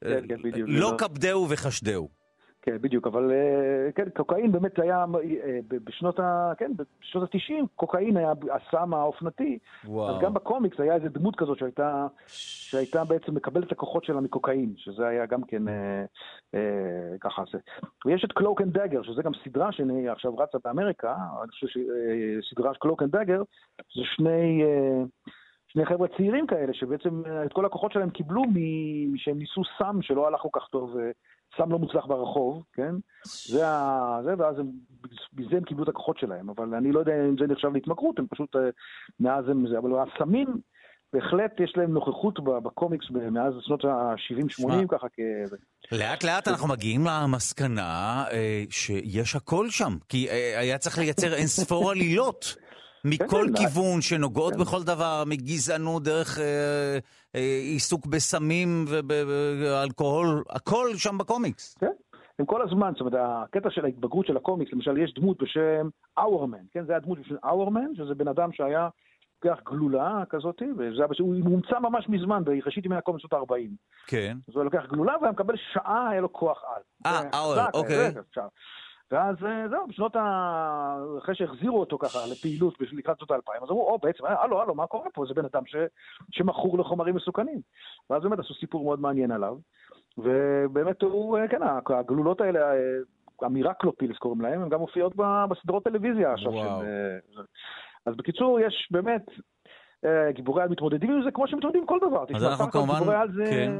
כן, לא כבדהו וחשדהו. כן, בדיוק, אבל אה, כן, קוקאין באמת היה, אה, בשנות ה... כן, בשנות ה-90, קוקאין היה הסם האופנתי. וואו. אז גם בקומיקס היה איזו דמות כזאת שהייתה, שהייתה בעצם מקבלת את הכוחות שלה מקוקאין, שזה היה גם כן אה, אה, ככה. זה. ויש את Cloak and Dagger, שזה גם סדרה שאני עכשיו רצה באמריקה, אני חושב שסדרה של Cloak and Dagger, זה שני... אה, שני חבר'ה צעירים כאלה, שבעצם את כל הכוחות שלהם קיבלו משהם ניסו סם שלא הלך כל כך טוב סם לא מוצלח ברחוב, כן? זה ה... זה, ואז הם, בזה הם קיבלו את הכוחות שלהם, אבל אני לא יודע אם זה נחשב להתמכרות, הם פשוט, אה, מאז הם זה, אבל הסמים, בהחלט יש להם נוכחות בקומיקס מאז שנות ה-70-80 ככה כ... לאט לאט אנחנו מגיעים למסקנה אה, שיש הכל שם, כי אה, היה צריך לייצר אין ספור עלילות. מכל כן, כן, כיוון, שנוגעות כן. בכל דבר, מגזענות, דרך אה, אה, עיסוק בסמים ובאלכוהול, הכל שם בקומיקס. כן. הם כל הזמן, זאת אומרת, הקטע של ההתבגרות של הקומיקס, למשל, יש דמות בשם אאורמן, כן? זה הדמות בשם אאורמן, שזה בן אדם שהיה לוקח גלולה כזאת, וזה הוא מומצא ממש מזמן, בראשית ימי הקומיקס שנות ה-40. כן. אז הוא לוקח גלולה והיה מקבל שעה, היה לו כוח על. אה, אאור, אוקיי. ואז אה, זהו, בשנות ה... אחרי שהחזירו אותו ככה לפעילות לקראת שנות האלפיים, אז אמרו, או בעצם, אה, הלו, הלו, מה קורה פה? זה בן אדם ש... שמכור לחומרים מסוכנים. ואז באמת עשו סיפור מאוד מעניין עליו, ובאמת הוא, אה, כן, הגלולות האלה, המירקלופילס קוראים להם, הן גם מופיעות בסדרות טלוויזיה עכשיו. של... אז בקיצור, יש באמת, גיבורי על מתמודדים עם זה כמו שמתמודדים עם כל דבר. אז אנחנו כמובן, גיבורי על זה... כן.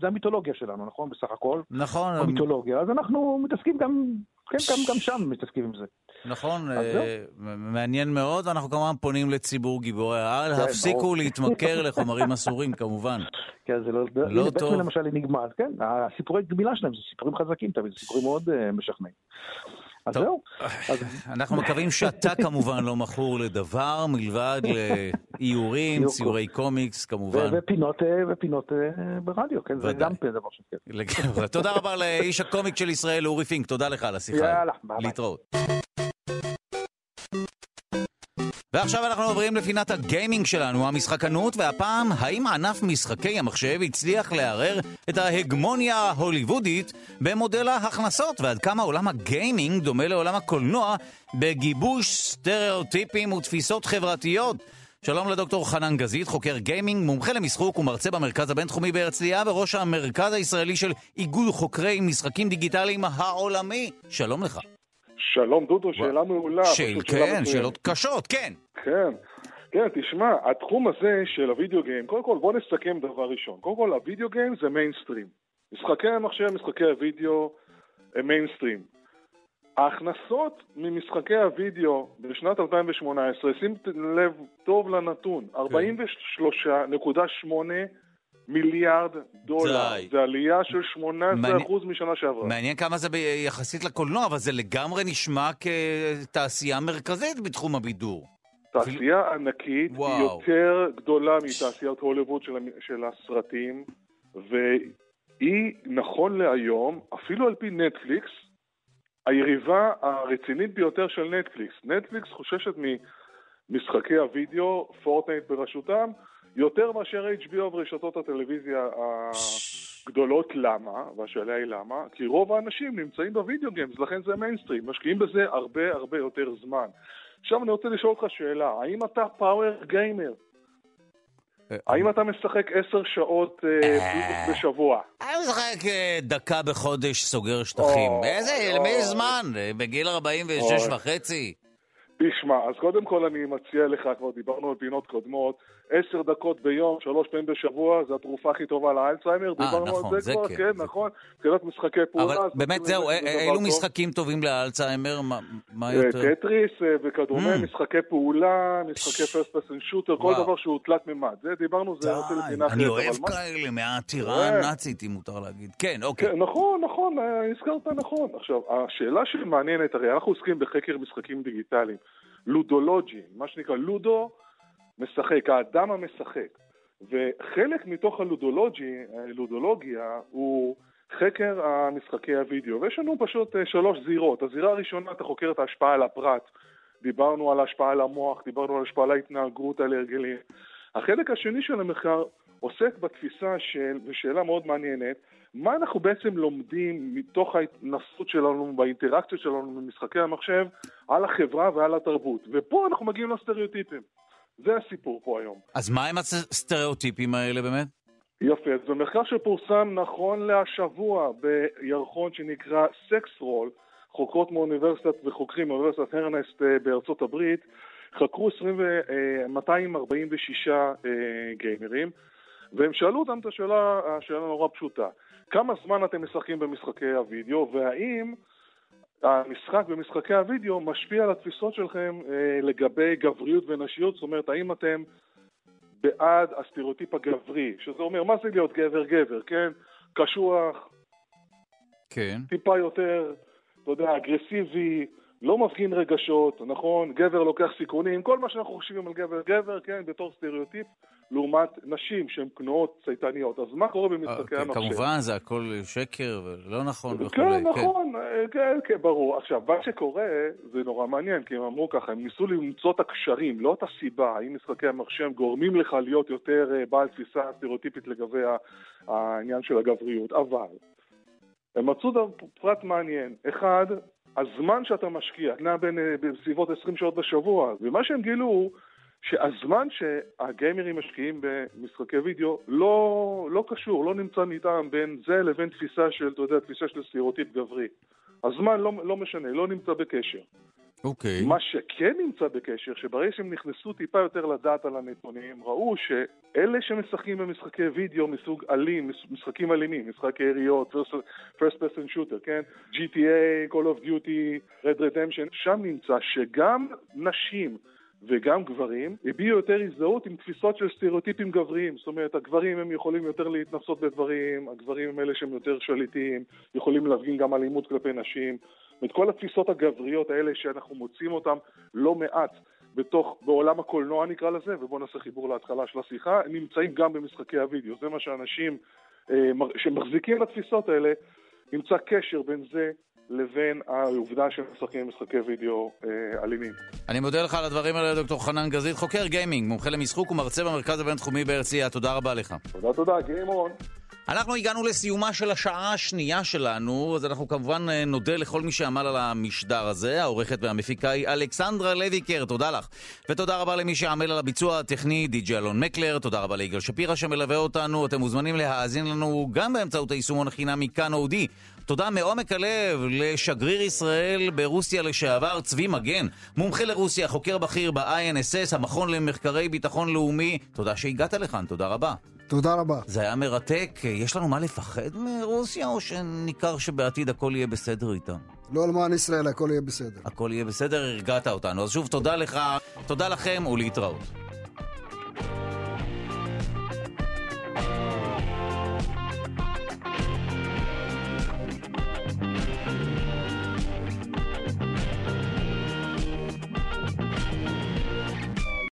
זה המיתולוגיה שלנו, נכון? בסך הכל. נכון. המיתולוגיה. אז אנחנו מתעסקים גם כן, גם, גם שם מתעסקים עם זה. נכון, אה, מעניין מאוד, אנחנו כמובן פונים לציבור גיבורי העל, כן, הפסיקו להתמכר לחומרים אסורים כמובן. כן, זה לא, לא טוב. למשל נגמר, כן, הסיפורי גמילה שלהם זה סיפורים חזקים תמיד, סיפורים מאוד uh, משכנעים. אז זהו. אנחנו מקווים שאתה כמובן לא מכור לדבר, מלבד לאיורים, ציורי קומיקס כמובן. ופינות, אה, ופינות אה, ברדיו, כן, זה גם דבר שכן. לגמרי. תודה רבה לאיש הקומיק של ישראל, אורי פינק, תודה לך על השיחה. יאללה, ביי. להתראות. ועכשיו אנחנו עוברים לפינת הגיימינג שלנו, המשחקנות, והפעם, האם ענף משחקי המחשב הצליח לערער את ההגמוניה ההוליוודית במודל ההכנסות, ועד כמה עולם הגיימינג דומה לעולם הקולנוע בגיבוש סטריאוטיפים ותפיסות חברתיות? שלום לדוקטור חנן גזית, חוקר גיימינג, מומחה למשחוק ומרצה במרכז הבינתחומי בהרצליה וראש המרכז הישראלי של איגוד חוקרי משחקים דיגיטליים העולמי. שלום לך. שלום דודו, שאלה מעולה. שאל, כן, שאלות קשות, כן. כן. כן, תשמע, התחום הזה של ה video game, קודם כל בוא נסכם דבר ראשון. קודם כל, ה video game זה מיינסטרים. משחקי המחשב, משחקי הוידאו הם מיינסטרים. ההכנסות ממשחקי הוידאו בשנת 2018, שים לב טוב לנתון, 43.8 כן. מיליארד דולר. די. זה עלייה של 18% מעניין, משנה שעברה. מעניין כמה זה יחסית לקולנוע, אבל זה לגמרי נשמע כתעשייה מרכזית בתחום הבידור. תעשייה אפילו... ענקית, וואו. היא יותר גדולה מתעשיית הוליווד של, של הסרטים, והיא, נכון להיום, אפילו על פי נטפליקס, היריבה הרצינית ביותר של נטפליקס. נטפליקס חוששת ממשחקי הוידאו, פורטנייט בראשותם, יותר מאשר HBO ורשתות הטלוויזיה גדולות למה, והשאלה היא למה, כי רוב האנשים נמצאים ב video games, לכן זה מיינסטרים, משקיעים בזה הרבה הרבה יותר זמן. עכשיו אני רוצה לשאול אותך שאלה, האם אתה power gamer? אה, האם אתה משחק עשר שעות אה, בשבוע? אני משחק דקה בחודש, סוגר שטחים. איזה, למי זמן? בגיל 46 וחצי? תשמע, אז קודם כל אני מציע לך, כבר דיברנו על פינות קודמות, עשר דקות ביום, שלוש פעמים בשבוע, זו התרופה הכי טובה לאלצהיימר, אה, נכון, על זה, זה כבר, כן, כן נכון, מבחינת משחקי פעולה. אבל באמת זהו, אילו משחקים טובים לאלצהיימר? מה אה, יותר? טטריס אה, וכדומה, mm. משחקי פעולה, משחקי פרסט פסן שוטר, כל דבר שהוא תלת מימד. זה דיברנו, זה נותן לפינה אחרת. אני אוהב כאלה מהעתירה הנאצית, אם מותר להגיד. כן, אוקיי. כן, נכון, נכון, הזכרת נכון. עכשיו, השאלה שמעניינת, הרי אנחנו עוסקים בחקר משחקים דיגיטליים. לודולוגי, מה שנקרא לודו משחק, האדם המשחק. וחלק מתוך הלודולוגי, הלודולוגיה, הוא חקר המשחקי הוידאו. ויש לנו פשוט אה, שלוש זירות. הזירה הראשונה, אתה חוקר את ההשפעה על הפרט. דיברנו על ההשפעה על המוח, דיברנו על ההשפעה על ההתנהגות, על הרגלים. החלק השני של המחקר עוסק בתפיסה של, ושאלה מאוד מעניינת, מה אנחנו בעצם לומדים מתוך ההתנסות שלנו, באינטראקציות שלנו במשחקי המחשב, על החברה ועל התרבות. ופה אנחנו מגיעים לסטריאוטיפים. זה הסיפור פה היום. אז מה הם הסטריאוטיפים האלה באמת? יפה, זה מחקר שפורסם נכון להשבוע בירחון שנקרא סקס רול, חוקרות מאוניברסיטת וחוקרים מאוניברסיטת הרנסט אה, בארצות הברית, חקרו 20, 246 אה, אה, גיימרים, והם שאלו אותם את השאלה, השאלה נורא פשוטה, כמה זמן אתם משחקים במשחקי הוידאו, והאם המשחק במשחקי הוידאו משפיע על התפיסות שלכם אה, לגבי גבריות ונשיות, זאת אומרת, האם אתם בעד הסטריאוטיפ הגברי, שזה אומר, מה זה להיות גבר-גבר, כן? קשוח, כן. טיפה יותר, אתה יודע, אגרסיבי, לא מפגין רגשות, נכון? גבר לוקח סיכונים, כל מה שאנחנו חושבים על גבר-גבר, כן, בתור סטריאוטיפ, לעומת נשים שהן כנועות צייתניות. אז מה קורה במשחקי אה, המחשב? כמובן, זה הכל שקר ולא נכון וכו'. כן, נכון, אה, כן, כן, ברור. עכשיו, מה שקורה זה נורא מעניין, כי הם אמרו ככה, הם ניסו למצוא את הקשרים, לא את הסיבה, האם משחקי המחשב גורמים לך להיות יותר אה, בעל תפיסה סטריאוטיפית לגבי העניין של הגבריות, אבל הם מצאו פרט מעניין. אחד, הזמן שאתה משקיע נע בין בסביבות 20 שעות בשבוע, ומה שהם גילו שהזמן שהגיימרים משקיעים במשחקי וידאו לא, לא קשור, לא נמצא מתאם בין זה לבין תפיסה של, אתה יודע, תפיסה של סטריאוטיפ גברי. הזמן לא, לא משנה, לא נמצא בקשר. אוקיי. Okay. מה שכן נמצא בקשר, שברגע שהם נכנסו טיפה יותר לדעת על הנתונים, ראו שאלה שמשחקים במשחקי וידאו מסוג אלים, משחקים אלימים, משחקי יריות, first person shooter, כן? GTA, Call of Duty, Red Redemption, שם נמצא שגם נשים וגם גברים הביעו יותר הזדהות עם תפיסות של סטריאוטיפים גבריים. זאת אומרת, הגברים הם יכולים יותר להתנסות בדברים, הגברים הם אלה שהם יותר שליטים, יכולים להפגין גם אלימות כלפי נשים. את כל התפיסות הגבריות האלה שאנחנו מוצאים אותן לא מעט בתוך, בעולם הקולנוע נקרא לזה, ובואו נעשה חיבור להתחלה של השיחה, נמצאים גם במשחקי הוידאו. זה מה שאנשים אה, שמחזיקים בתפיסות האלה, נמצא קשר בין זה לבין העובדה שהם משחקים משחקי וידאו אה, אלימים. אני מודה לך על הדברים האלה, דוקטור חנן גזית, חוקר גיימינג, מומחה למשחוק ומרצה במרכז הבינתחומי בהרצליה. תודה רבה לך. תודה, תודה, גיימון. אנחנו הגענו לסיומה של השעה השנייה שלנו, אז אנחנו כמובן אה, נודה לכל מי שעמל על המשדר הזה. העורכת והמפיקה היא אלכסנדרה לויקר, תודה לך. ותודה רבה למי שעמל על הביצוע הטכני, די.ג'י אלון מקלר, תודה רבה ליגאל שפירא שמלווה אותנו. אתם מוזמנים להאזין לנו גם באמצעות היישומון החינמי כאן אודי. תודה מעומק הלב לשגריר ישראל ברוסיה לשעבר, צבי מגן, מומחה לרוסיה, חוקר בכיר ב-INSS, המכון למחקרי ביטחון לאומי. תודה שהגעת לכאן, תודה רבה. תודה רבה. זה היה מרתק. יש לנו מה לפחד מרוסיה, או שניכר שבעתיד הכל יהיה בסדר איתם? לא למען ישראל, הכל יהיה בסדר. הכל יהיה בסדר, הרגעת אותנו. אז שוב, תודה לך, תודה לכם ולהתראות.